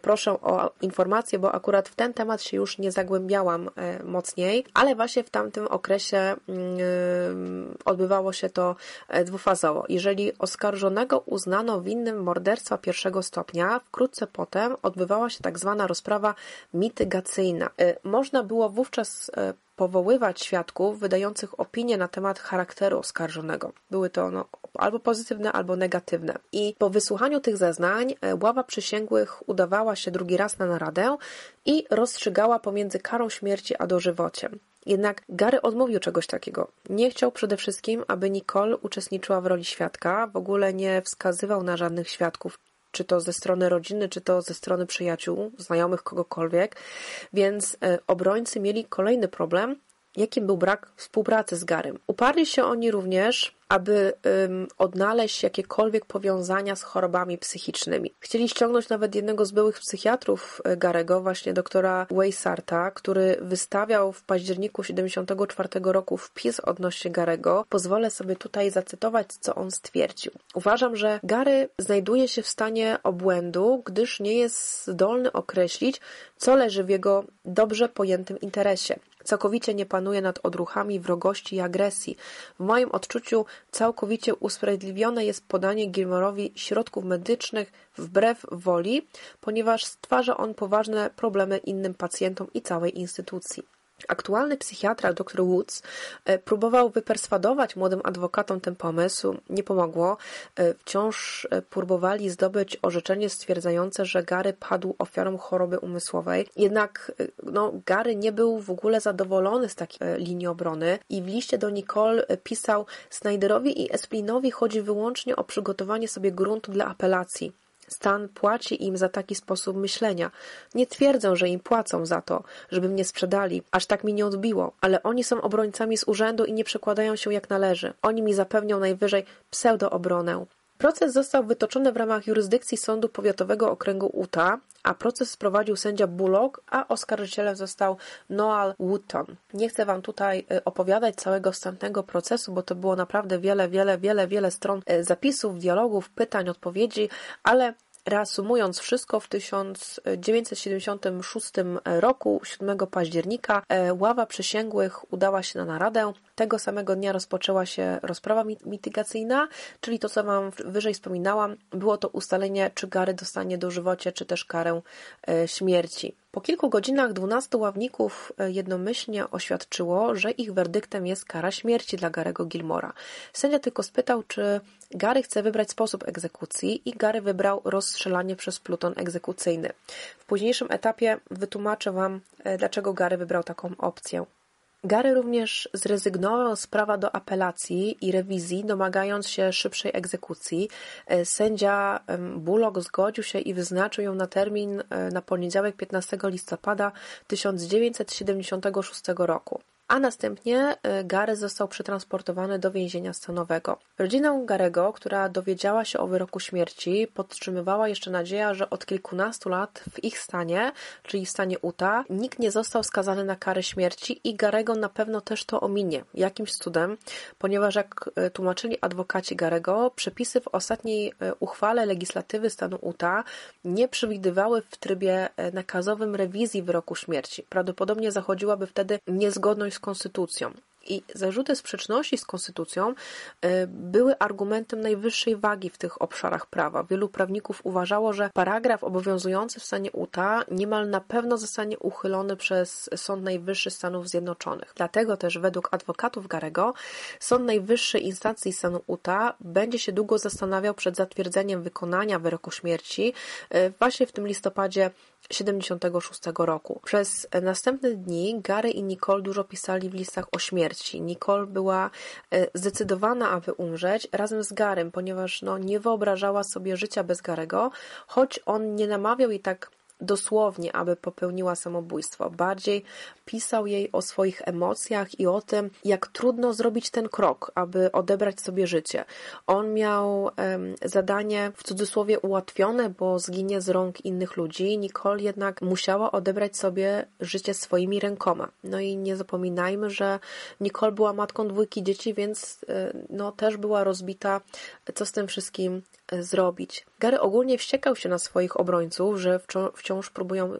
proszę o informację, bo akurat w ten temat się już nie zagłębiałam mocniej, ale właśnie w tamtym okresie mm, odbywało się to e, dwufazowo. Jeżeli oskarżonego uznano winnym morderstwa pierwszego stopnia, wkrótce potem odbywała się tak zwana rozprawa mitygacyjna. E, można było wówczas e, powoływać świadków wydających opinie na temat charakteru oskarżonego. Były to no, albo pozytywne, albo negatywne. I po wysłuchaniu tych zeznań ława przysięgłych udawała się drugi raz na naradę i rozstrzygała pomiędzy karą śmierci a dożywociem. Jednak Gary odmówił czegoś takiego. Nie chciał przede wszystkim, aby Nicole uczestniczyła w roli świadka, w ogóle nie wskazywał na żadnych świadków, czy to ze strony rodziny, czy to ze strony przyjaciół, znajomych, kogokolwiek. Więc e, obrońcy mieli kolejny problem, jakim był brak współpracy z Garym. Uparli się oni również, aby um, odnaleźć jakiekolwiek powiązania z chorobami psychicznymi. Chcieli ściągnąć nawet jednego z byłych psychiatrów e, Garego, właśnie doktora Waysarta, który wystawiał w październiku 74 roku wpis odnośnie Garego. Pozwolę sobie tutaj zacytować, co on stwierdził. Uważam, że Gary znajduje się w stanie obłędu, gdyż nie jest zdolny określić, co leży w jego dobrze pojętym interesie. Całkowicie nie panuje nad odruchami wrogości i agresji. W moim odczuciu całkowicie usprawiedliwione jest podanie Gilmorowi środków medycznych wbrew woli, ponieważ stwarza on poważne problemy innym pacjentom i całej instytucji. Aktualny psychiatra dr Woods e, próbował wyperswadować młodym adwokatom ten pomysł. Nie pomogło. E, wciąż e, próbowali zdobyć orzeczenie stwierdzające, że Gary padł ofiarą choroby umysłowej. Jednak no, Gary nie był w ogóle zadowolony z takiej linii obrony i w liście do Nicole pisał Snyderowi i Esplinowi chodzi wyłącznie o przygotowanie sobie gruntu dla apelacji. Stan płaci im za taki sposób myślenia. Nie twierdzę, że im płacą za to, żeby mnie sprzedali. Aż tak mi nie odbiło. Ale oni są obrońcami z urzędu i nie przekładają się jak należy. Oni mi zapewnią najwyżej pseudoobronę. Proces został wytoczony w ramach jurysdykcji Sądu Powiatowego Okręgu Utah, a proces sprowadził sędzia Bullock, a oskarżycielem został Noel Wootton. Nie chcę Wam tutaj y, opowiadać całego wstępnego procesu, bo to było naprawdę wiele, wiele, wiele, wiele stron y, zapisów, dialogów, pytań, odpowiedzi, ale Reasumując wszystko, w 1976 roku, 7 października, e, ława przysięgłych udała się na naradę. Tego samego dnia rozpoczęła się rozprawa mitygacyjna, czyli to, co Wam wyżej wspominałam, było to ustalenie, czy Gary dostanie dożywocie, czy też karę e, śmierci. Po kilku godzinach dwunastu ławników e, jednomyślnie oświadczyło, że ich werdyktem jest kara śmierci dla Garego Gilmora. Sędzia tylko spytał, czy Gary chce wybrać sposób egzekucji i Gary wybrał rozstrzelanie przez pluton egzekucyjny. W późniejszym etapie wytłumaczę Wam, e, dlaczego Gary wybrał taką opcję. Gary również zrezygnował z prawa do apelacji i rewizji, domagając się szybszej egzekucji. E, sędzia Bullock zgodził się i wyznaczył ją na termin e, na poniedziałek 15 listopada 1976 roku a następnie y, Gary został przetransportowany do więzienia stanowego. Rodzina Garego, która dowiedziała się o wyroku śmierci, podtrzymywała jeszcze nadzieję, że od kilkunastu lat w ich stanie, czyli w stanie Utah, nikt nie został skazany na karę śmierci i Garego na pewno też to ominie jakimś cudem, ponieważ jak y, tłumaczyli adwokaci Garego, przepisy w ostatniej y, uchwale legislatywy stanu Utah nie przewidywały w trybie nakazowym rewizji wyroku śmierci. Prawdopodobnie zachodziłaby wtedy niezgodność z konstytucją. I zarzuty sprzeczności z konstytucją y, były argumentem najwyższej wagi w tych obszarach prawa. Wielu prawników uważało, że paragraf obowiązujący w stanie Utah niemal na pewno zostanie uchylony przez Sąd Najwyższy Stanów Zjednoczonych. Dlatego też według adwokatów Garego Sąd Najwyższy instancji stanu Utah będzie się długo zastanawiał przed zatwierdzeniem wykonania wyroku śmierci y, właśnie w tym listopadzie 76 roku. Przez następne dni Gary i Nicole dużo pisali w listach o śmierci. Nicole była e, zdecydowana, aby umrzeć razem z Garym, ponieważ no, nie wyobrażała sobie życia bez Garego, choć on nie namawiał jej tak dosłownie, aby popełniła samobójstwo. Bardziej pisał jej o swoich emocjach i o tym, jak trudno zrobić ten krok, aby odebrać sobie życie. On miał um, zadanie w cudzysłowie ułatwione, bo zginie z rąk innych ludzi. Nicole jednak musiała odebrać sobie życie swoimi rękoma. No i nie zapominajmy, że Nicole była matką dwójki dzieci, więc e, no, też była rozbita, co z tym wszystkim e, zrobić. Gary ogólnie wściekał się na swoich obrońców, że wciąż próbują e,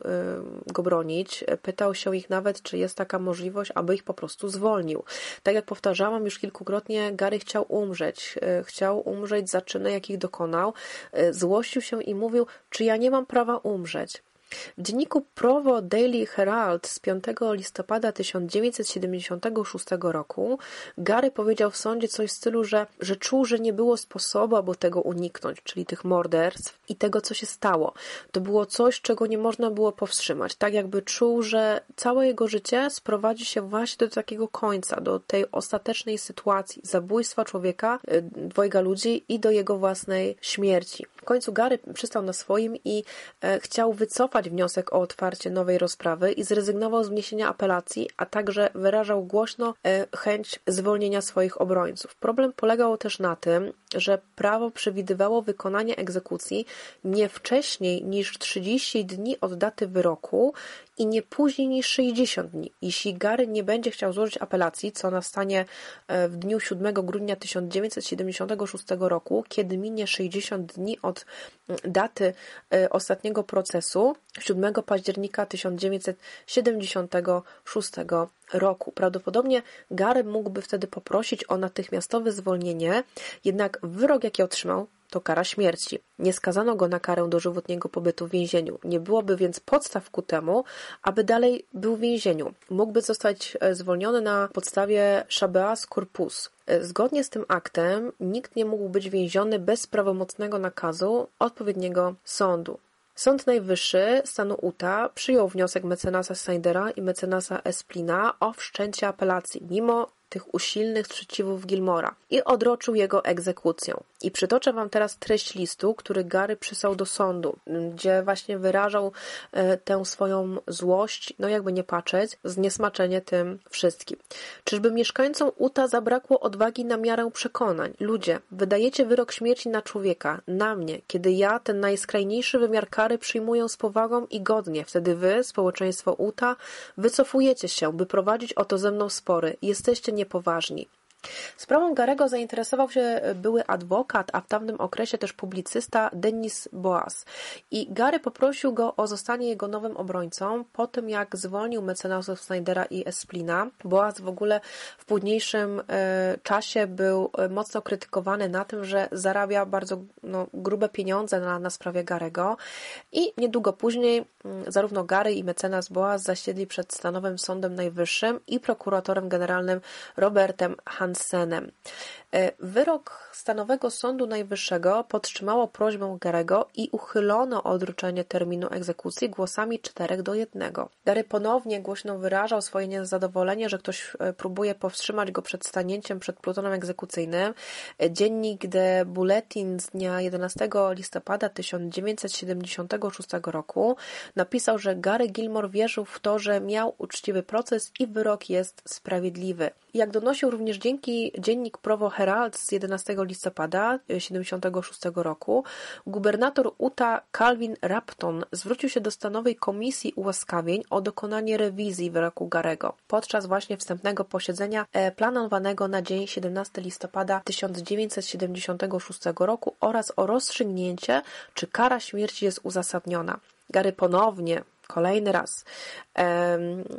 go bronić. Pytał się ich nawet, czy jest taka możliwość, aby ich po prostu zwolnił. Tak jak powtarzałam już kilkukrotnie, Gary chciał umrzeć. E, chciał umrzeć za czyny, jakich dokonał. E, złościł się i mówił, czy ja nie mam prawa umrzeć. W dzienniku Provo Daily Herald z 5 listopada 1976 roku Gary powiedział w sądzie coś w stylu, że, że czuł, że nie było sposobu, aby tego uniknąć, czyli tych morderstw i tego, co się stało. To było coś, czego nie można było powstrzymać. Tak jakby czuł, że całe jego życie sprowadzi się właśnie do takiego końca, do tej ostatecznej sytuacji zabójstwa człowieka, y, dwojga ludzi i do jego własnej śmierci. W końcu Gary przystał na swoim i e, chciał wycofać wniosek o otwarcie nowej rozprawy i zrezygnował z wniesienia apelacji, a także wyrażał głośno e, chęć zwolnienia swoich obrońców. Problem polegał też na tym, że prawo przewidywało wykonanie egzekucji nie wcześniej niż 30 dni od daty wyroku i nie później niż 60 dni. Jeśli Gary nie będzie chciał złożyć apelacji, co nastanie e, w dniu 7 grudnia 1976 roku, kiedy minie 60 dni od daty e, ostatniego procesu, 7 października 1976 roku. Prawdopodobnie Gary mógłby wtedy poprosić o natychmiastowe zwolnienie, jednak wyrok, jaki otrzymał, to kara śmierci. Nie skazano go na karę dożywotniego pobytu w więzieniu. Nie byłoby więc podstaw ku temu, aby dalej był w więzieniu. Mógłby zostać e, zwolniony na podstawie Shabeas Corpus. E, zgodnie z tym aktem nikt nie mógł być więziony bez prawomocnego nakazu odpowiedniego sądu. Sąd Najwyższy stanu Utah przyjął wniosek mecenasa Snyder'a i mecenasa Esplina o wszczęcie apelacji, mimo tych usilnych sprzeciwów Gilmora i odroczył jego egzekucję. I przytoczę Wam teraz treść listu, który Gary przysłał do sądu, gdzie właśnie wyrażał e, tę swoją złość, no jakby nie patrzeć, zniesmaczenie tym wszystkim. Czyżby mieszkańcom Uta zabrakło odwagi na miarę przekonań? Ludzie, wydajecie wyrok śmierci na człowieka, na mnie, kiedy ja ten najskrajniejszy wymiar kary przyjmuję z powagą i godnie. Wtedy wy, społeczeństwo Uta, wycofujecie się, by prowadzić o to ze mną spory. Jesteście niepoważni. Sprawą Garego zainteresował się były adwokat, a w tamtym okresie też publicysta Denis Boas. I Gary poprosił go o zostanie jego nowym obrońcą po tym, jak zwolnił mecenasów Snydera i Esplina. Boas w ogóle w późniejszym e, czasie był e, mocno krytykowany na tym, że zarabia bardzo no, grube pieniądze na, na sprawie Garego. I niedługo później mm, zarówno Gary i mecenas Boas zasiedli przed stanowym Sądem Najwyższym i prokuratorem generalnym Robertem Han Ансене. E, wyrok Stanowego Sądu Najwyższego podtrzymało prośbę Garego i uchylono odroczenie terminu egzekucji głosami 4 do 1. Gary ponownie głośno wyrażał swoje niezadowolenie, że ktoś e, próbuje powstrzymać go przed stanięciem przed plutonem egzekucyjnym. E, dziennik The Bulletin z dnia 11 listopada 1976 roku napisał, że Gary Gilmore wierzył w to, że miał uczciwy proces i wyrok jest sprawiedliwy. Jak donosił również dzięki dziennik Provo Herald z 11 listopada 1976 roku, gubernator Utah Calvin Rapton zwrócił się do stanowej komisji ułaskawień o dokonanie rewizji wyroku Garego podczas właśnie wstępnego posiedzenia e, planowanego na dzień 17 listopada 1976 roku oraz o rozstrzygnięcie, czy kara śmierci jest uzasadniona. Gary ponownie kolejny raz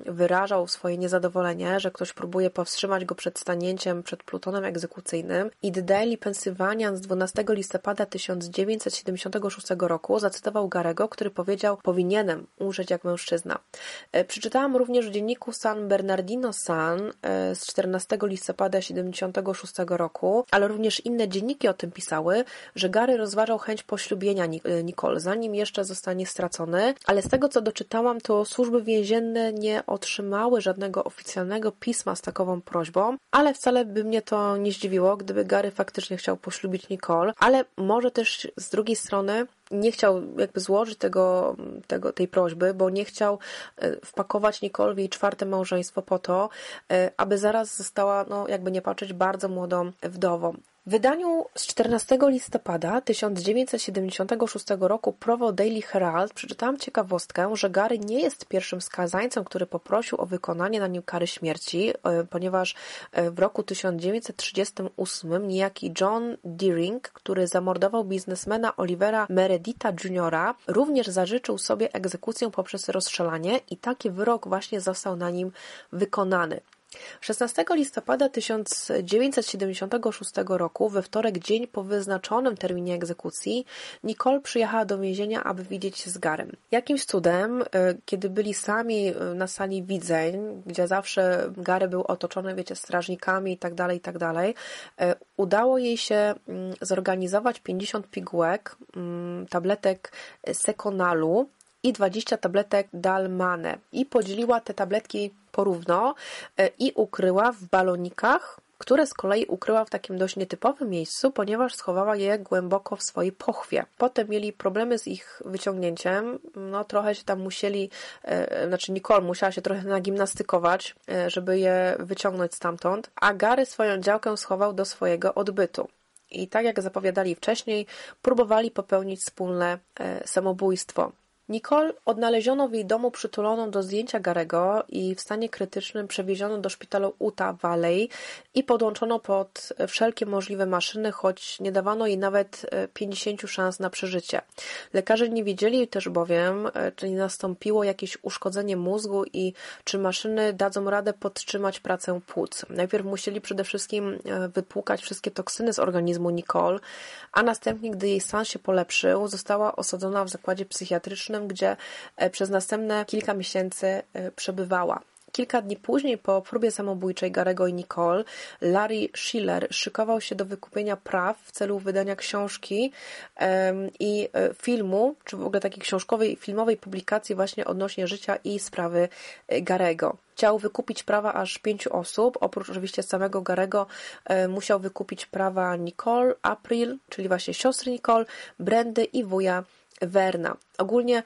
wyrażał swoje niezadowolenie, że ktoś próbuje powstrzymać go przed stanięciem przed plutonem egzekucyjnym i The Daily Pennsylvanian z 12 listopada 1976 roku zacytował Garego, który powiedział powinienem umrzeć jak mężczyzna. E, przeczytałam również w dzienniku San Bernardino Sun e, z 14 listopada 1976 roku, ale również inne dzienniki o tym pisały, że Gary rozważał chęć poślubienia e, Nicole, zanim jeszcze zostanie stracony, ale z tego co doczytałam, to służby więzienne więzienne nie otrzymały żadnego oficjalnego pisma z takową prośbą, ale wcale by mnie to nie zdziwiło, gdyby Gary faktycznie chciał poślubić Nicole, ale może też z drugiej strony nie chciał jakby złożyć tego, tego, tej prośby, bo nie chciał e, wpakować Nicole w jej czwarte małżeństwo po to, e, aby zaraz została, no jakby nie patrzeć, bardzo młodą wdową. W wydaniu z 14 listopada 1976 roku Provo Daily Herald przeczytałam ciekawostkę, że Gary nie jest pierwszym skazańcem, który poprosił o wykonanie na nim kary śmierci, e, ponieważ e, w roku 1938 niejaki John Deering, który zamordował biznesmena Olivera Meredita Jr., również zażyczył sobie egzekucję poprzez rozstrzelanie i taki wyrok właśnie został na nim wykonany. 16 listopada 1976 roku, we wtorek dzień po wyznaczonym terminie egzekucji, Nicole przyjechała do więzienia, aby widzieć się z Garem. Jakimś cudem, e, kiedy byli sami e, na sali widzeń, gdzie zawsze Gary był otoczony, wiecie, strażnikami i tak dalej, i tak e, udało jej się mm, zorganizować 50 pigułek, mm, tabletek Sekonalu, i 20 tabletek Dalmane i podzieliła te tabletki porówno e, i ukryła w balonikach, które z kolei ukryła w takim dość nietypowym miejscu, ponieważ schowała je głęboko w swojej pochwie. Potem mieli problemy z ich wyciągnięciem, no trochę się tam musieli, e, znaczy Nicole musiała się trochę nagimnastykować, e, żeby je wyciągnąć stamtąd, a Gary swoją działkę schował do swojego odbytu. I tak jak zapowiadali wcześniej, próbowali popełnić wspólne samobójstwo. Nicole odnaleziono w jej domu przytuloną do zdjęcia Garego i w stanie krytycznym przewieziono do szpitalu Utah Valley i podłączono pod wszelkie możliwe maszyny, choć nie dawano jej nawet 50 e, szans na przeżycie. Lekarze nie wiedzieli też bowiem, e, czy nie nastąpiło jakieś uszkodzenie mózgu i czy maszyny dadzą radę podtrzymać pracę płuc. Najpierw musieli przede wszystkim e, wypłukać wszystkie toksyny z organizmu Nicole, a następnie, gdy jej stan się polepszył, została osadzona w zakładzie psychiatrycznym gdzie e, przez następne kilka miesięcy e, przebywała. Kilka dni później, po próbie samobójczej Garego i Nicole, Larry Schiller szykował się do wykupienia praw w celu wydania książki i e, filmu, czy w ogóle takiej książkowej, filmowej publikacji właśnie odnośnie życia i sprawy Garego. Chciał wykupić prawa aż pięciu osób, oprócz oczywiście samego Garego musiał wykupić prawa Nicole, April, czyli właśnie siostry Nicole, Brandy i wuja Werna. Ogólnie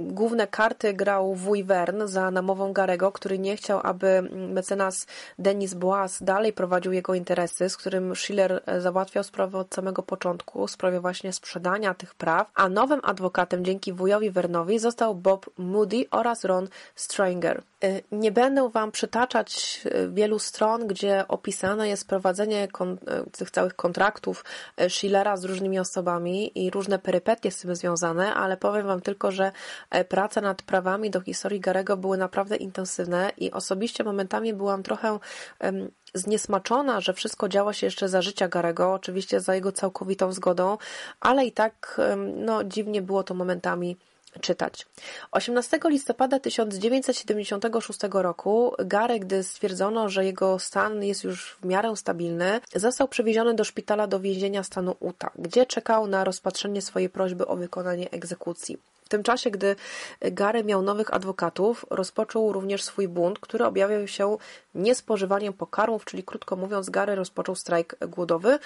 główne karty grał wuj Wern za namową Garego, który nie chciał, aby mecenas Denis Boas dalej prowadził jego interesy, z którym Schiller e, załatwiał sprawę od samego początku, sprawie właśnie sprzedania tych praw, a nowym adwokatem dzięki wujowi Wernowi został Bob Moody oraz Ron Stranger. E, nie będę Wam przytaczać e, wielu stron, gdzie opisane jest prowadzenie tych całych kontraktów Schillera z różnymi osobami i różne perypetie z tym związane, ale powiem Wam tylko, że e, prace nad prawami do historii Garego były naprawdę intensywne i osobiście momentami byłam trochę zniesmaczona, że wszystko działo się jeszcze za życia Garego, oczywiście za jego całkowitą zgodą, ale i tak no, dziwnie było to momentami czytać. 18 listopada 1976 roku Gary, gdy stwierdzono, że jego stan jest już w miarę stabilny, został przewieziony do szpitala do więzienia stanu Utah, gdzie czekał na rozpatrzenie swojej prośby o wykonanie egzekucji. Tym czasie, gdy Gary miał nowych adwokatów, rozpoczął również swój bunt, który objawiał się niespożywaniem pokarmów, czyli krótko mówiąc, Gary rozpoczął strajk głodowy,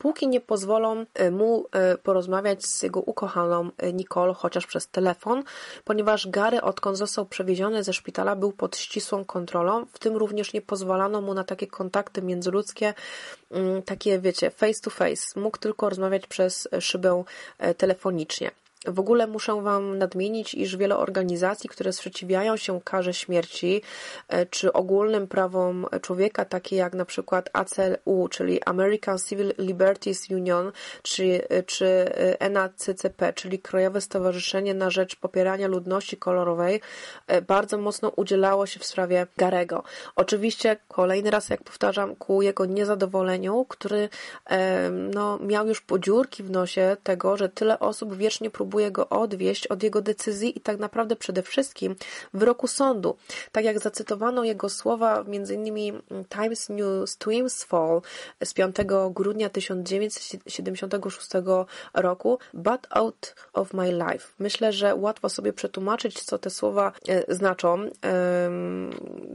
póki nie pozwolą e, mu e, porozmawiać z jego ukochaną e, Nicole, chociaż przez telefon, ponieważ Gary, odkąd został przewieziony ze szpitala, był pod ścisłą kontrolą, w tym również nie pozwalano mu na takie kontakty międzyludzkie, mm, takie wiecie, face to face. Mógł tylko rozmawiać przez szybę telefonicznie. W ogóle muszę Wam nadmienić, iż wiele organizacji, które sprzeciwiają się karze śmierci e, czy ogólnym prawom człowieka, takie jak na przykład ACLU, czyli American Civil Liberties Union, czy, czy e, NACCP, czyli Krajowe Stowarzyszenie na Rzecz Popierania Ludności Kolorowej, e, bardzo mocno udzielało się w sprawie Garego. Oczywiście, kolejny raz, jak powtarzam, ku jego niezadowoleniu, który no, miał już podziurki w nosie tego, że tyle osób wiecznie próbuje próbuje go odwieść od jego decyzji i tak naprawdę przede wszystkim wyroku sądu. Tak jak zacytowano jego słowa m.in. Times News Twins Fall z 5 grudnia 1976 roku But out of my life. Myślę, że łatwo sobie przetłumaczyć, co te słowa e, znaczą.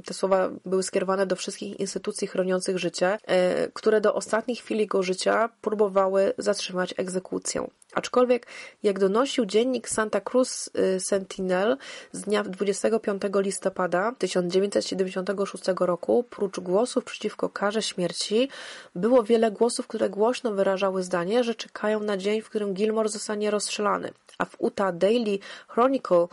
Te słowa były skierowane do wszystkich instytucji chroniących życie, e, które do ostatniej chwili jego życia próbowały zatrzymać egzekucję. Aczkolwiek, jak donosił dziennik Santa Cruz y, Sentinel z dnia 25 listopada 1976 roku, prócz głosów przeciwko karze śmierci, było wiele głosów, które głośno wyrażały zdanie, że czekają na dzień, w którym Gilmore zostanie rozstrzelany. A w Utah Daily Chronicle y,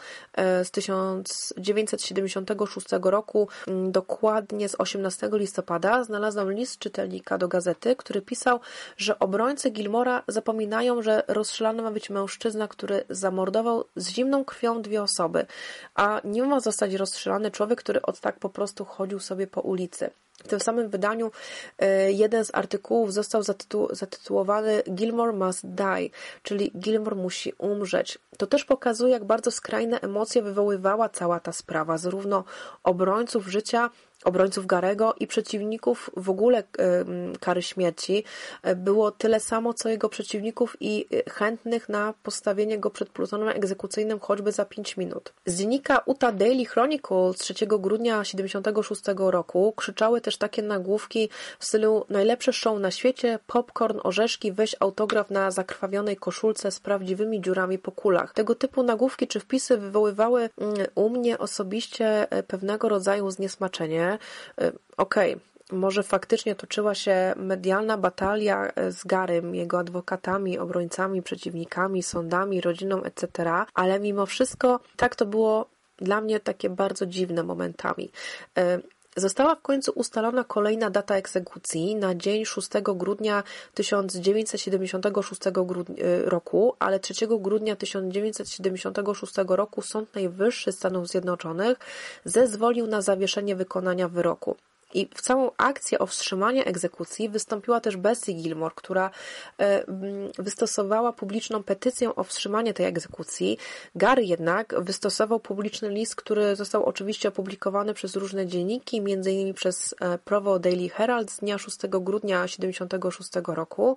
z 1976 roku, mm, dokładnie z 18 listopada, znalazłam list czytelnika do gazety, który pisał, że obrońcy Gilmora zapominają, że roz rozstrzelany ma być mężczyzna, który zamordował z zimną krwią dwie osoby, a nie ma zostać rozstrzelany człowiek, który od tak po prostu chodził sobie po ulicy. W tym samym wydaniu e, jeden z artykułów został zatytu zatytułowany Gilmore must die, czyli Gilmore musi umrzeć. To też pokazuje, jak bardzo skrajne emocje wywoływała cała ta sprawa, zarówno obrońców życia, obrońców Garego i przeciwników w ogóle kary śmierci e, było tyle samo, co jego przeciwników i e, chętnych na postawienie go przed plutonem egzekucyjnym choćby za 5 minut. Z dziennika Utah Daily Chronicle z 3 grudnia 76 roku krzyczały też takie nagłówki w stylu najlepsze show na świecie, popcorn, orzeszki, weź autograf na zakrwawionej koszulce z prawdziwymi dziurami po kulach. Tego typu nagłówki czy wpisy wywoływały mm, u mnie osobiście e, pewnego rodzaju zniesmaczenie, Y, okej, okay, może faktycznie toczyła się medialna batalia y, z Garym, jego adwokatami, obrońcami, przeciwnikami, sądami, rodziną, etc., ale mimo wszystko tak to było dla mnie takie bardzo dziwne momentami. Została w końcu ustalona kolejna data egzekucji na dzień 6 grudnia 1976 roku, ale 3 grudnia 1976 roku Sąd Najwyższy Stanów Zjednoczonych zezwolił na zawieszenie wykonania wyroku. I w całą akcję o wstrzymanie egzekucji wystąpiła też Bessie Gilmore, która e, wystosowała publiczną petycję o wstrzymanie tej egzekucji. Gary jednak wystosował publiczny list, który został oczywiście opublikowany przez różne dzienniki, m.in. przez e, Provo Daily Herald z dnia 6 grudnia 1976 roku,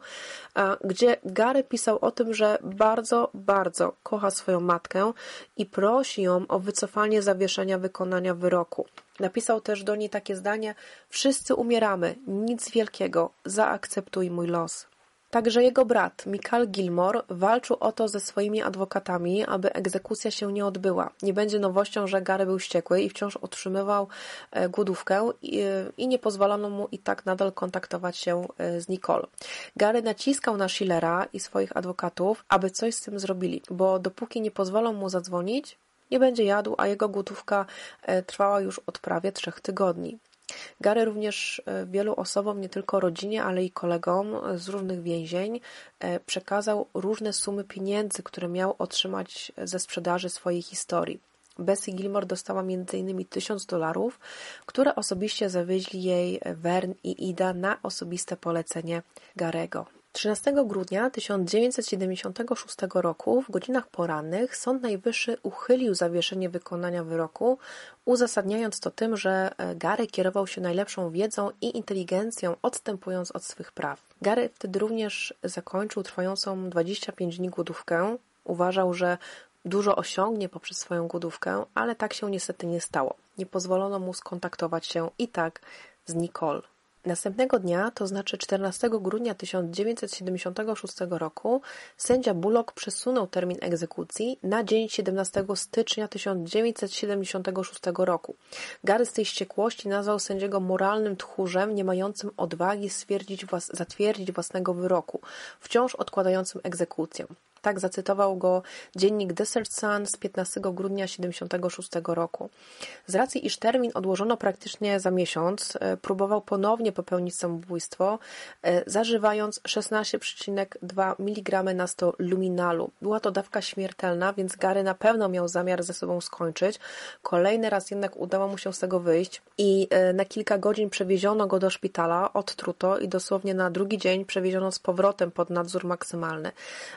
e, gdzie Gary pisał o tym, że bardzo, bardzo kocha swoją matkę i prosi ją o wycofanie zawieszenia wykonania wyroku. Napisał też do niej takie zdanie: Wszyscy umieramy, nic wielkiego, zaakceptuj mój los. Także jego brat, Michael Gilmore, walczył o to ze swoimi adwokatami, aby egzekucja się nie odbyła. Nie będzie nowością, że Gary był wściekły i wciąż otrzymywał e, głodówkę i nie pozwolono mu i tak nadal kontaktować się e, z Nicole. Gary naciskał na Schillera i swoich adwokatów, aby coś z tym zrobili, bo dopóki nie pozwolą mu zadzwonić, nie będzie jadł, a jego głodówka e, trwała już od prawie trzech tygodni. Gary również e, wielu osobom, nie tylko rodzinie, ale i kolegom z różnych więzień e, przekazał różne sumy pieniędzy, które miał otrzymać ze sprzedaży swojej historii. Bessie Gilmore dostała m.in. 1000 dolarów, które osobiście zawieźli jej Vern i Ida na osobiste polecenie Garego. 13 grudnia 1976 roku w godzinach porannych Sąd Najwyższy uchylił zawieszenie wykonania wyroku, uzasadniając to tym, że e, Gary kierował się najlepszą wiedzą i inteligencją, odstępując od swych praw. Gary wtedy również zakończył trwającą 25 dni głodówkę. Uważał, że dużo osiągnie poprzez swoją głodówkę, ale tak się niestety nie stało. Nie pozwolono mu skontaktować się i tak z Nicole. Następnego dnia, to znaczy 14 grudnia 1976 roku, sędzia Bullock przesunął termin egzekucji na dzień 17 stycznia 1976 roku. Gary z tej ściekłości nazwał sędziego moralnym tchórzem, nie mającym odwagi stwierdzić włas zatwierdzić własnego wyroku, wciąż odkładającym egzekucję. Tak zacytował go dziennik Desert Sun z 15 grudnia 1976 roku. Z racji, iż termin odłożono praktycznie za miesiąc, e, próbował ponownie popełnić samobójstwo, e, zażywając 16,2 mg na 100 luminalu. Była to dawka śmiertelna, więc Gary na pewno miał zamiar ze sobą skończyć. Kolejny raz jednak udało mu się z tego wyjść i e, na kilka godzin przewieziono go do szpitala, odtruto i dosłownie na drugi dzień przewieziono z powrotem pod nadzór maksymalny.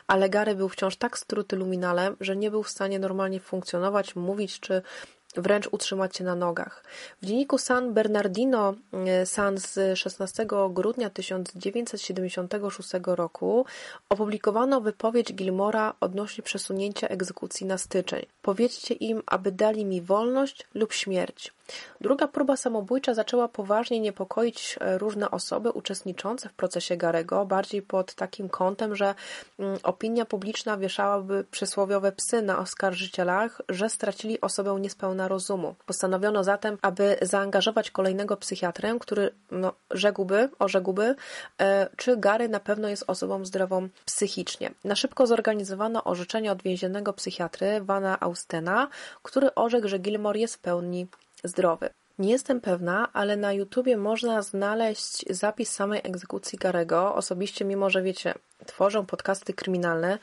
Ale Gary był wciąż tak struty luminalem, że nie był w stanie normalnie funkcjonować, mówić czy wręcz utrzymać się na nogach. W dzienniku San Bernardino e, San z 16 grudnia 1976 roku opublikowano wypowiedź Gilmora odnośnie przesunięcia egzekucji na styczeń. Powiedzcie im, aby dali mi wolność lub śmierć. Druga próba samobójcza zaczęła poważnie niepokoić e, różne osoby uczestniczące w procesie Garego, bardziej pod takim kątem, że mm, opinia publiczna wieszałaby przysłowiowe psy na oskarżycielach, że stracili osobę niespełna rozumu. Postanowiono zatem, aby zaangażować kolejnego psychiatrę, który no, rzekłby, orzekłby, e, czy Gary na pewno jest osobą zdrową psychicznie. Na szybko zorganizowano orzeczenie od więziennego psychiatry Vana Austena, który orzekł, że Gilmore jest w pełni zdrowy. Nie jestem pewna, ale na YouTubie można znaleźć zapis samej egzekucji Garego. Osobiście, mimo że wiecie, tworzą podcasty kryminalne,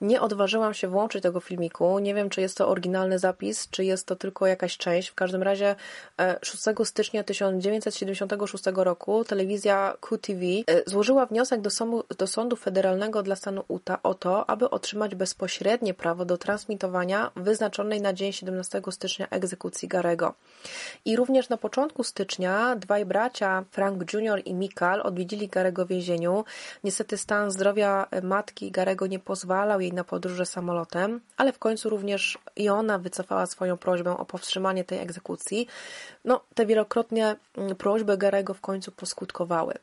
nie odważyłam się włączyć tego filmiku. Nie wiem, czy jest to oryginalny zapis, czy jest to tylko jakaś część. W każdym razie 6 e, stycznia 1976 roku telewizja QTV e, złożyła wniosek do sądu, do sądu Federalnego dla stanu Utah o to, aby otrzymać bezpośrednie prawo do transmitowania wyznaczonej na dzień 17 stycznia egzekucji Garego. I również na początku stycznia dwaj bracia, Frank Jr. i Mikal, odwiedzili Garego w więzieniu. Niestety stan zdrowia matki Garego nie pozwalał jej na podróże samolotem, ale w końcu również i ona wycofała swoją prośbę o powstrzymanie tej egzekucji. No, te wielokrotnie mm, prośby Garego w końcu poskutkowały.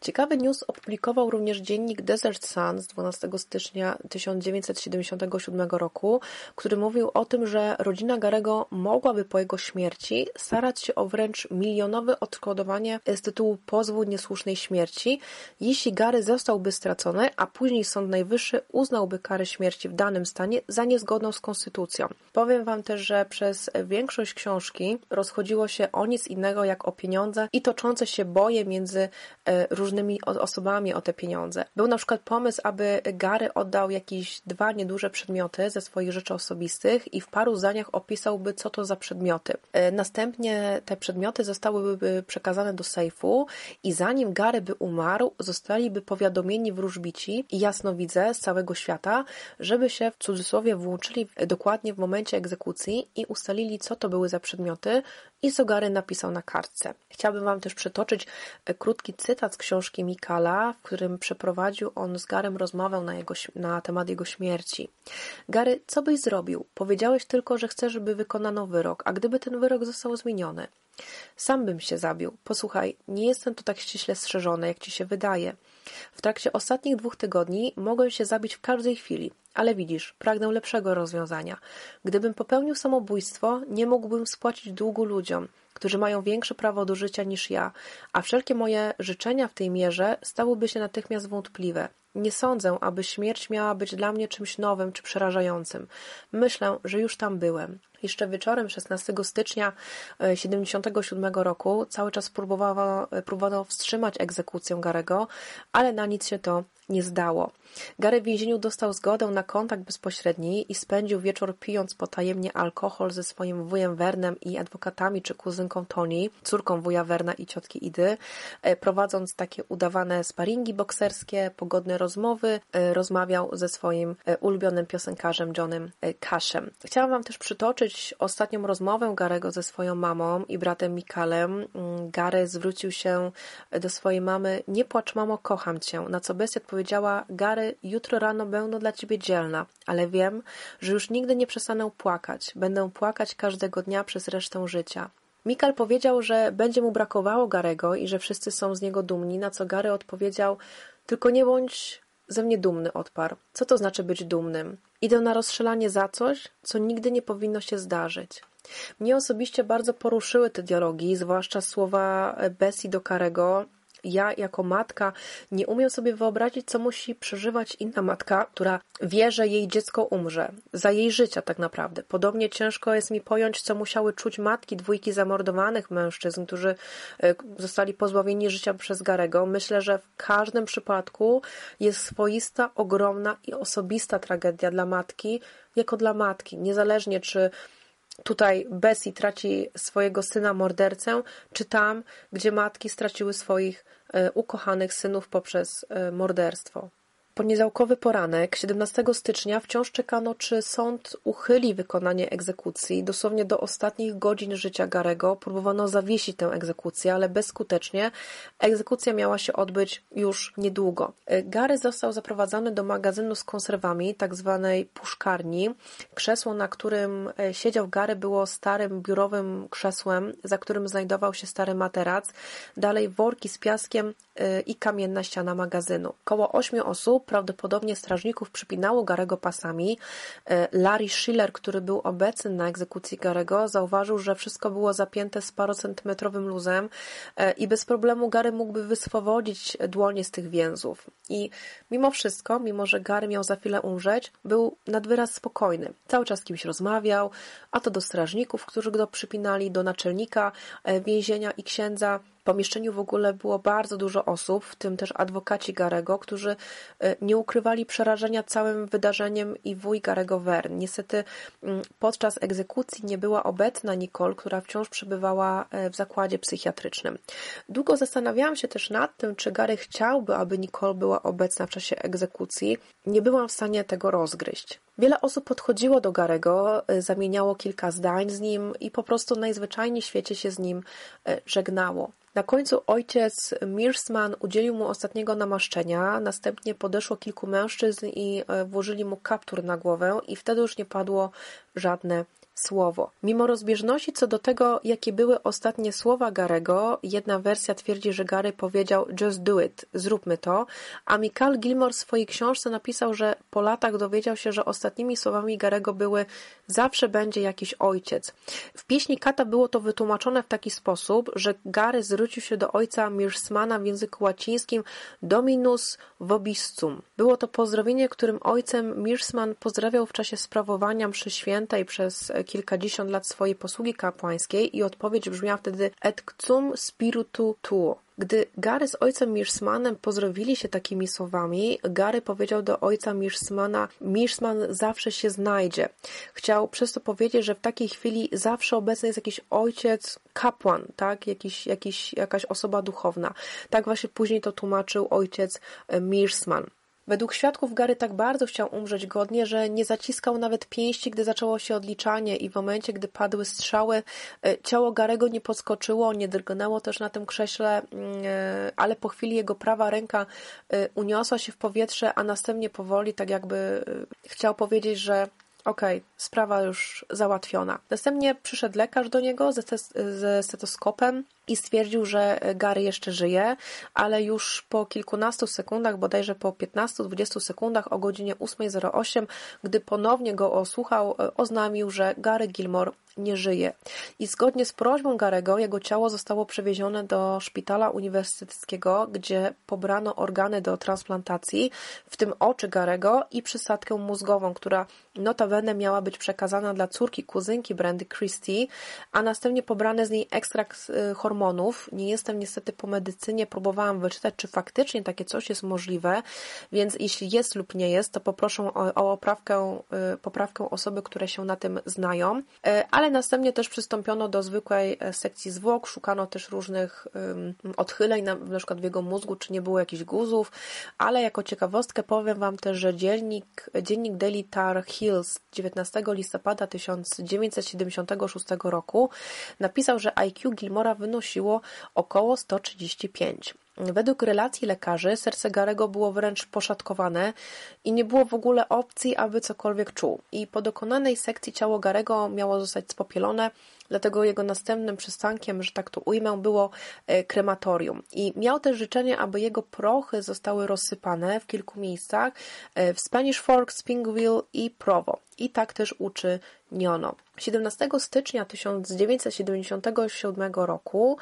Ciekawy news opublikował również dziennik Desert Sun z 12 stycznia 1977 roku, który mówił o tym, że rodzina Garego mogłaby po jego śmierci starać się o wręcz milionowe odszkodowanie z tytułu pozwu niesłusznej śmierci, jeśli Gary zostałby stracony, a później Sąd Najwyższy uznałby karę śmierci w danym stanie za niezgodną z konstytucją. Powiem Wam też, że przez większość książki rozchodziło się o nic innego jak o pieniądze i toczące się boje między e, różnymi osobami o te pieniądze. Był na przykład pomysł, aby Gary oddał jakieś dwa nieduże przedmioty ze swoich rzeczy osobistych i w paru zdaniach opisałby, co to za przedmioty. E, następnie te przedmioty zostałyby przekazane do sejfu i zanim Gary by umarł, zostaliby powiadomieni wróżbici i jasnowidze z całego świata, żeby się w cudzysłowie włączyli dokładnie w momencie egzekucji i ustalili, co to były za przedmioty i co Gary napisał na kartce. Chciałbym Wam też przytoczyć e, krótki cytat z książki Mikala, w którym przeprowadził on z Garem rozmowę na, jego, na temat jego śmierci. Gary, co byś zrobił? Powiedziałeś tylko, że chcesz, żeby wykonano wyrok, a gdyby ten wyrok został zmieniony? Sam bym się zabił. Posłuchaj, nie jestem tu tak ściśle strzeżony, jak ci się wydaje. W trakcie ostatnich dwóch tygodni mogłem się zabić w każdej chwili, ale widzisz, pragnę lepszego rozwiązania. Gdybym popełnił samobójstwo, nie mógłbym spłacić długu ludziom, którzy mają większe prawo do życia niż ja, a wszelkie moje życzenia w tej mierze stałyby się natychmiast wątpliwe. Nie sądzę, aby śmierć miała być dla mnie czymś nowym czy przerażającym. Myślę, że już tam byłem. Jeszcze wieczorem 16 stycznia 1977 e, roku cały czas próbowano, próbowano wstrzymać egzekucję Garego, ale na nic się to nie zdało. Gary w więzieniu dostał zgodę na kontakt bezpośredni i spędził wieczór pijąc potajemnie alkohol ze swoim wujem Vernem i adwokatami czy kuzynką Toni, córką wuja Verna i ciotki Idy, e, prowadząc takie udawane sparingi bokserskie, pogodne rozmowy, e, rozmawiał ze swoim ulubionym piosenkarzem Johnem Cashem. Chciałam Wam też przytoczyć ostatnią rozmowę Garego ze swoją mamą i bratem Mikalem, mm, Gary zwrócił się do swojej mamy: Nie płacz, mamo, kocham cię. Na co bestia odpowiedziała: Gary, jutro rano będę dla ciebie dzielna, ale wiem, że już nigdy nie przestanę płakać. Będę płakać każdego dnia przez resztę życia. Mikal powiedział, że będzie mu brakowało Garego i że wszyscy są z niego dumni, na co Gary odpowiedział: Tylko nie bądź ze mnie dumny, odparł. Co to znaczy być dumnym? Idę na rozstrzelanie za coś, co nigdy nie powinno się zdarzyć. Mnie osobiście bardzo poruszyły te dialogi, zwłaszcza słowa Bessie do Karego, ja jako matka nie umiem sobie wyobrazić, co musi przeżywać inna matka, która wie, że jej dziecko umrze, za jej życia tak naprawdę. Podobnie ciężko jest mi pojąć, co musiały czuć matki dwójki zamordowanych mężczyzn, którzy e, zostali pozbawieni życia przez Garego. Myślę, że w każdym przypadku jest swoista, ogromna i osobista tragedia dla matki, jako dla matki, niezależnie czy tutaj Bessie traci swojego syna mordercę, czy tam, gdzie matki straciły swoich e, ukochanych synów poprzez e, morderstwo. Poniedziałkowy poranek, 17 stycznia, wciąż czekano, czy sąd uchyli wykonanie egzekucji. Dosłownie do ostatnich godzin życia Garego próbowano zawiesić tę egzekucję, ale bezskutecznie. Egzekucja miała się odbyć już niedługo. Gary został zaprowadzony do magazynu z konserwami, tak zwanej puszkarni. Krzesło, na którym e, siedział Gary, było starym biurowym krzesłem, za którym znajdował się stary materac. Dalej worki z piaskiem e, i kamienna ściana magazynu. Koło ośmiu osób prawdopodobnie strażników przypinało Garego pasami. E, Larry Schiller, który był obecny na egzekucji Garego, zauważył, że wszystko było zapięte z parocentymetrowym luzem e, i bez problemu Gary mógłby wyswobodzić dłonie z tych więzów. I mimo wszystko, mimo że Gary miał za chwilę umrzeć, był nad wyraz spokojny. Cały czas kimś rozmawiał, a to do strażników, którzy go przypinali, do naczelnika e, więzienia i księdza pomieszczeniu w ogóle było bardzo dużo osób, w tym też adwokaci Garego, którzy e, nie ukrywali przerażenia całym wydarzeniem i wuj Garego Wern. Niestety mm, podczas egzekucji nie była obecna Nicole, która wciąż przebywała e, w zakładzie psychiatrycznym. Długo zastanawiałam się też nad tym, czy Gary chciałby, aby Nicole była obecna w czasie egzekucji. Nie byłam w stanie tego rozgryźć. Wiele osób podchodziło do Garego, e, zamieniało kilka zdań z nim i po prostu najzwyczajniej w świecie się z nim żegnało. Na końcu ojciec Mirsman udzielił mu ostatniego namaszczenia, następnie podeszło kilku mężczyzn i e, włożyli mu kaptur na głowę i wtedy już nie padło żadne słowo. Mimo rozbieżności co do tego, jakie były ostatnie słowa Garego, jedna wersja twierdzi, że Gary powiedział just do it, zróbmy to, a Michael Gilmore w swojej książce napisał, że po latach dowiedział się, że ostatnimi słowami Garego były zawsze będzie jakiś ojciec. W pieśni Kata było to wytłumaczone w taki sposób, że Gary zwrócił się do ojca Mirsmana w języku łacińskim Dominus vobiscum. Było to pozdrowienie, którym ojcem Mirsman pozdrawiał w czasie sprawowania mszy świętej przez kilkadziesiąt lat swojej posługi kapłańskiej i odpowiedź brzmiała wtedy et cum spiritu tuo. Gdy Gary z ojcem Mirsmanem pozdrowili się takimi słowami, Gary powiedział do ojca Mirsmana, Mirsman zawsze się znajdzie. Chciał przez to powiedzieć, że w takiej chwili zawsze obecny jest jakiś ojciec, kapłan, tak? Jakiś, jakiś, jakaś osoba duchowna. Tak właśnie później to tłumaczył ojciec Mirsman. Według świadków Gary tak bardzo chciał umrzeć godnie, że nie zaciskał nawet pięści, gdy zaczęło się odliczanie i w momencie, gdy padły strzały, e, ciało Garego nie podskoczyło, nie drgnęło też na tym krześle, mm, e, ale po chwili jego prawa ręka e, uniosła się w powietrze, a następnie powoli, tak jakby chciał powiedzieć, że okej, okay, sprawa już załatwiona. Następnie przyszedł lekarz do niego ze, ze stetoskopem i stwierdził, że Gary jeszcze żyje, ale już po kilkunastu sekundach, bodajże po 15-20 sekundach o godzinie 8.08, gdy ponownie go osłuchał, oznamił, że Gary Gilmore nie żyje. I zgodnie z prośbą Garego jego ciało zostało przewiezione do szpitala uniwersyteckiego, gdzie pobrano organy do transplantacji, w tym oczy Garego i przysadkę mózgową, która notabene miała być przekazana dla córki kuzynki Brandy Christie, a następnie pobrany z niej ekstrakt y, hormonów. Nie jestem niestety po medycynie, próbowałam wyczytać, czy faktycznie takie coś jest możliwe, więc jeśli jest lub nie jest, to poproszę o, o poprawkę, y, poprawkę osoby, które się na tym znają. Y, ale następnie też przystąpiono do zwykłej e, sekcji zwłok, szukano też różnych odchyleń, na, przykład w jego mózgu, czy nie było jakichś guzów, ale jako ciekawostkę powiem Wam też, że dziennik, dziennik Daily Tar Hills 19 listopada 1976 roku napisał, że IQ Gilmora wynosiło około 135. Według relacji lekarzy serce Garego było wręcz poszatkowane i nie było w ogóle opcji, aby cokolwiek czuł. I po dokonanej sekcji ciało Garego miało zostać spopielone, dlatego jego następnym przystankiem, że tak to ujmę, było e, krematorium. I miał też życzenie, aby jego prochy zostały rozsypane w kilku miejscach e, w Spanish Fork, Springville i Provo. I tak też uczy Niono. 17 stycznia 1977 roku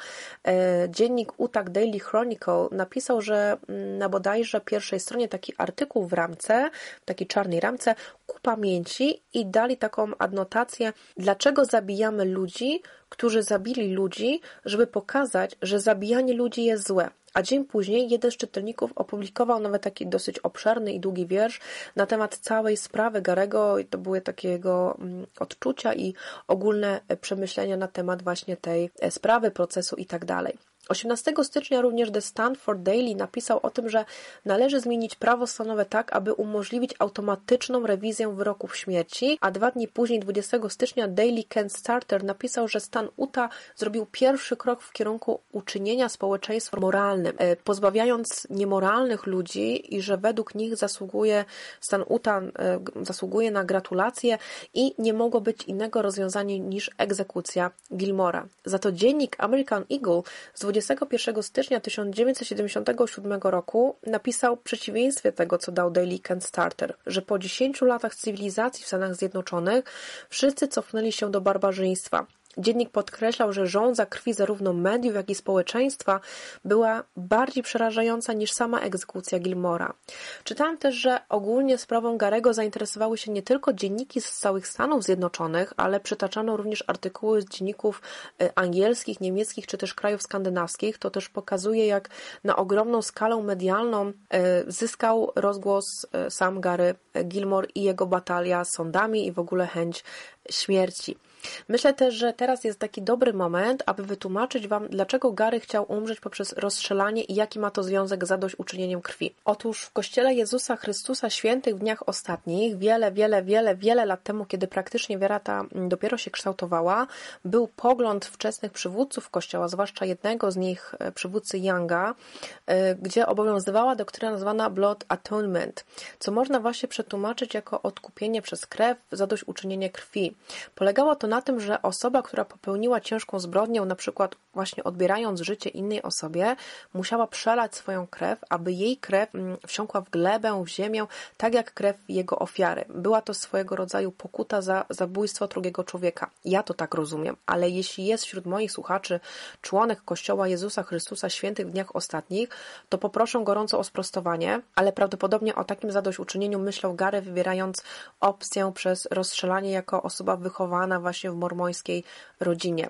e, dziennik Utak Daily Chronicle napisał, że mm, na bodajże pierwszej stronie taki artykuł w ramce, w takiej czarnej ramce, ku pamięci i dali taką adnotację, dlaczego zabijamy ludzi, którzy zabili ludzi, żeby pokazać, że zabijanie ludzi jest złe. A dzień później jeden z czytelników opublikował nawet taki dosyć obszerny i długi wiersz na temat całej sprawy Garego i to były takie jego mm, odczucia i ogólne przemyślenia na temat właśnie tej e, sprawy, procesu i tak dalej. 18 stycznia również The Stanford Daily napisał o tym, że należy zmienić prawo stanowe tak, aby umożliwić automatyczną rewizję wyroków śmierci, a dwa dni później, 20 stycznia, Daily Kent Starter napisał, że stan Utah zrobił pierwszy krok w kierunku uczynienia społeczeństwa moralnym, e, pozbawiając niemoralnych ludzi i że według nich zasługuje stan Utah e, zasługuje na gratulacje i nie mogło być innego rozwiązania niż egzekucja Gilmora. Za to dziennik American Eagle z 21 stycznia 1977 roku napisał przeciwieństwie tego, co dał Daily Kent Starter, że po 10 latach cywilizacji w Stanach Zjednoczonych wszyscy cofnęli się do barbarzyństwa. Dziennik podkreślał, że żądza krwi zarówno mediów, jak i społeczeństwa była bardziej przerażająca niż sama egzekucja Gilmora. Czytałam też, że ogólnie sprawą Garego zainteresowały się nie tylko dzienniki z całych Stanów Zjednoczonych, ale przytaczano również artykuły z dzienników e, angielskich, niemieckich czy też krajów skandynawskich. To też pokazuje, jak na ogromną skalę medialną e, zyskał rozgłos e, sam Gary Gilmore i jego batalia z sądami i w ogóle chęć śmierci. Myślę też, że teraz jest taki dobry moment, aby wytłumaczyć Wam, dlaczego Gary chciał umrzeć poprzez rozstrzelanie i jaki ma to związek z zadośćuczynieniem krwi. Otóż w Kościele Jezusa Chrystusa Świętych w dniach ostatnich, wiele, wiele, wiele, wiele lat temu, kiedy praktycznie wiara ta dopiero się kształtowała, był pogląd wczesnych przywódców Kościoła, zwłaszcza jednego z nich, e, przywódcy Younga, e, gdzie obowiązywała doktryna nazwana Blood Atonement, co można właśnie przetłumaczyć jako odkupienie przez krew, zadośćuczynienie krwi. Polegało to na tym, że osoba, która popełniła ciężką zbrodnię, na przykład właśnie odbierając życie innej osobie, musiała przelać swoją krew, aby jej krew mm, wsiąkła w glebę, w ziemię, tak jak krew jego ofiary. Była to swojego rodzaju pokuta za zabójstwo drugiego człowieka. Ja to tak rozumiem, ale jeśli jest wśród moich słuchaczy członek Kościoła Jezusa Chrystusa Świętych w dniach ostatnich, to poproszę gorąco o sprostowanie, ale prawdopodobnie o takim zadośćuczynieniu myślał Gary, wybierając opcję przez rozstrzelanie jako osoba wychowana właśnie w mormońskiej rodzinie.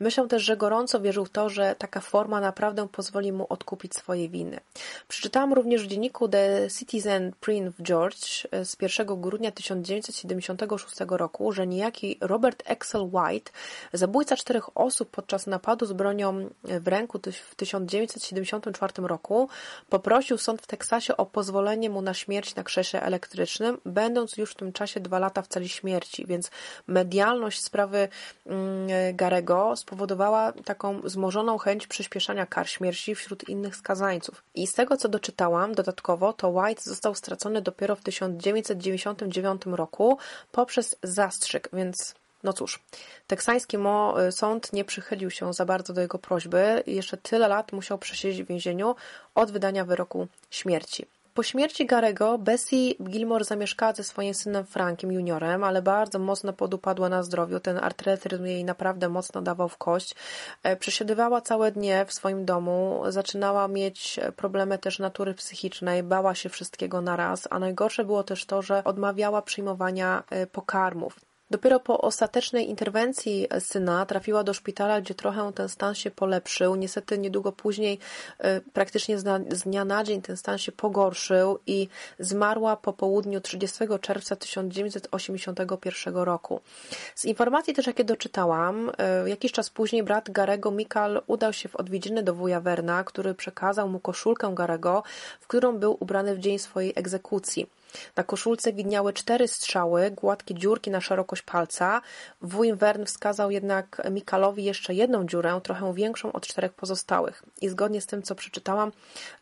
Myślę też, że gorąco wierzył w to, że taka forma naprawdę pozwoli mu odkupić swoje winy. Przeczytałam również w dzienniku The Citizen Print George z 1 grudnia 1976 roku, że niejaki Robert Axel White, zabójca czterech osób podczas napadu z bronią w ręku w 1974 roku, poprosił sąd w Teksasie o pozwolenie mu na śmierć na krześle elektrycznym, będąc już w tym czasie dwa lata w celi śmierci, więc medialność sprawy mm, Spowodowała taką wzmożoną chęć przyspieszania kar śmierci wśród innych skazańców. I z tego co doczytałam, dodatkowo to White został stracony dopiero w 1999 roku poprzez zastrzyk, więc no cóż, teksański sąd nie przychylił się za bardzo do jego prośby jeszcze tyle lat musiał przesiedzieć w więzieniu od wydania wyroku śmierci. Po śmierci Garego Bessie Gilmore zamieszkała ze swoim synem Frankiem juniorem, ale bardzo mocno podupadła na zdrowiu. Ten artretyzm jej naprawdę mocno dawał w kość. E, przesiadywała całe dnie w swoim domu, zaczynała mieć problemy też natury psychicznej, bała się wszystkiego na raz, a najgorsze było też to, że odmawiała przyjmowania e, pokarmów. Dopiero po ostatecznej interwencji syna trafiła do szpitala, gdzie trochę ten stan się polepszył. Niestety niedługo później, e, praktycznie z dnia na dzień, ten stan się pogorszył i zmarła po południu 30 czerwca 1981 roku. Z informacji też, jakie doczytałam, e, jakiś czas później brat Garego, Mikal, udał się w odwiedziny do wuja Werna, który przekazał mu koszulkę Garego, w którą był ubrany w dzień swojej egzekucji. Na koszulce widniały cztery strzały, gładkie dziurki na szerokość palca. Wuj Wern wskazał jednak Mikalowi jeszcze jedną dziurę, trochę większą od czterech pozostałych. I zgodnie z tym, co przeczytałam,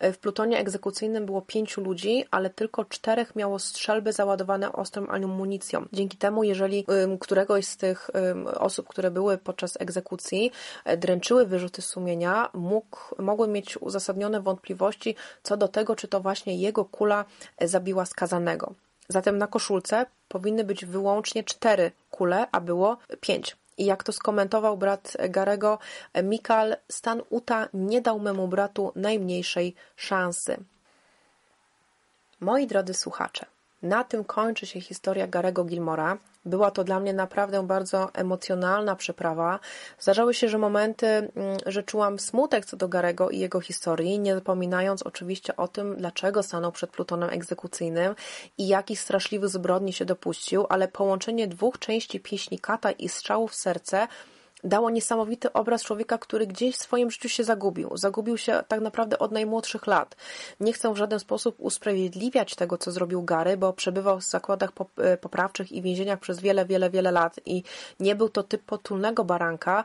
w plutonie egzekucyjnym było pięciu ludzi, ale tylko czterech miało strzelby załadowane ostrą amunicją. Dzięki temu, jeżeli któregoś z tych osób, które były podczas egzekucji, e, dręczyły wyrzuty sumienia, mógł, mogły mieć uzasadnione wątpliwości co do tego, czy to właśnie jego kula e, zabiła skazanego Zatem na koszulce powinny być wyłącznie cztery kule, a było pięć. I jak to skomentował brat Garego, Mikal, stan Uta nie dał memu bratu najmniejszej szansy. Moi drodzy słuchacze, na tym kończy się historia Garego Gilmora. Była to dla mnie naprawdę bardzo emocjonalna przeprawa. Zdarzały się, że momenty, mm, że czułam smutek co do Garego i jego historii, nie zapominając oczywiście o tym, dlaczego stanął przed plutonem egzekucyjnym i jakich straszliwych zbrodni się dopuścił, ale połączenie dwóch części pieśni Kata i strzałów w serce dało niesamowity obraz człowieka, który gdzieś w swoim życiu się zagubił. Zagubił się tak naprawdę od najmłodszych lat. Nie chcę w żaden sposób usprawiedliwiać tego, co zrobił Gary, bo przebywał w zakładach e, poprawczych i więzieniach przez wiele, wiele, wiele lat i nie był to typ potulnego baranka,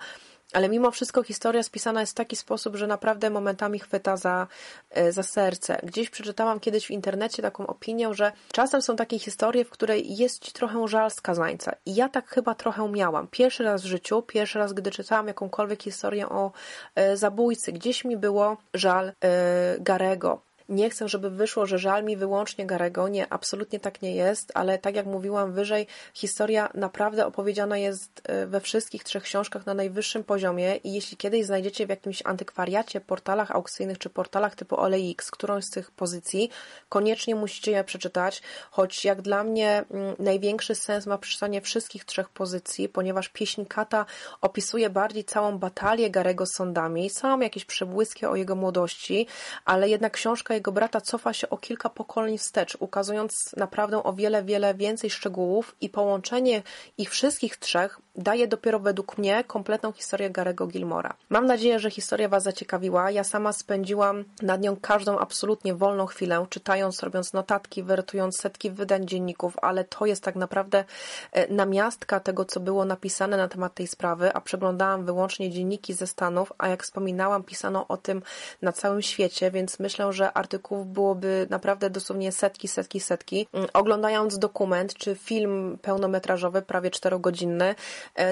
ale mimo wszystko historia spisana jest w taki sposób, że naprawdę momentami chwyta za, e, za serce. Gdzieś przeczytałam kiedyś w internecie taką opinię, że czasem są takie historie, w której jest ci trochę żal skazańca. I ja tak chyba trochę miałam. Pierwszy raz w życiu, pierwszy raz, gdy czytałam jakąkolwiek historię o e, zabójcy, gdzieś mi było żal e, Garego nie chcę, żeby wyszło, że żal mi wyłącznie Garego. Nie, absolutnie tak nie jest, ale tak jak mówiłam wyżej, historia naprawdę opowiedziana jest e, we wszystkich trzech książkach na najwyższym poziomie i jeśli kiedyś znajdziecie w jakimś antykwariacie, portalach aukcyjnych czy portalach typu OLX którąś z tych pozycji, koniecznie musicie je przeczytać, choć jak dla mnie mm, największy sens ma przeczytanie wszystkich trzech pozycji, ponieważ pieśń Kata opisuje bardziej całą batalię Garego z sądami, są jakieś przebłyski o jego młodości, ale jednak książka jego brata cofa się o kilka pokoleń wstecz, ukazując naprawdę o wiele, wiele więcej szczegółów i połączenie ich wszystkich trzech daje dopiero według mnie kompletną historię Garego Gilmora. Mam nadzieję, że historia Was zaciekawiła. Ja sama spędziłam nad nią każdą absolutnie wolną chwilę, czytając, robiąc notatki, wertując setki wydań dzienników, ale to jest tak naprawdę e, namiastka tego, co było napisane na temat tej sprawy, a przeglądałam wyłącznie dzienniki ze Stanów, a jak wspominałam, pisano o tym na całym świecie, więc myślę, że artykułów byłoby naprawdę dosłownie setki, setki, setki. Mm, oglądając dokument czy film pełnometrażowy, prawie czterogodzinny,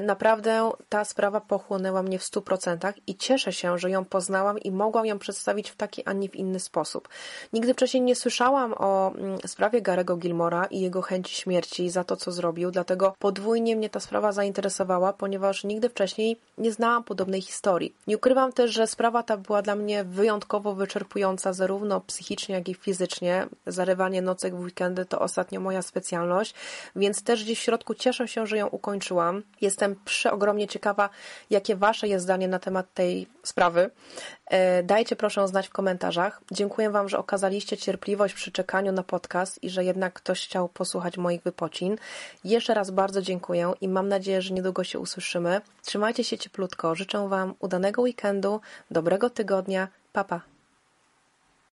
naprawdę ta sprawa pochłonęła mnie w stu procentach i cieszę się, że ją poznałam i mogłam ją przedstawić w taki, a nie w inny sposób. Nigdy wcześniej nie słyszałam o mm, sprawie Garego Gilmora i jego chęci śmierci za to, co zrobił, dlatego podwójnie mnie ta sprawa zainteresowała, ponieważ nigdy wcześniej nie znałam podobnej historii. Nie ukrywam też, że sprawa ta była dla mnie wyjątkowo wyczerpująca zarówno psychicznie, jak i fizycznie. Zarywanie nocek w weekendy to ostatnio moja specjalność, więc też gdzieś w środku cieszę się, że ją ukończyłam. Jestem przeogromnie ciekawa, jakie Wasze jest zdanie na temat tej sprawy. E, dajcie proszę znać w komentarzach. Dziękuję Wam, że okazaliście cierpliwość przy czekaniu na podcast i że jednak ktoś chciał posłuchać moich wypocin. Jeszcze raz bardzo dziękuję i mam nadzieję, że niedługo się usłyszymy. Trzymajcie się cieplutko. Życzę Wam udanego weekendu, dobrego tygodnia. Papa. Pa.